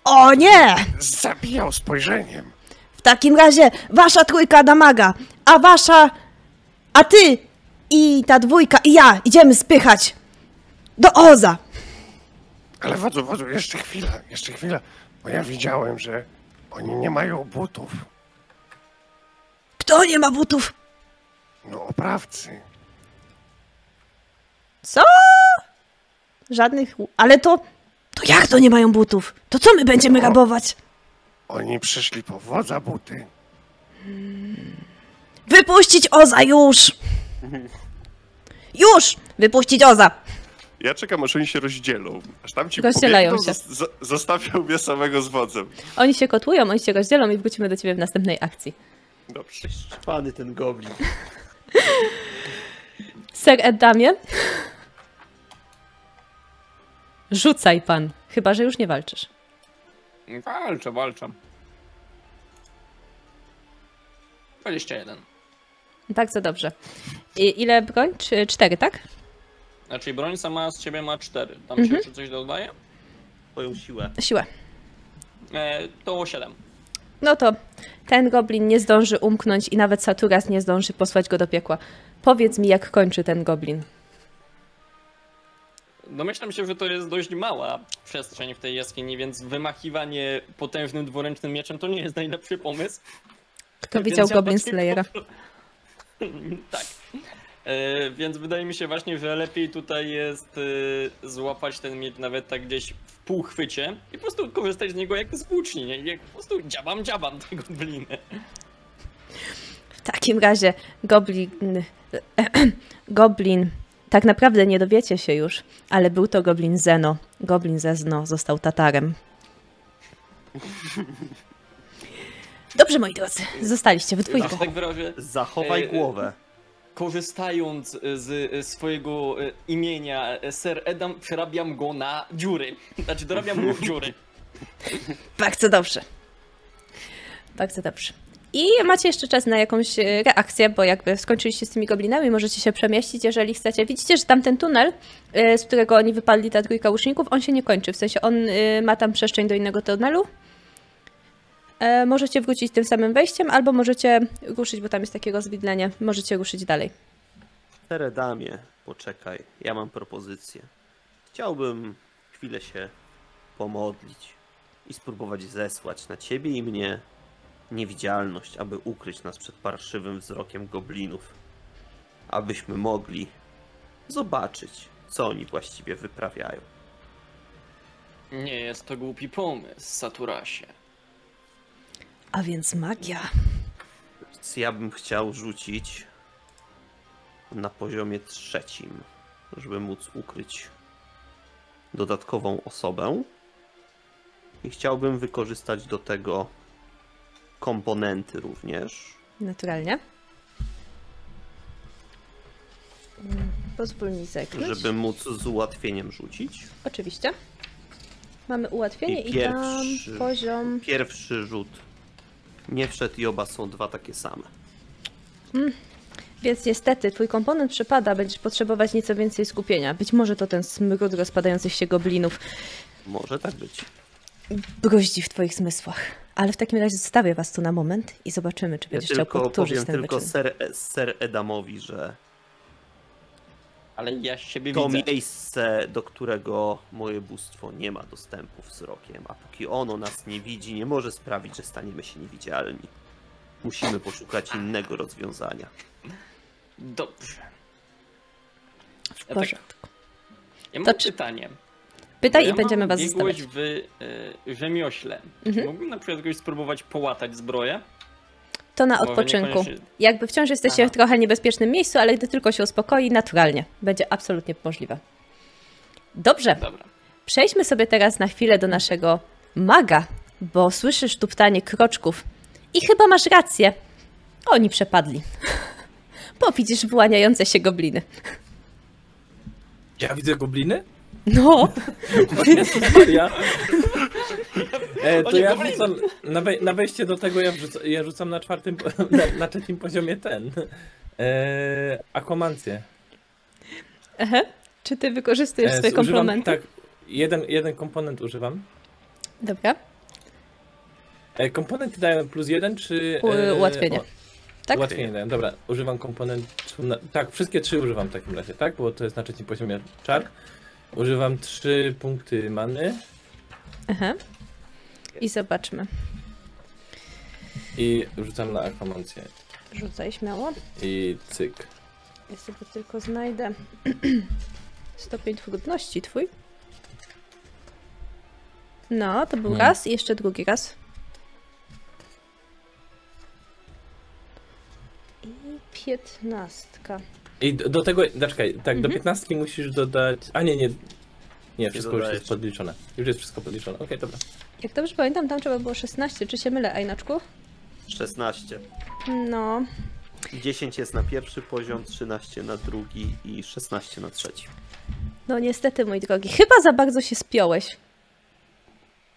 O nie! Zabijał spojrzeniem. W takim razie wasza trójka damaga, a wasza... A ty i ta dwójka i ja idziemy spychać do Oza. Ale wodzu, wodzu, jeszcze chwilę, jeszcze chwilę. Bo ja widziałem, że oni nie mają butów. Kto nie ma butów? No, oprawcy. Co? Żadnych... Ale to... To jak to nie mają butów? To co my będziemy rabować? Oni przyszli po wodza buty. Wypuścić Oza już! <laughs> Już! Wypuścić Oza! Ja czekam, aż oni się rozdzielą. Aż tam ci Rozdzielają pobiegną, się. zos- zo- zostawią mnie samego z wodzem. Oni się kotłują, oni się rozdzielą i wrócimy do ciebie w następnej akcji. Dobrze. Szczwany ten goblin. Ser Edamie? Rzucaj pan, chyba że już nie walczysz. Walczę, walczę. 21. Bardzo dobrze. I ile broń? Czy cztery, tak? Znaczy broń sama z ciebie ma 4. Tam Mhm. się jeszcze coś dodaje? Twoją siłę. Siłę. E, to 7. No to ten goblin nie zdąży umknąć i nawet Saturas nie zdąży posłać go do piekła. Powiedz mi, jak kończy ten goblin. Domyślam się, że to jest dość mała przestrzeń w tej jaskini, więc wymachiwanie potężnym dwuręcznym mieczem to nie jest najlepszy pomysł. Kto Więc widział ja Goblin bardziej Slayera? po- <laughs> tak. E, więc wydaje mi się właśnie, że lepiej tutaj jest e, złapać ten miecz nawet tak gdzieś w półchwycie i po prostu korzystać z niego jak z włóczni, nie? Jak po prostu dziabam, dziabam <laughs> te gobliny. W takim razie goblin... <clears throat> goblin... Tak naprawdę nie dowiecie się już, ale był to goblin Zeno. Goblin ze Zno został Tatarem. <laughs> Dobrze, moi drodzy, zostaliście w Że dwójkę. tak wyrażę, Zachowaj E, głowę. korzystając z e, swojego e, imienia e, Sir Edam, przerabiam go na dziury. Znaczy dorabiam mu <laughs> dziury. Bardzo dobrze. Bardzo dobrze. I macie jeszcze czas na jakąś e, reakcję, bo jakby skończyliście z tymi goblinami, możecie się przemieścić, jeżeli chcecie. Widzicie, że tamten tunel, e, z którego oni wypadli, ta trójka łuczników, on się nie kończy. W sensie on e, ma tam przestrzeń do innego tunelu. E, Możecie wrócić tym samym wejściem, albo możecie ruszyć, bo tam jest takie rozwidlenie. Możecie ruszyć dalej. Teredamie, poczekaj, ja mam propozycję. Chciałbym chwilę się pomodlić i spróbować zesłać na ciebie i mnie niewidzialność, aby ukryć nas przed parszywym wzrokiem goblinów. abyśmy mogli zobaczyć, co oni właściwie wyprawiają. Nie jest to głupi pomysł, Saturasie. A więc magia. Więc ja bym chciał rzucić na poziomie trzecim, żeby móc ukryć dodatkową osobę. I chciałbym wykorzystać do tego komponenty również. Naturalnie. Pozwól mi zerknąć. żeby móc z ułatwieniem rzucić. Oczywiście. Mamy ułatwienie I i, tam pierwszy. poziom. Pierwszy rzut nie wszedł i oba są dwa takie same. Więc niestety twój komponent przypada, będziesz potrzebować nieco więcej skupienia. Być może to ten smród rozpadających się goblinów Może tak być. bruździ w twoich zmysłach. Ale w takim razie zostawię was tu na moment i zobaczymy, czy Ja będziesz chciał tylko powtórzyć powiem ten tylko wyczyn. ser, ser Edamowi, że Ale ja siebie to widzę. miejsce, do którego moje bóstwo nie ma dostępu wzrokiem, a póki ono nas nie widzi, nie może sprawić, że staniemy się niewidzialni. Musimy poszukać innego rozwiązania. Dobrze. W Ja tak- porządku. Ja mam To czy- pytanie. Pytaj Bo i ja będziemy was biegłość zostawiać. w y, rzemiośle. Mhm. Mógłbym na przykład jakoś spróbować połatać zbroję? To na Może odpoczynku. Jakby wciąż jesteście Aha. w trochę niebezpiecznym miejscu, ale gdy tylko się uspokoi, naturalnie. Będzie absolutnie możliwe. Dobrze. Dobra. Przejdźmy sobie teraz na chwilę do naszego maga, bo słyszysz tuptanie kroczków. I chyba masz rację. Oni przepadli. <laughs> Bo widzisz wyłaniające się gobliny. Ja widzę gobliny? No, <laughs> Jezus Maria. E, to nie, ja gobliny! rzucam, na, wej- na wejście do tego ja, wrzucam, ja rzucam na czwartym, <laughs> na, na trzecim poziomie ten. E, akomancję. Aha. czy ty wykorzystujesz E, swoje używam- komplementy? Tak, jeden, jeden komponent używam. Dobra, E, komponenty dają plus jeden, czy... E, ułatwienie. o, tak? Ułatwienie dają, dobra. Używam komponentu, na, tak, wszystkie trzy używam w takim razie, tak? Bo to jest na trzecim poziomie czar. Używam trzy punkty many Aha. I zobaczmy. i rzucam na akromancję. Rzucaj śmiało. I cyk. Ja sobie tylko znajdę <clears throat> stopień trudności twój. No, to był Hmm. raz i jeszcze drugi raz. I piętnastka. I do, do tego, zaczekaj, tak, do Mhm. 15 musisz dodać. A nie, nie. Nie, wszystko już jest podliczone. Już jest wszystko podliczone. Okej, dobra. Jak dobrze pamiętam, tam trzeba było 16. Czy się mylę, Ajnaczku? 16. No, 10 jest na pierwszy poziom, 13 na drugi i 16 na trzeci. no niestety, mój drogi. Chyba za bardzo się spiąłeś.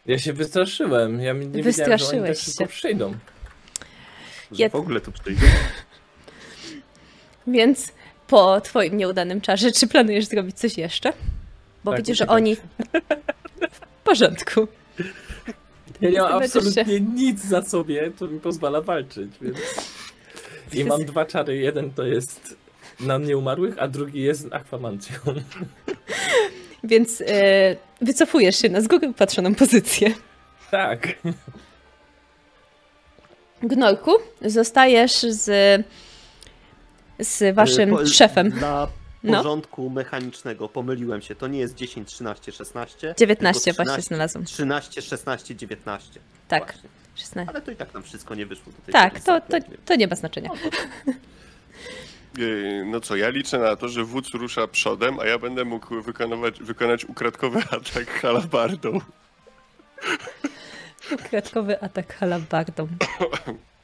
Ja się wystraszyłem. Ja nie wiedziałem, że oni tak Wystraszyłeś szybko się. przyjdą. Że Ja- w ogóle tu przyjdzie. <laughs> Więc po twoim nieudanym czarze, czy planujesz zrobić coś jeszcze? Bo Tak, widzisz, że oni... W porządku. Ja nie mam absolutnie nic za sobie, co mi pozwala walczyć, więc... I mam dwa czary. Jeden to jest na nieumarłych, a drugi jest akwamancją. <laughs> Więc e, wycofujesz się na z góry patrzoną pozycję. Tak. Gnorku, zostajesz z, z waszym Po- szefem. No. porządku mechanicznego pomyliłem się. To nie jest 10, 13, 16. 19 tylko właśnie 13, znalazłam. 13, 16, 19. Tak, Właśnie. 16. Ale to i tak nam wszystko nie wyszło do tej Tak, pory to, to, to nie ma znaczenia. Yy, <laughs> No co, ja liczę na to, że wódz rusza przodem, a ja będę mógł wykonywać, wykonać ukradkowy <laughs> atak halabardą. Ukradkowy atak halabardą. <coughs>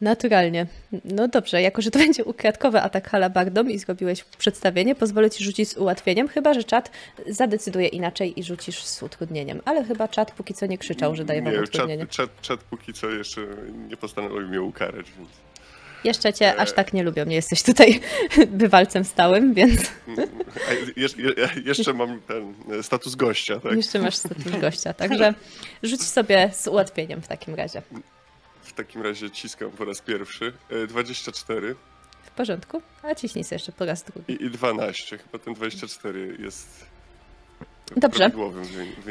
Naturalnie. No dobrze, jako że to <laughs> będzie ukradkowy atak halabardą i zrobiłeś przedstawienie, pozwolę ci rzucić z ułatwieniem, chyba że czat zadecyduje inaczej i rzucisz z utrudnieniem. Ale chyba czat póki co nie krzyczał, że daje wam Nie, utrudnienie. czat, czat, czat póki co jeszcze nie postanowił mnie ukarać, więc... Jeszcze cię aż tak nie lubią, nie jesteś tutaj <laughs> bywalcem stałym, więc je, jeszcze mam ten e, status gościa, tak? jeszcze masz status gościa. Także rzuć sobie z ułatwieniem w takim razie. W takim razie ciskam po raz pierwszy. E, 24 W porządku? A ciśnij sobie jeszcze po raz drugi. i, i 12. Chyba ten 24 jest Dobrze.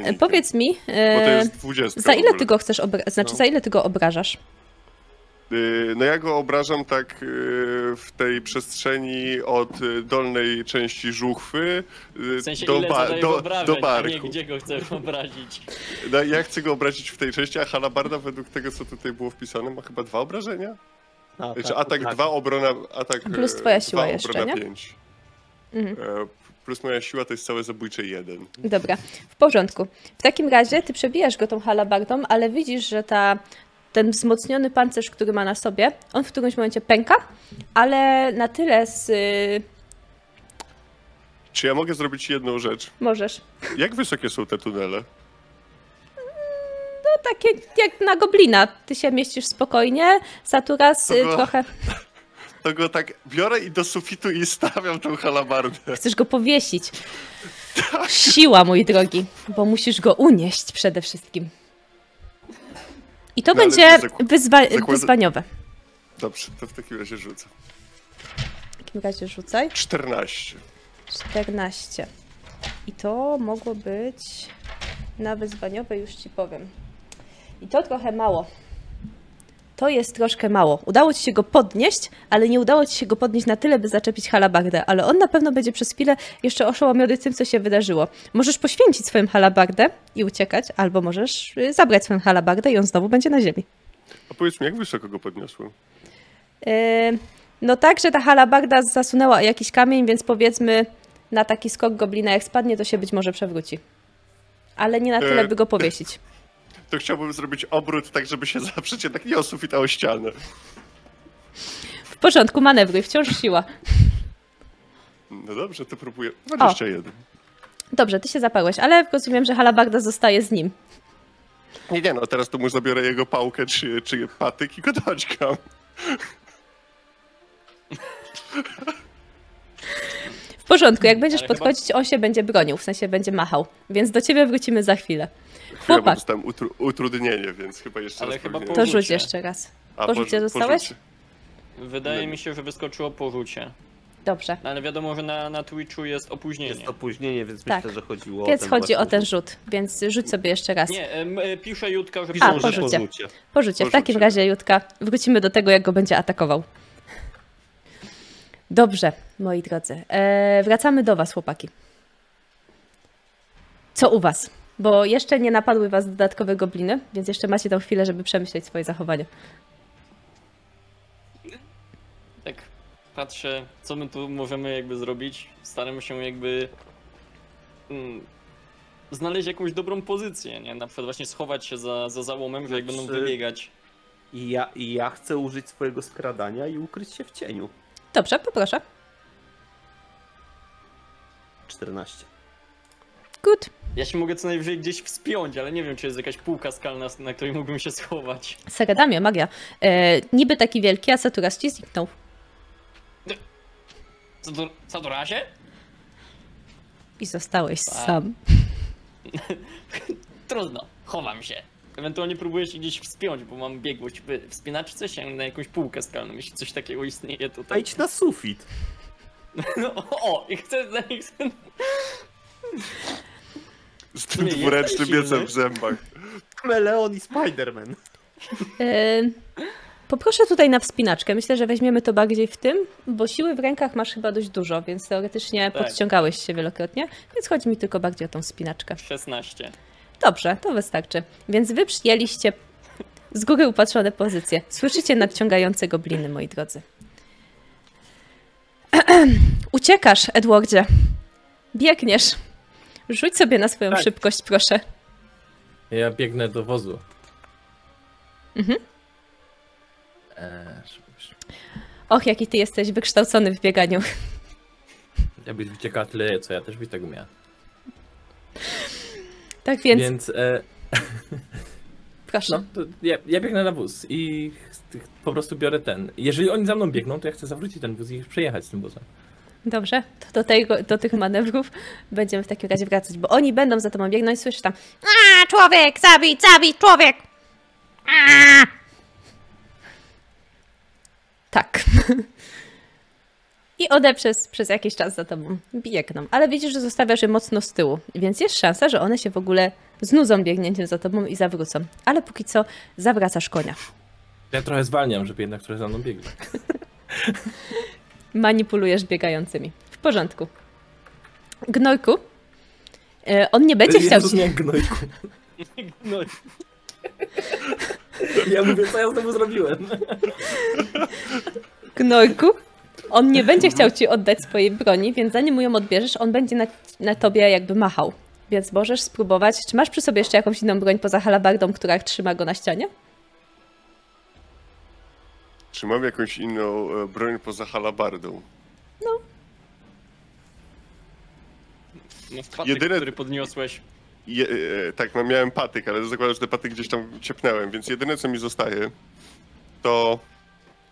E. Powiedz mi, Bo to e, jest 20. za ile ty go chcesz obrażać? Znaczy, No. za ile ty go obrażasz? Y, No ja go obrażam tak y, w tej przestrzeni od y, dolnej części żuchwy W sensie do, ile ba- do, obrażeń, do a nie barku. gdzie go chcesz obrazić. <laughs> No, ja chcę go obrazić w tej części, a halabarda według tego, co tutaj było wpisane, ma chyba dwa obrażenia? A, Znaczy atak tak. 2, obrona atak Plus e, twoja dwa, siła jeszcze, obrona nie? 5. Mhm. Plus moja siła to jest całe zabójcze 1. Dobra, w porządku. W takim razie ty przebijasz go tą halabardą, ale widzisz, że ta, ten wzmocniony pancerz, który ma na sobie, on w którymś momencie pęka, ale na tyle z... y, Czy ja mogę zrobić jedną rzecz? możesz. Jak wysokie są te tunele? No takie jak na goblina. Ty się mieścisz spokojnie, Saturas y, Dobra. trochę... To go tak biorę i do sufitu i stawiam tą halabardę. Chcesz go powiesić. Siła, mój drogi, bo musisz go unieść przede wszystkim. I to No, będzie to wyzwa- zakłada- wyzwaniowe. Dobrze, to w takim razie rzucę. W takim razie rzucaj. 14. 14. I to mogło być na wyzwaniowe, już ci powiem. I to trochę mało. To jest troszkę mało. Udało ci się go podnieść, ale nie udało ci się go podnieść na tyle, by zaczepić halabardę. Ale on na pewno będzie przez chwilę jeszcze oszołomiony tym, co się wydarzyło. Możesz poświęcić swoją halabardę i uciekać, albo możesz y, zabrać swoją halabardę i on znowu będzie na ziemi. A powiedz mi, jak wysoko go podniosłem? Yy, No tak, że ta halabarda zasunęła jakiś kamień, więc powiedzmy na taki skok goblina jak spadnie, to się być może przewróci. Ale nie na tyle, E, by go powiesić. To chciałbym zrobić obrót tak, żeby się <laughs> zaprzeć jednak nie o sufit, a o ścianę. W porządku, manewruj, wciąż siła. No dobrze, to próbuję. 21. Dobrze, ty się zaparłeś, ale rozumiem, że halabarda zostaje z nim. Nie, nie, no teraz to mu zabiorę jego pałkę czy, czy patyk i go doćkam. W porządku, jak będziesz Ale chyba- podchodzić, on się będzie bronił, w sensie będzie machał. Więc do ciebie wrócimy za chwilę. Chwilę, bo Chłopak, dostałem utru- utrudnienie, więc chyba jeszcze Ale raz chyba powinienem- to Porzucie. rzuć jeszcze raz. A, po rzucie porzu- zostałeś? porzucie. Wydaje No. mi się, że wyskoczyło po rzucie. Dobrze. No, Ale wiadomo, że na, na Twitchu jest opóźnienie. Jest opóźnienie, więc Tak. myślę, że chodziło Więc o ten chodzi o właśnie ten rzut. więc rzuć sobie jeszcze raz. Nie, em, e, pisze Jutka, że Piszą, A, że po porzucie. rzucie. porzucie. Porzucie. W Porzucie. takim razie, Jutka, wrócimy do tego, jak go będzie atakował. Dobrze, moi drodzy. E, wracamy do Was, chłopaki. Co u Was? Bo jeszcze nie napadły Was dodatkowe gobliny, więc jeszcze macie tą chwilę, żeby przemyśleć swoje zachowanie. Tak patrzę, co my tu możemy jakby zrobić. Staramy się jakby mm, znaleźć jakąś dobrą pozycję, nie? Na przykład właśnie schować się za, za załomem, że jak będą Znaczy- wybiegać. I ja, I ja chcę użyć swojego skradania i ukryć się w cieniu. Dobrze, poproszę. 14. Good. Ja się mogę co najwyżej gdzieś wspiąć, ale nie wiem, czy jest jakaś półka skalna, na której mógłbym się schować. Segadamia, magia. E, niby taki wielki, a Saturas ci zniknął. To razie? I zostałeś Tak. sam. <laughs> Trudno, chowam się. Ewentualnie próbuję się gdzieś wspiąć, bo mam biegłość w wspinaczce się na jakąś półkę skalną, jeśli coś takiego istnieje A tutaj. idź na sufit. <laughs> No, o, i chcę, i <laughs> chcę Z tym Nie, dwuręcznym jesteś silny. w zębach. Meleon i Spider-Man. E, Poproszę tutaj na wspinaczkę. Myślę, że weźmiemy to bardziej w tym, bo siły w rękach masz chyba dość dużo, więc teoretycznie Tak. podciągałeś się wielokrotnie, więc chodzi mi tylko bardziej o tą wspinaczkę. 16. Dobrze, to wystarczy. Więc wy przyjęliście z góry upatrzone pozycje. Słyszycie nadciągające gobliny, moi drodzy. <clears throat> Uciekasz, Edwardzie. Biegniesz. Rzuć sobie na swoją Tak. szybkość, proszę. Ja biegnę do wozu. Mhm. Eee, szybkość. Och, jaki ty jesteś wykształcony w bieganiu. <laughs> Jakbyś uciekała tyle, co ja też byś tego miała. Tak więc, Więc e, <laughs> proszę. no, to ja, ja biegnę na wóz i po prostu biorę ten. Jeżeli oni za mną biegną, to ja chcę zawrócić ten wóz i przejechać z tym wozem. Dobrze, to do, tego, do tych manewrów będziemy w takim razie wracać, bo oni będą za tobą biegnąć, słyszysz tam A, człowiek, zabić, zabić, człowiek! A! Tak. I one przez, przez jakiś czas za tobą biegną, ale widzisz, że zostawiasz je mocno z tyłu, więc jest szansa, że one się w ogóle znudzą biegnięciem za tobą i zawrócą. Ale póki co zawracasz konia. Ja trochę zwalniam, żeby jednak trochę za mną biegli. <laughs> Manipulujesz biegającymi. W porządku. Gnojku, e, on nie będzie chciał Jezus, ci... nie gnojku. No, Ja mówię, co ja znowu zrobiłem? Gnojku, on nie będzie chciał ci oddać swojej broni, więc zanim mu ją odbierzesz, on będzie na, na tobie jakby machał. Więc możesz spróbować. Czy masz przy sobie jeszcze jakąś inną broń poza halabardą, która trzyma go na ścianie? Czy mam jakąś inną e, broń poza halabardą? no wpadek, Jedyne- który podniosłeś. Je, e, tak, no miałem patyk, ale zakładam, że ten patyk gdzieś tam ciepnęłem, więc jedyne co mi zostaje, to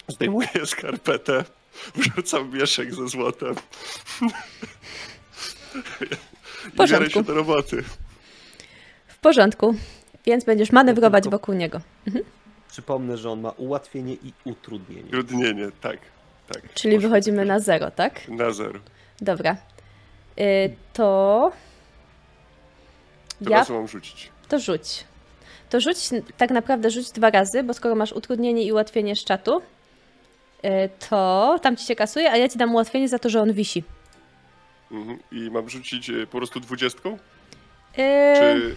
zdejmuję skarpetę, <laughs> wrzucam mieszek ze złotem. I biorę się do roboty. W porządku. Więc będziesz manewrować wokół niego. Przypomnę, że on ma ułatwienie i utrudnienie. Trudnienie, tak, tak. Czyli Poszło wychodzimy na zero, tak? Na zero. Dobra. Y, to. Teraz Ja co mam rzucić? to rzuć. To rzuć, tak naprawdę rzuć dwa razy, bo skoro masz utrudnienie i ułatwienie z czatu, y, to tam ci się kasuje, a ja ci dam ułatwienie za to, że on wisi. Mhm. I mam rzucić e, po prostu dwudziestką? Y, Czy...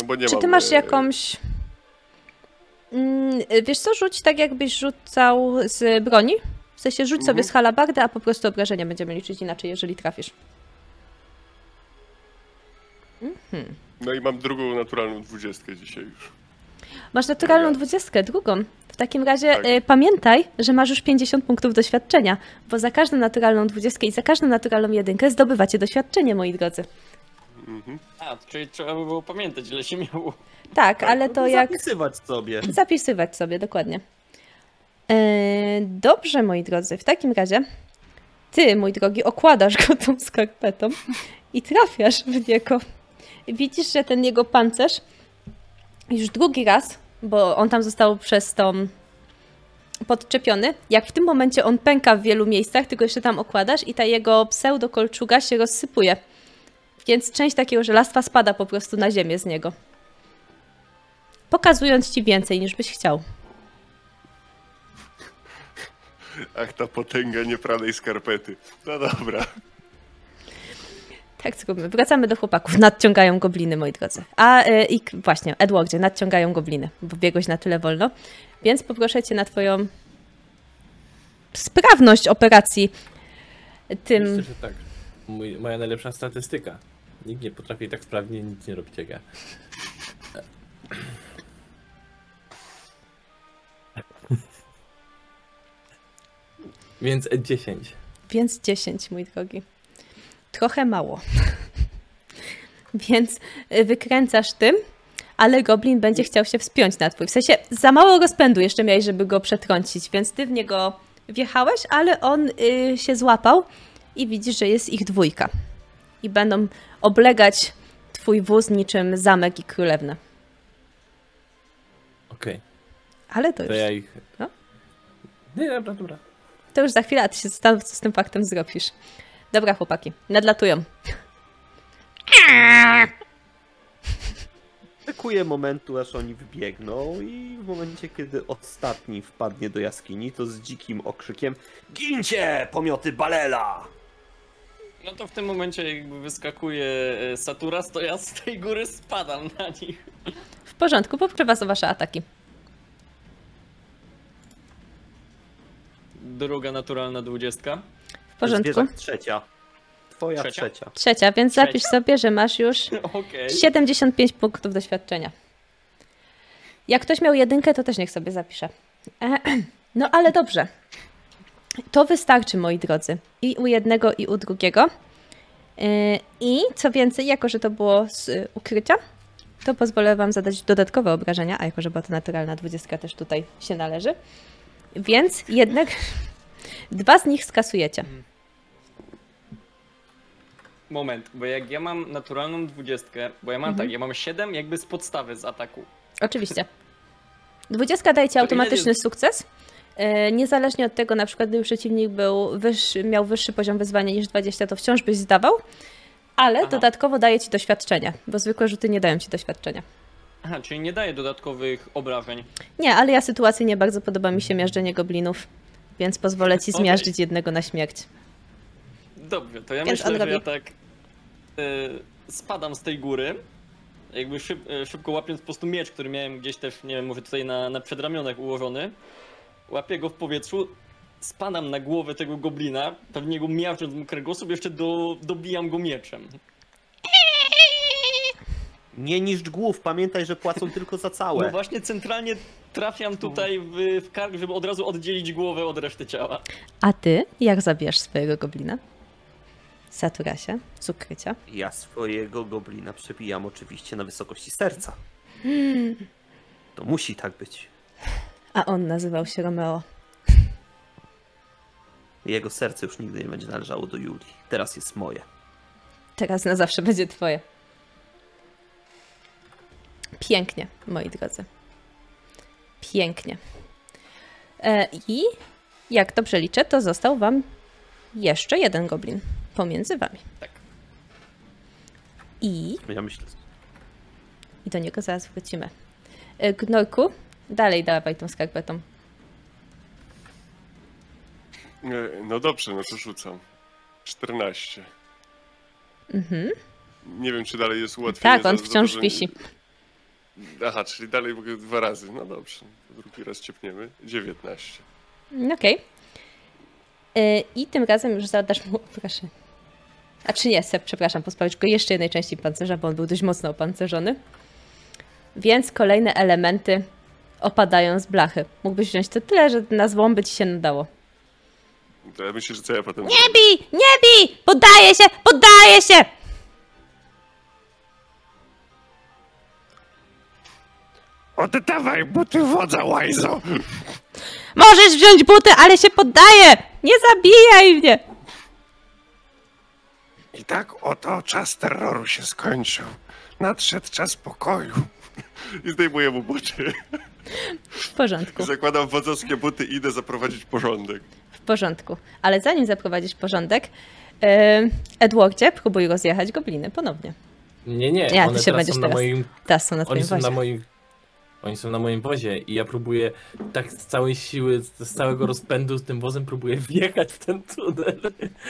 No bo nie Czy mam... ty masz e, jakąś. Mm, Wiesz co, rzuć tak jakbyś rzucał z broni. W sensie rzuć sobie Mhm. z halabardy, a po prostu obrażenia będziemy liczyć inaczej, jeżeli trafisz. Mhm. No i mam drugą naturalną dwudziestkę dzisiaj już. Masz naturalną Dobra. dwudziestkę, drugą. W takim razie Tak. y, pamiętaj, że masz już 50 punktów doświadczenia, bo za każdą naturalną dwudziestkę i za każdą naturalną jedynkę zdobywacie doświadczenie, moi drodzy. Mhm. A, czyli trzeba by było pamiętać, ile się miało. Tak, ale to No, jak. Zapisywać sobie. Zapisywać sobie, dokładnie. E, dobrze, moi drodzy. W takim razie ty, mój drogi, okładasz go tą skarpetą i trafiasz w niego. Widzisz, że ten jego pancerz już drugi raz, bo on tam został przez tą podczepiony, jak w tym momencie on pęka w wielu miejscach, tylko jeszcze tam okładasz i ta jego pseudokolczuga się rozsypuje. Więc część takiego żelastwa spada po prostu na ziemię z niego pokazując ci więcej niż byś chciał. Ach, ta potęga niepranej skarpety. No dobra. Tak zróbmy. Wracamy do chłopaków. Nadciągają gobliny, moi drodzy. A y, i właśnie, Edwardzie, nadciągają gobliny, bo biegłeś na tyle wolno. Więc poproszę cię na twoją sprawność operacji tym. Myślę, że tak. Mój, moja najlepsza statystyka. Nikt nie potrafi tak sprawnie nic nie robić jak ja. <laughs> Więc 10. Więc 10, mój drogi. Trochę mało. <laughs> Więc y, wykręcasz tym, ale goblin będzie chciał się wspiąć na twój. W sensie za mało rozpędu jeszcze miałeś, żeby go przetrącić, więc ty w niego wjechałeś, ale on y, się złapał i widzisz, że jest ich dwójka. I będą oblegać twój wóz niczym zamek i królewna. Okej, Ale to to już, ja ich... No. Nie, dobra, dobra. to już za chwilę, a ty się zastanów, co z tym faktem zrobisz. Dobra, chłopaki, nadlatują. Oczekuję momentu, aż oni wybiegną i w momencie, kiedy ostatni wpadnie do jaskini, to z dzikim okrzykiem Gincie, pomioty Balela! No to w tym momencie jakby wyskakuje e, Saturas, to ja z tej góry spadam na nich. W porządku, poproszę was o wasze ataki. Druga naturalna dwudziestka. W porządku. Zwierzak trzecia. Twoja Trzecia? trzecia. Trzecia, więc Trzecia? zapisz sobie, że masz już <laughs> Okej. 75 punktów doświadczenia. Jak ktoś miał jedynkę, to też niech sobie zapisze. <clears throat> No ale dobrze. To wystarczy, moi drodzy. I u jednego, i u drugiego. Yy, I co więcej, jako że to było z ukrycia, to pozwolę wam zadać dodatkowe obrażenia, a jako że była to naturalna dwudziestka, też tutaj się należy. Więc jednak <laughs> dwa z nich skasujecie. Moment, bo jak ja mam naturalną dwudziestkę, bo ja mam Mhm. tak, ja mam 7 jakby z podstawy z ataku. Oczywiście. Dwudziestka daje ci ile automatyczny sukces. E, Niezależnie od tego, na przykład gdyby przeciwnik był wyższy, miał wyższy poziom wyzwania niż 20, to wciąż byś zdawał, ale Aha. dodatkowo daje ci doświadczenie, bo zwykłe rzuty nie dają ci doświadczenia. Aha, czyli nie daje dodatkowych obrażeń. Nie, ale ja sytuacyjnie bardzo podoba mi się miażdżenie goblinów, więc pozwolę ci zmiażdżyć jednego na śmierć. Dobrze, to ja Więc myślę, że odrobię. ja tak y, spadam z tej góry, jakby szyb, y, szybko łapiąc po prostu miecz, który miałem gdzieś też, nie wiem, może tutaj na, na przedramionach ułożony. Łapię go w powietrzu, spadam na głowę tego goblina, pewnie go miażdżąc mu kręgosłup, jeszcze do, dobijam go mieczem. Nie niszcz głów, pamiętaj, że płacą tylko za No całe. właśnie centralnie trafiam tutaj w, w kark, żeby od razu oddzielić głowę od reszty ciała. A ty jak zabijesz swojego goblina? Saturasie, z ukrycia. Ja swojego goblina przebijam oczywiście na wysokości serca. To musi tak być. A on nazywał się Romeo. Jego serce już nigdy nie będzie należało do Julii. Teraz jest moje. Teraz na zawsze będzie twoje. Pięknie, moi drodzy. Pięknie. E, I jak dobrze liczę, to został wam jeszcze jeden goblin pomiędzy wami. Tak. I, Ja myślę, I do niego zaraz wrócimy. E, Gnorku, dalej dawaj tą skarpetą. E, No dobrze, no to rzucam. 14. Mhm. Nie wiem, czy dalej jest ułatwienie. Tak, on za- za wciąż to, że- wisi. Aha, czyli dalej mogę dwa razy. No dobrze, drugi raz ciepniemy. 19. Okej. E, I tym razem już zadasz mu, <laughs> proszę. A czy nie, Seb, przepraszam, pozbawić go jeszcze jednej części pancerza, bo on był dość mocno opancerzony. Więc kolejne elementy opadają z blachy. Mógłbyś wziąć to tyle, że na złom by ci się nadało. To ja myślę, że co ja potem... Nie bij! Nie bij! Poddaję się! Poddaję się! Oddawaj buty wodza, łajzo! Możesz wziąć buty, ale się poddaję! Nie zabijaj mnie! I tak oto czas terroru się skończył. Nadszedł czas pokoju. I zdejmuję mu buty. W porządku. Zakładam wodzowskie buty i idę zaprowadzić porządek. W porządku. Ale zanim zaprowadzisz porządek, yy, Edwardzie, próbuj rozjechać gobliny ponownie. Nie, nie, Nie, ty one się teraz będziesz są na teraz- moim Teraz są na Oni twoim są na moim. Oni są na moim wozie i ja próbuję tak z całej siły, z z całego rozpędu z tym wozem próbuję wjechać w ten tunel.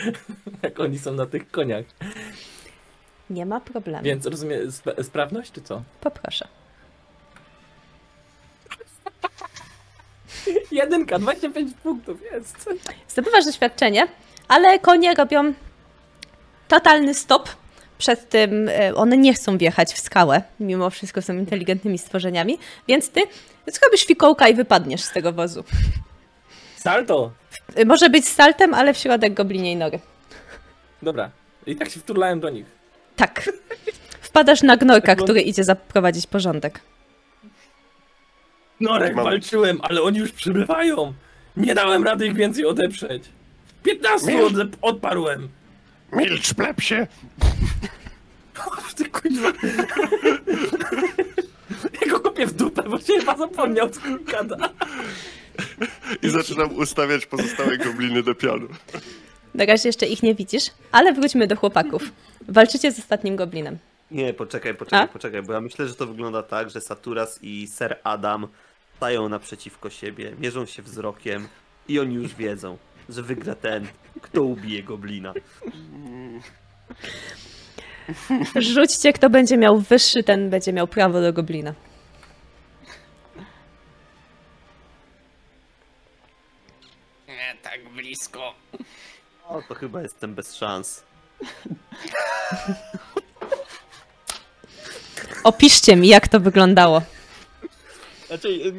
<laughs> Jak oni są na tych koniach. Nie ma problemu. Więc rozumiem, sp- sprawność czy co? Poproszę. <laughs> Jedynka, 25 punktów jest. Zdobywasz doświadczenie, ale konie robią totalny stop przed tym. e, One nie chcą wjechać w skałę, mimo wszystko są inteligentnymi stworzeniami, więc ty zrobisz fikołka i wypadniesz z tego wozu. Salto! E, Może być saltem, ale w środek gobliniej nory. Dobra. I tak się wturlałem do nich. Tak. Wpadasz na gnorka, który idzie zaprowadzić porządek. Norek, Mam- walczyłem, ale oni już przybywają. Nie dałem rady ich więcej odeprzeć. 15 Miał- odep- odparłem. Milcz, plepsie! Ty kuźwa. Ja go kopię w dupę, bo się chyba zapomniał, co mi gada. I zaczynam ustawiać pozostałe gobliny do pianu. Na razie jeszcze ich nie widzisz, ale wróćmy do chłopaków. Walczycie z ostatnim goblinem. Nie, poczekaj, poczekaj, A? poczekaj, bo ja myślę, że to wygląda tak, że Saturas i Ser Adam stają naprzeciwko siebie, mierzą się wzrokiem i oni już wiedzą, że wygra ten, kto ubije goblina. Rzućcie, kto będzie miał wyższy, ten będzie miał prawo do goblina. Nie, tak blisko. O, to chyba jestem bez szans. Opiszcie mi, jak to wyglądało. Znaczy,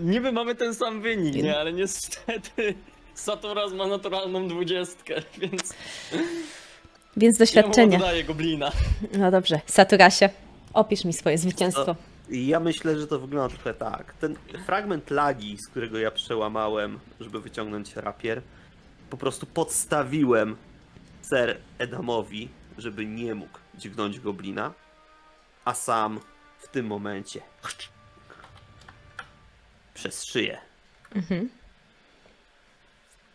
niby mamy ten sam wynik, nie? Ale niestety Saturas ma naturalną dwudziestkę, <laughs> więc Więc ja mu doświadczenie. oddaję goblina. No dobrze, Saturasie, opisz mi swoje zwycięstwo. Ja myślę, że to wygląda trochę tak. Ten fragment lagi, z którego ja przełamałem, żeby wyciągnąć rapier, po prostu podstawiłem Ser Edamowi, żeby nie mógł dźgnąć goblina, a sam w tym momencie przez szyję. Mhm.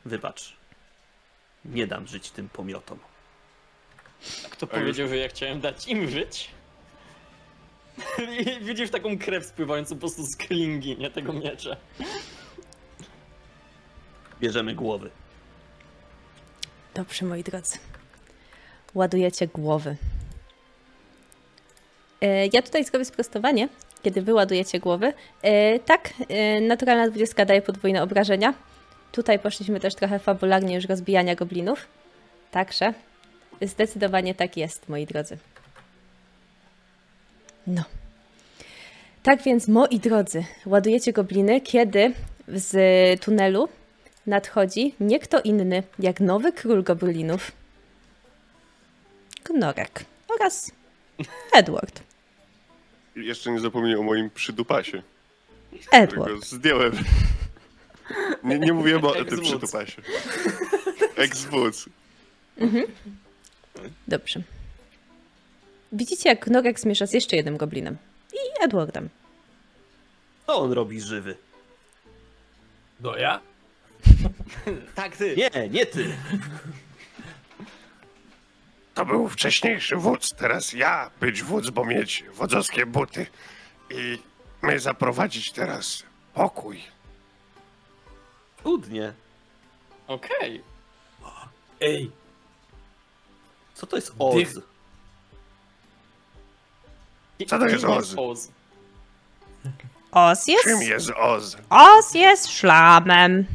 Wybacz. Nie dam żyć tym pomiotom. Kto A już- powiedział, że ja chciałem dać im żyć? <laughs> Widzisz taką krew spływającą po prostu z klingi, nie tego miecza. Bierzemy głowy. Dobrze, moi drodzy. Ładujecie głowy. E, Ja tutaj zrobię sprostowanie, kiedy wy ładujecie głowy. E, Tak, e, naturalna 20 daje podwójne obrażenia. Tutaj poszliśmy też trochę fabularnie już rozbijania goblinów. Także zdecydowanie tak jest, moi drodzy. No. Tak więc, moi drodzy, ładujecie gobliny, kiedy z tunelu nadchodzi nie kto inny, jak nowy król goblinów. Gnorek oraz Edward. Jeszcze nie zapomnij o moim przydupasie, Edward. zdjąłem. Nie, nie mówiłem o tym przydupasie. Ex-wódz. Dobrze. Widzicie, jak Gnorek zmierza z jeszcze jednym goblinem. I Edwardem. Co on robi żywy? No ja? <laughs> Tak, ty. Nie, nie ty. To był wcześniejszy wódz, teraz ja być wódz, bo mieć wodzowskie buty. I my zaprowadzić teraz pokój. Cudnie. Okej. Ej, Co to jest Oz? Dych- Co to jest Oz? Oz? Oz jest, Czym jest Oz? Oz jest szlamem.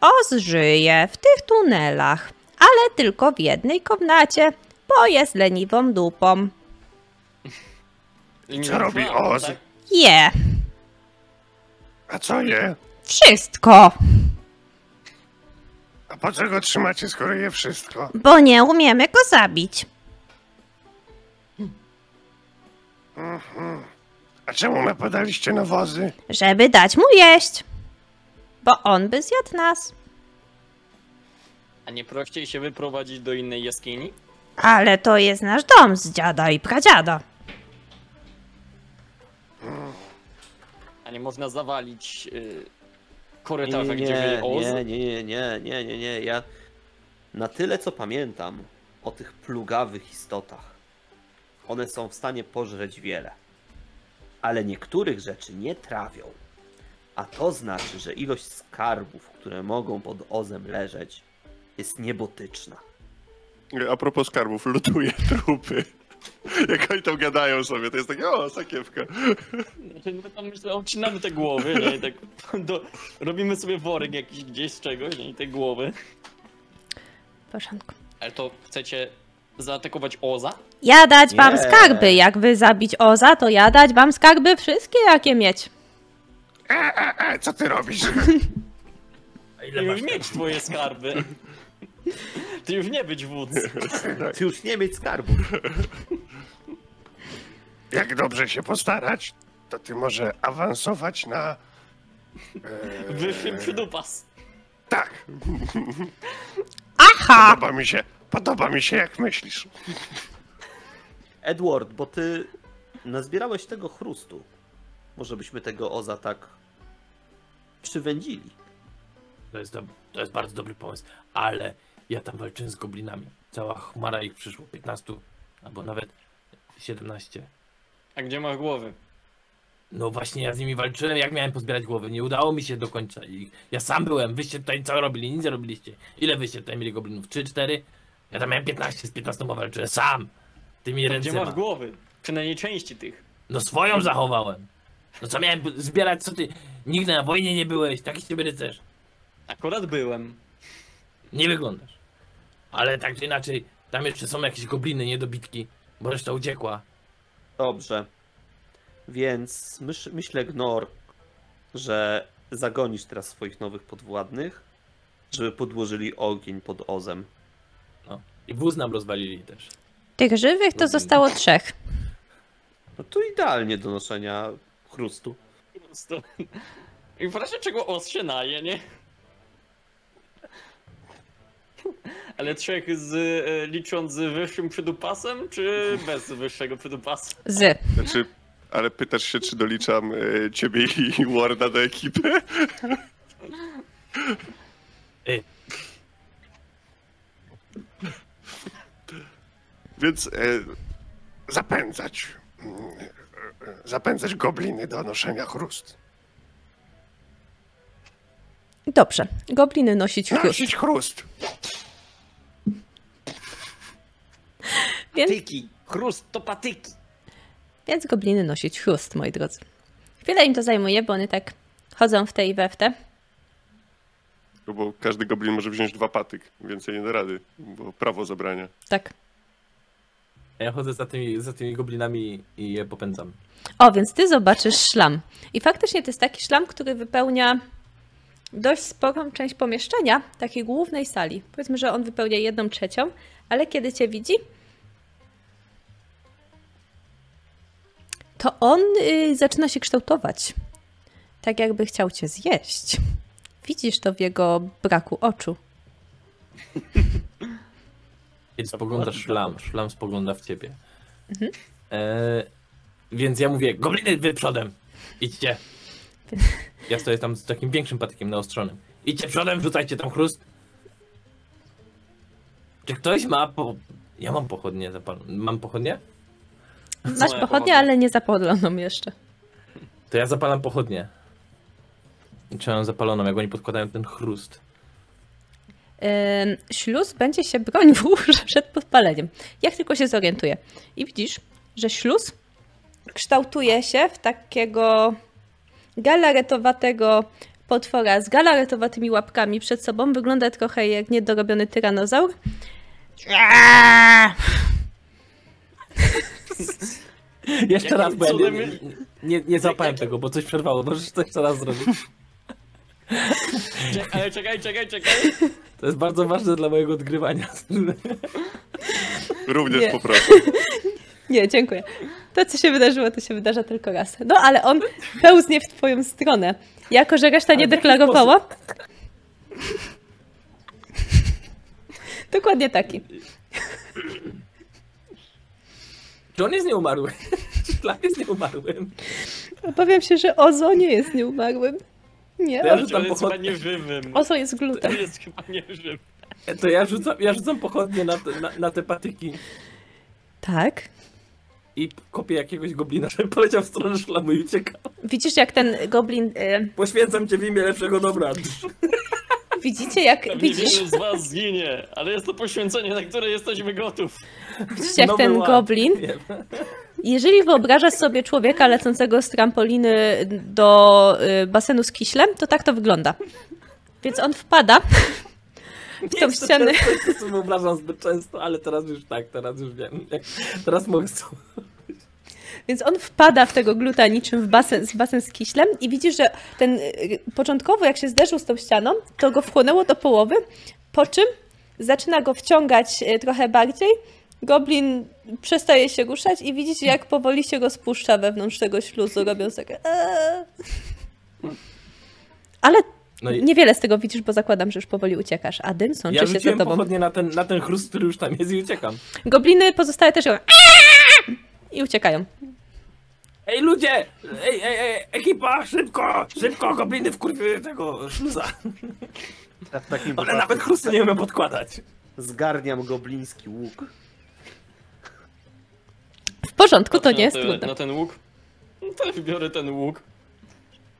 Oz żyje w tych tunelach, ale tylko w jednej komnacie, bo jest leniwą dupą. I nie Co robi Oz? tak? Je, A co je? wszystko, A po co go trzymacie, skoro je wszystko? bo nie umiemy go zabić. A czemu napadaliście na wozy? żeby dać mu jeść, bo on by zjadł nas. A nie prościej się wyprowadzić do innej jaskini? Ale to jest nasz dom z dziada i pradziada. A nie można zawalić y, Nie, korytarza, nie, gdzie nie, byli Oz? nie, nie, nie, nie, nie, nie. Ja na tyle co pamiętam o tych plugawych istotach, one są w stanie pożreć wiele, ale niektórych rzeczy nie trawią. A to znaczy, że ilość skarbów, które mogą pod ozem leżeć, jest niebotyczna. A propos skarbów, lutuję <laughs> trupy. Jak oni tam gadają sobie, to jest takie, o, sakiewka. Znaczy, my tam myślę, obcinamy te głowy, nie? I tak <laughs> do, robimy sobie worek jakiś gdzieś z czegoś, nie? I te głowy. W porządku. Ale to chcecie zaatakować Oza? Ja dać wam Nie. skarby. Jak wy zabić Oza, to ja dać wam skarby wszystkie, jakie mieć. E, e, e, co ty robisz? <laughs> a ile już masz mieć twoje skarby. <laughs> Ty już nie być wódz. <laughs> Ty już nie mieć skarbów. Jak dobrze się postarać, to ty może awansować na... Wyższy przydupas. Tak, Aha! podoba mi się, podoba mi się jak myślisz. Edward, bo ty nazbierałeś tego chrustu. Może byśmy tego oza tak przywędzili. To jest, dob- to jest bardzo dobry pomysł, ale ja tam walczyłem z goblinami. Cała chmara ich przyszło, 15 albo nawet 17. A gdzie masz głowy? No właśnie ja z nimi walczyłem, jak miałem pozbierać głowy. Nie udało mi się do końca ich. Ja sam byłem, wyście tutaj co robili? Nic nie robiliście. Ile wyście tutaj mieli goblinów? 3, 4? Ja tam miałem 15, z 15 walczyłem sam. Tymi Gdzie ręcema. masz głowy? Przynajmniej części tych. No swoją zachowałem. No co miałem zbierać, co ty? Nigdy na wojnie nie byłeś, taki z ciebie rycerz. Akurat byłem. Nie wyglądasz. Ale tak czy inaczej, tam jeszcze są jakieś gobliny, niedobitki, bo reszta uciekła. Dobrze. Więc myślę, Gnor, że zagonisz teraz swoich nowych podwładnych, żeby podłożyli ogień pod ozem. No. I wóz nam rozwalili też. Tych żywych to zostało trzech. No to idealnie do noszenia chrustu. Po prostu. I w razie czego os się naje, nie? Ale trzech z, e, licząc z wyższym przydupasem, czy bez wyższego przydupasa? Z. Znaczy, ale pytasz się, czy doliczam e, ciebie i <laughs> Warda do ekipy? Ej. Więc e, zapędzać. Mm, zapędzać gobliny do noszenia chrust. Dobrze. Gobliny nosić chrust. Nosić chrust. Więc, Patyki! Chrust to patyki! więc gobliny nosić chrust, moi drodzy. Chwilę im to zajmuje, bo one tak chodzą w te i we w te. No Bo każdy goblin może wziąć dwa patyk, więcej nie da rady, bo prawo zabrania. Tak. Ja chodzę za tymi, za tymi goblinami i je popędzam. O, więc ty zobaczysz szlam. I faktycznie to jest taki szlam, który wypełnia dość sporą część pomieszczenia, takiej głównej sali. Powiedzmy, że on wypełnia jedną trzecią, ale kiedy cię widzi, to on y, zaczyna się kształtować. Tak jakby chciał cię zjeść. Widzisz to w jego braku oczu. Kiedy spoglądasz szlam, szlam spogląda w ciebie. E, więc ja mówię, gobliny wy przodem, idźcie. Ja stoję tam z takim większym patykiem naostrzonym. Idźcie przodem, wrzucajcie tam chrust. Czy ktoś ma po... Ja mam pochodnie zapaloną. Mam pochodnie? Masz moja pochodnię, pochodnia? ale nie zapaloną jeszcze. To ja zapalam pochodnie. I Trzymam zapaloną, jak oni podkładają ten chrust. Ym, śluz będzie się bronił przed podpaleniem. Jak tylko się zorientuje. I widzisz, że śluz kształtuje się w takiego galaretowatego potwora z galaretowatymi łapkami przed sobą. Wygląda trochę jak niedorobiony tyranozaur. <laughs> <laughs> Jeszcze raz, bo ja nie, nie, nie, złapałem tego, bo coś przerwało. Możesz to jeszcze raz zrobić. <laughs> Czekaj, ale czekaj, czekaj, czekaj! To jest bardzo ważne dla mojego odgrywania. <laughs> Również Nie. poproszę. Nie, dziękuję. To, co się wydarzyło, to się wydarza tylko raz. No, ale on pełznie w twoją stronę. Jako, że reszta nie w jaki deklarowała. Dokładnie taki. Czy on jest nieumarły? <laughs> Szlam jest nieumarłym? Obawiam się, że Ozo nie jest nieumarłym. Nie, To ja On rzucam jest chyba nieżywym. Ozo jest To glutem. jest chyba nieżywym. To ja rzucam, ja rzucam pochodnie na te, na, na te patyki Tak. i kopię jakiegoś goblina, żeby poleciał w stronę szlamu i ucieka. Widzisz, jak ten goblin. E, Poświęcam cię w imię lepszego dobra. <laughs> widzicie, jak. Pewnie Widzisz, wielu z was zginie, ale jest to poświęcenie, na które jesteśmy gotów. widzicie, jak Nowy ten ład. goblin. Jeżeli wyobrażasz sobie człowieka lecącego z trampoliny do y, basenu z kiślem, to tak to wygląda. Więc on wpada w tą Nie, to ścianę. często to sobie wyobrażam zbyt często, ale teraz już tak, teraz już wiem. Teraz mogę. Więc on wpada w tego gluta niczym w basen, z basen z kiślem i widzisz, że ten y, początkowo jak się zderzył z tą ścianą, to go wchłonęło do połowy, po czym zaczyna go wciągać y, trochę bardziej. Goblin przestaje się ruszać i widzicie, jak powoli się go spuszcza wewnątrz tego śluzu, robiąc takie "Eee". Ale No i niewiele z tego widzisz, bo zakładam, że już powoli uciekasz, a dym ja sączy się za tobą. pochodnie na ten, na ten chrust, który już tam jest i uciekam. Gobliny pozostałe też "Eee!" i uciekają. Ej ludzie! Ej, ej, ej, ekipa, szybko! Szybko, gobliny wkurwiły tego szluza. Ja w takim One wypadku nawet chrusty nie umieją podkładać. Zgarniam gobliński łuk. W porządku, to Patrzę nie jest na, te, trudne. na ten łuk. No to biorę ten łuk.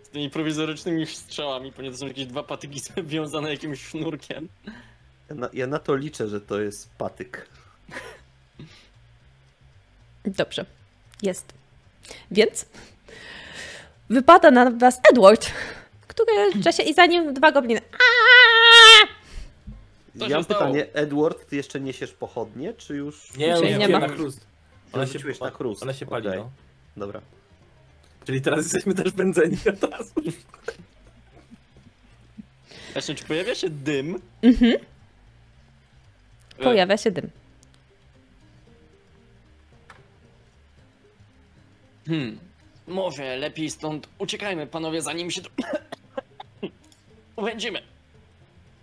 Z tymi prowizorycznymi strzałami, ponieważ to są jakieś dwa patyki <laughs> związane jakimś sznurkiem. Ja na, ja na to liczę, że to jest patyk. Dobrze, jest. Więc wypada na was Edward, który w czasie i za nim dwa gobliny. Co ja mam stało? pytanie, Edward, ty jeszcze niesiesz pochodnie, czy już... Nie, Już nie nie ma. na. Ona się, na chrust. Ona się pali, Okej, no. Dobra. Czyli teraz jesteśmy też pędzeni od razu. Właśnie, czy pojawia się dym? Mhm, E, pojawia się dym. Hmm. Może lepiej stąd uciekajmy, panowie, zanim się tu... <coughs> Uwędzimy.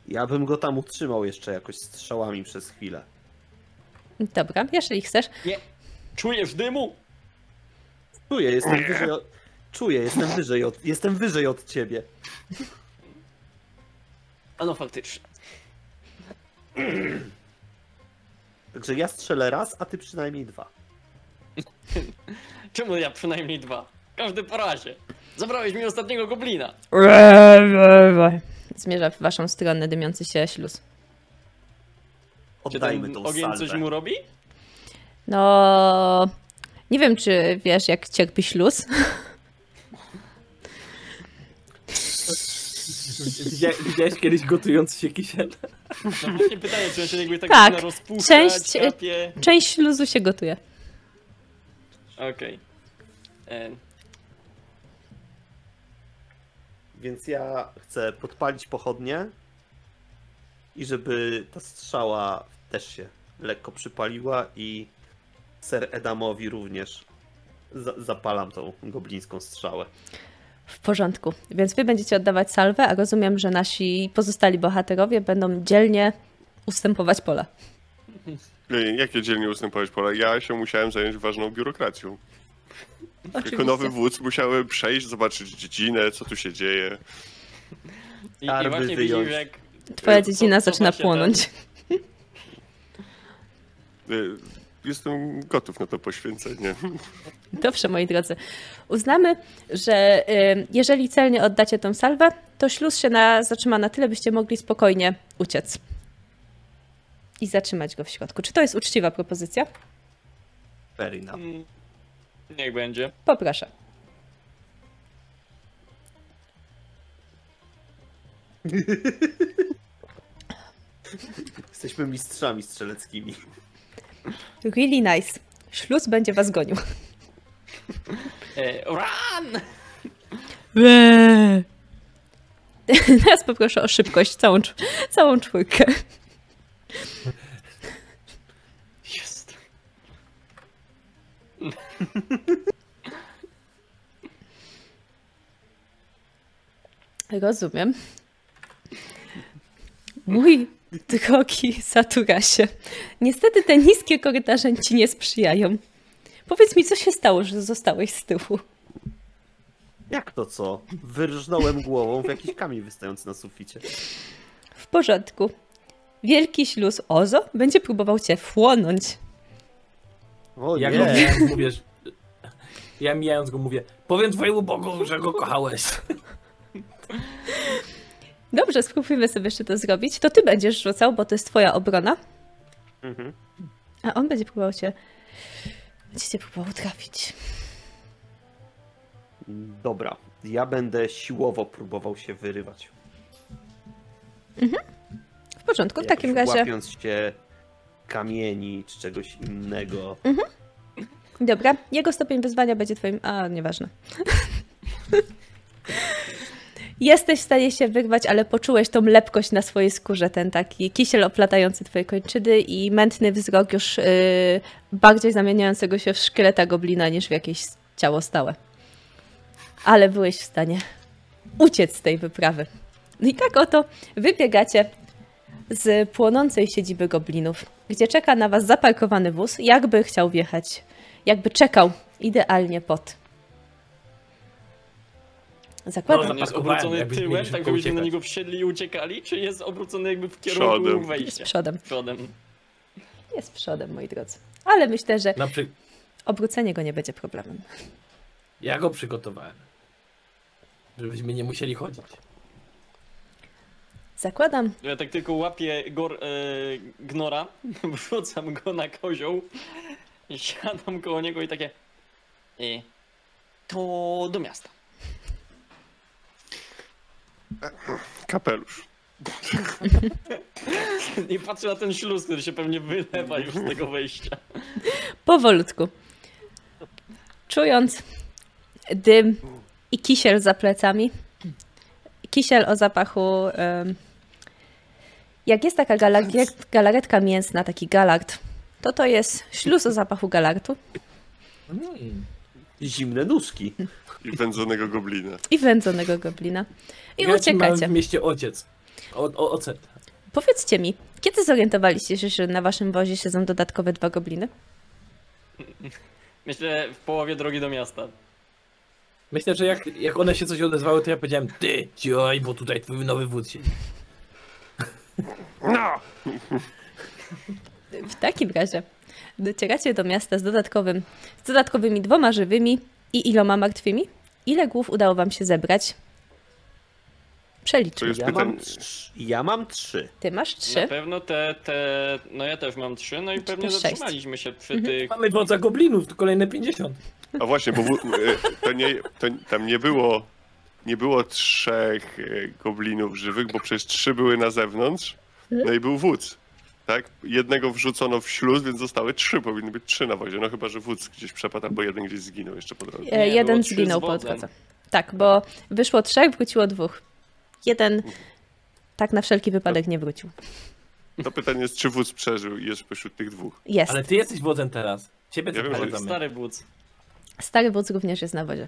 Ja bym go tam utrzymał jeszcze jakoś strzałami przez chwilę. Dobra, jeżeli chcesz. Nie. Czujesz dymu? Czuję, jestem wyżej od... Czuję, jestem wyżej od... Jestem wyżej od ciebie. A no faktycznie. Także ja strzelę raz, a ty przynajmniej dwa. <coughs> Czemu ja przynajmniej dwa? Każdy po razie. Zabrałeś mi ostatniego goblina. Zmierza w waszą stronę dymiący się śluz. Czy Oddajmy ten tą ogień coś salwę. mu robi? No, nie wiem, czy wiesz, jak cierpi śluz. Widziałeś, widziałeś kiedyś gotujący się kisiel? No właśnie pytanie, czy on się jakby tak, Tak, zaczyna rozpuszczać, część- kapie. Część śluzu się gotuje. Okej. E, Więc ja chcę podpalić pochodnie i żeby ta strzała też się lekko przypaliła i ser Edamowi również za zapalam tą goblińską strzałę. W porządku. Więc wy będziecie oddawać salwę, a rozumiem, że nasi pozostali bohaterowie będą dzielnie ustępować pola. Jakie dzielnie ustępować pola? Ja się musiałem zająć ważną biurokracją. Jako Oczywiście. nowy wódz musiałem przejść, zobaczyć dziedzinę, co tu się dzieje. I, I Arby właśnie wyjąć. widzisz, jak... Twoja co- dziedzina co zaczyna płonąć. Y, Jestem gotów na to poświęcenie. Dobrze, moi drodzy. Uznamy, że y, jeżeli celnie oddacie tą salwę, to śluz się na, zatrzyma na tyle, byście mogli spokojnie uciec. I zatrzymać go w środku. Czy to jest uczciwa propozycja? Fair enough. Ten... Niech będzie. Poproszę. Jesteśmy mistrzami strzeleckimi. Really nice. Śluz będzie was gonił. E, run! <laughs> Teraz poproszę o szybkość, całą, całą czwórkę. Rozumiem. Mój drogi Saturasie, niestety te niskie korytarze ci nie sprzyjają. Powiedz mi, co się stało, że zostałeś z tyłu? Jak to co? Wyrżnąłem głową w jakiś kamień wystający na suficie. W porządku. Wielki śluz Ozo będzie próbował cię wchłonąć. O Ja nie! go mijając mówię, że... Ja mijając go mówię, powiem twojemu Bogu, że go kochałeś. Dobrze, spróbujmy sobie jeszcze to zrobić. To ty będziesz rzucał, bo to jest twoja obrona, Mhm. a on będzie próbował cię... Będzie cię próbował trafić. Dobra, ja będę siłowo próbował się wyrywać. W porządku, w Jakoś takim razie... Łapiąc się kamieni czy czegoś innego. Dobra, jego stopień wyzwania będzie twoim... A, nieważne. <laughs> Jesteś w stanie się wyrwać, ale poczułeś tą lepkość na swojej skórze, ten taki kisiel oplatający twoje kończyny i mętny wzrok już yy, bardziej zamieniającego się w szkieleta goblina niż w jakieś ciało stałe. Ale byłeś w stanie uciec z tej wyprawy. No i tak oto wybiegacie z płonącej siedziby goblinów, gdzie czeka na was zaparkowany wóz, jakby chciał wjechać, jakby czekał idealnie pod. Zakładam. No, On jest obrócony jakbyśmy tyłem, mieli tak szybko żebyśmy na uciekać. niego wsiedli i uciekali, czy jest obrócony jakby w kierunku Przodem. z wejścia? przodem. Przodem. Jest przodem, moi drodzy. Ale myślę, że Na przy... obrócenie go nie będzie problemem. Ja go przygotowałem. Żebyśmy nie musieli chodzić. Zakładam, Ja tak tylko łapię gor, e, gnora, <laughs> wrzucam go na kozioł, siadam koło niego i takie... E, to do miasta. Kapelusz. <laughs> I patrzę na ten śluz, który się pewnie wylewa już z tego wejścia. powolutku. Czując dym i kisiel za plecami. Kisiel o zapachu. Jak jest taka galaret, galaretka mięsna, taki galard, to to jest śluz o zapachu galartu Zimne nóżki. I wędzonego goblina. i wędzonego goblina. I Ja uciekacie. w mieście ojciec. O, o, ocet. Powiedzcie mi, kiedy zorientowaliście się, że na waszym wozie siedzą dodatkowe dwa gobliny? Myślę w połowie drogi do miasta. Myślę, że jak, jak one się coś odezwały, to ja powiedziałem, ty, cioj, bo tutaj twój nowy wódz siedzi. No, W takim razie docieracie do miasta z, dodatkowym, z dodatkowymi dwoma żywymi i iloma martwymi. Ile głów udało wam się zebrać? Przeliczmy. Ja mam, trz- ja mam trzy. Ty masz Na trzy. pewno te, te, no ja też mam trzy, no i Znaczy, pewnie to sześć. zatrzymaliśmy się przy tych Mamy wodza goblinów, to kolejne 50. A właśnie, bo w- e, to nie, to tam nie było, nie było trzech e, goblinów żywych, bo przecież trzy były na zewnątrz, no i był wódz. Tak? Jednego wrzucono w śluz, więc zostały trzy, powinny być trzy na wozie. No chyba, że wódz gdzieś przepadł, albo jeden gdzieś zginął jeszcze po drodze. E, Nie, jeden zginął po drodze. Tak, bo wyszło trzech, wróciło dwóch. Jeden tak na wszelki wypadek nie wrócił. To pytanie jest, czy wódz przeżył i jest pośród tych dwóch. Jest. Ale ty jesteś wodzem teraz. Ciebie Ja wiem, że stary wódz. Stary wódz również jest na wozie.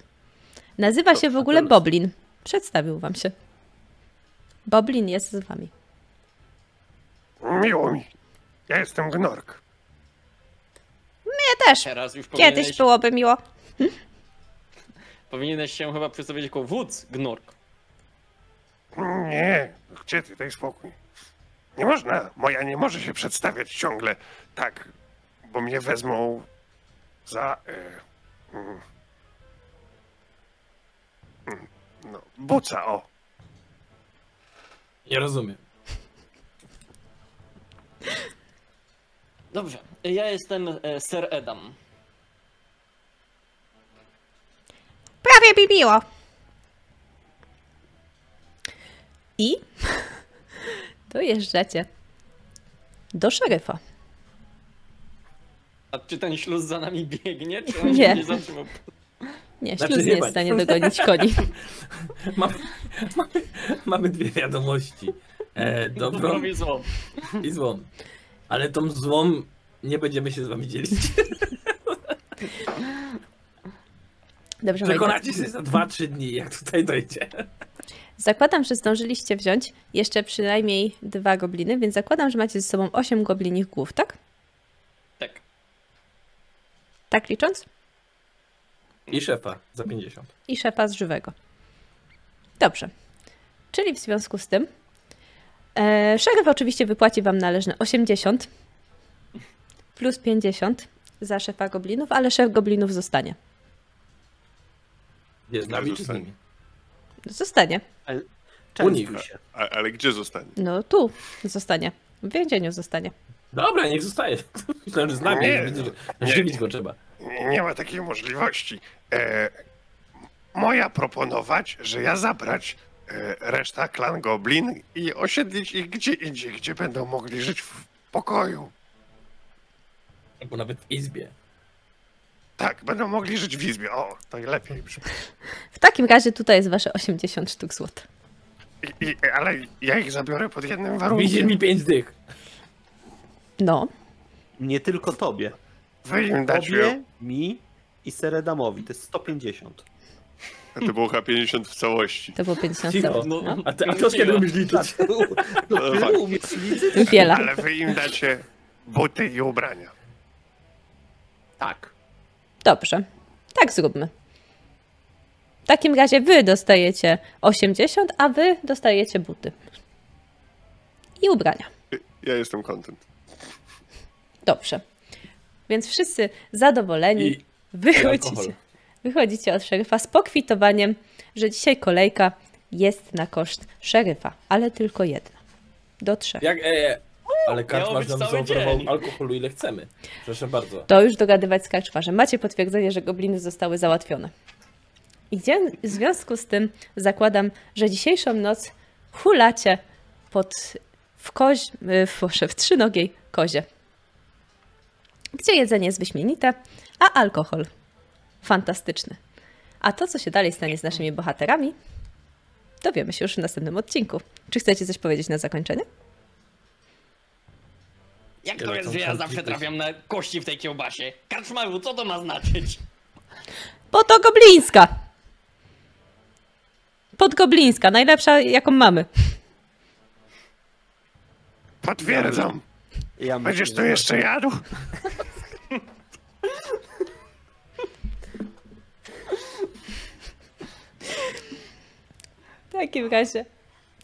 Nazywa się w ogóle Boblin. Przedstawił wam się. Boblin jest z wami. Miło mi. Ja jestem Gnork. Ja też. Teraz już Kiedyś powinieneś, byłoby miło. <laughs> powinieneś się chyba przedstawić jako wódz Gnork. Nie, gdzie ty, daj spokój. Nie można, moja nie może się przedstawiać ciągle tak, bo mnie wezmą za... E, mm, no, buca, o. Nie rozumiem. Dobrze, ja jestem e, Sir Edam. Prawie mi miło. I <laughs> dojeżdżacie do szeryfa. A czy ten śluz za nami biegnie, czy on Nie. się nie zatrzymał? Nie, Znaczy, śluz nie nie jest w stanie dogonić koni. Mamy, <laughs> mamy, mamy dwie wiadomości. E, dobrą Dobrą i złą. i złą. Ale tą złą nie będziemy się z wami dzielić. <laughs> Dobrze. Przekonacie się za 2-3 dni, jak tutaj dojdzie. Zakładam, że zdążyliście wziąć jeszcze przynajmniej dwa gobliny, więc zakładam, że macie ze sobą osiem goblinich głów, tak? Tak. Tak licząc? I szefa za 50. i szefa z żywego. Dobrze. Czyli w związku z tym e, szeryf oczywiście wypłaci wam należne 80 plus 50 za szefa goblinów, ale szef goblinów zostanie. Jest z nami czy z nimi? Zostanie. U nich. Częstuj się. A, ale gdzie zostanie? No tu zostanie. W więzieniu zostanie. Dobra, niech zostaje. <laughs> Myślałem, że z nami. Nie. Że Nie. żywić go trzeba. Nie, nie ma takiej możliwości. E, moja proponować, że ja zabrać e, reszta klan Goblin i osiedlić ich gdzie indziej, gdzie będą mogli żyć w pokoju. Albo nawet w izbie. Tak, będą mogli żyć w izbie. O, to i lepiej brzmi. W takim razie tutaj jest wasze 80 sztuk złota. I, i, ale ja ich zabiorę pod jednym Widzisz warunkiem. mi 5 dych. No, Nie tylko tobie. Wy im dacie... Tobie, mi i Seredamowi. To jest 150. A to było chyba 50 w całości. to było 50 Cicho. No, No. A ty, a ty od kiedy umiesz liczyć? No. Umiesz liczyć? Wiele. Ale wy im dacie buty i ubrania. Tak. Dobrze. Tak zróbmy. W takim razie wy dostajecie 80, a wy dostajecie buty. I ubrania. Ja jestem content. Dobrze. Więc wszyscy zadowoleni I- wychodzicie, wychodzicie od szeryfa z pokwitowaniem, że dzisiaj kolejka jest na koszt szeryfa, ale tylko jedna. Do trzech. Jak, e, ale Miało karczmarz nam zaoferował alkoholu ile chcemy. Proszę bardzo. To już dogadywać z karczmarzem. Macie potwierdzenie, że gobliny zostały załatwione. I gdzie- w związku z tym zakładam, że dzisiejszą noc hulacie pod, w, koź, w, proszę, w trzynogiej kozie. Gdzie jedzenie jest wyśmienite, a alkohol fantastyczny. A to, co się dalej stanie z naszymi bohaterami, dowiemy się już w następnym odcinku. Czy chcecie coś powiedzieć na zakończenie? Jak to jest, że ja zawsze trafiam na kości w tej kiełbasie? Karczmarzu, co to ma znaczyć? Bo to goblińska! Podgoblińska, najlepsza jaką mamy. Potwierdzam. Ja Będziesz tu jeszcze jadł? <laughs> takim razie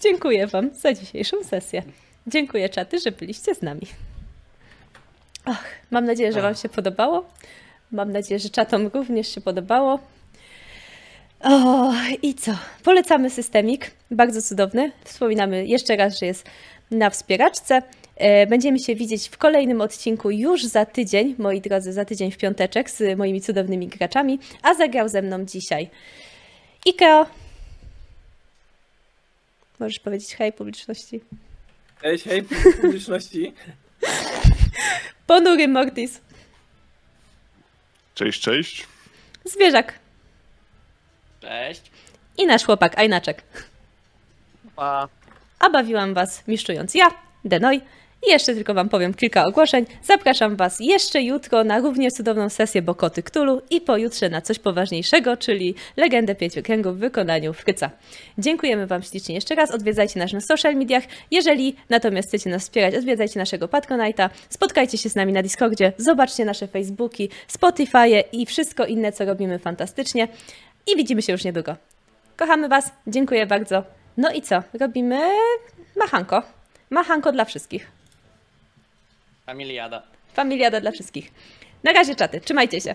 dziękuję Wam za dzisiejszą sesję. Dziękuję czaty, że byliście z nami. Mam nadzieję, że Wam się podobało. Mam nadzieję, że czatom również się podobało. O, i co? Polecamy systemik. Bardzo cudowny. Wspominamy jeszcze raz, że jest na wspieraczce. E, Będziemy się widzieć w kolejnym odcinku już za tydzień, moi drodzy, za tydzień w piąteczek z moimi cudownymi graczami, a zagrał ze mną dzisiaj Ikeo. Możesz powiedzieć hej publiczności. Hej, hej, <laughs> publiczności. Ponury Mortis. Cześć, cześć. Zwierzak. Cześć. I nasz chłopak Ajnaczek. Pa. A bawiłam Was miszczując ja, Denoj. I jeszcze tylko Wam powiem kilka ogłoszeń. Zapraszam Was jeszcze jutro na równie cudowną sesję Bokoty Ktulu i pojutrze na coś poważniejszego, czyli Legendę Pięciu Kręgów w wykonaniu Fryca. Dziękujemy Wam ślicznie jeszcze raz. Odwiedzajcie nas na social mediach. Jeżeli natomiast chcecie nas wspierać, odwiedzajcie naszego Patronite'a. Spotkajcie się z nami na Discordzie. Zobaczcie nasze Facebooki, Spotify'e i wszystko inne, co robimy fantastycznie. I widzimy się już niedługo. Kochamy Was. Dziękuję bardzo. No i co? Robimy machanko. Machanko dla wszystkich. Familiada. Familiada dla wszystkich. Na razie czaty. Trzymajcie się.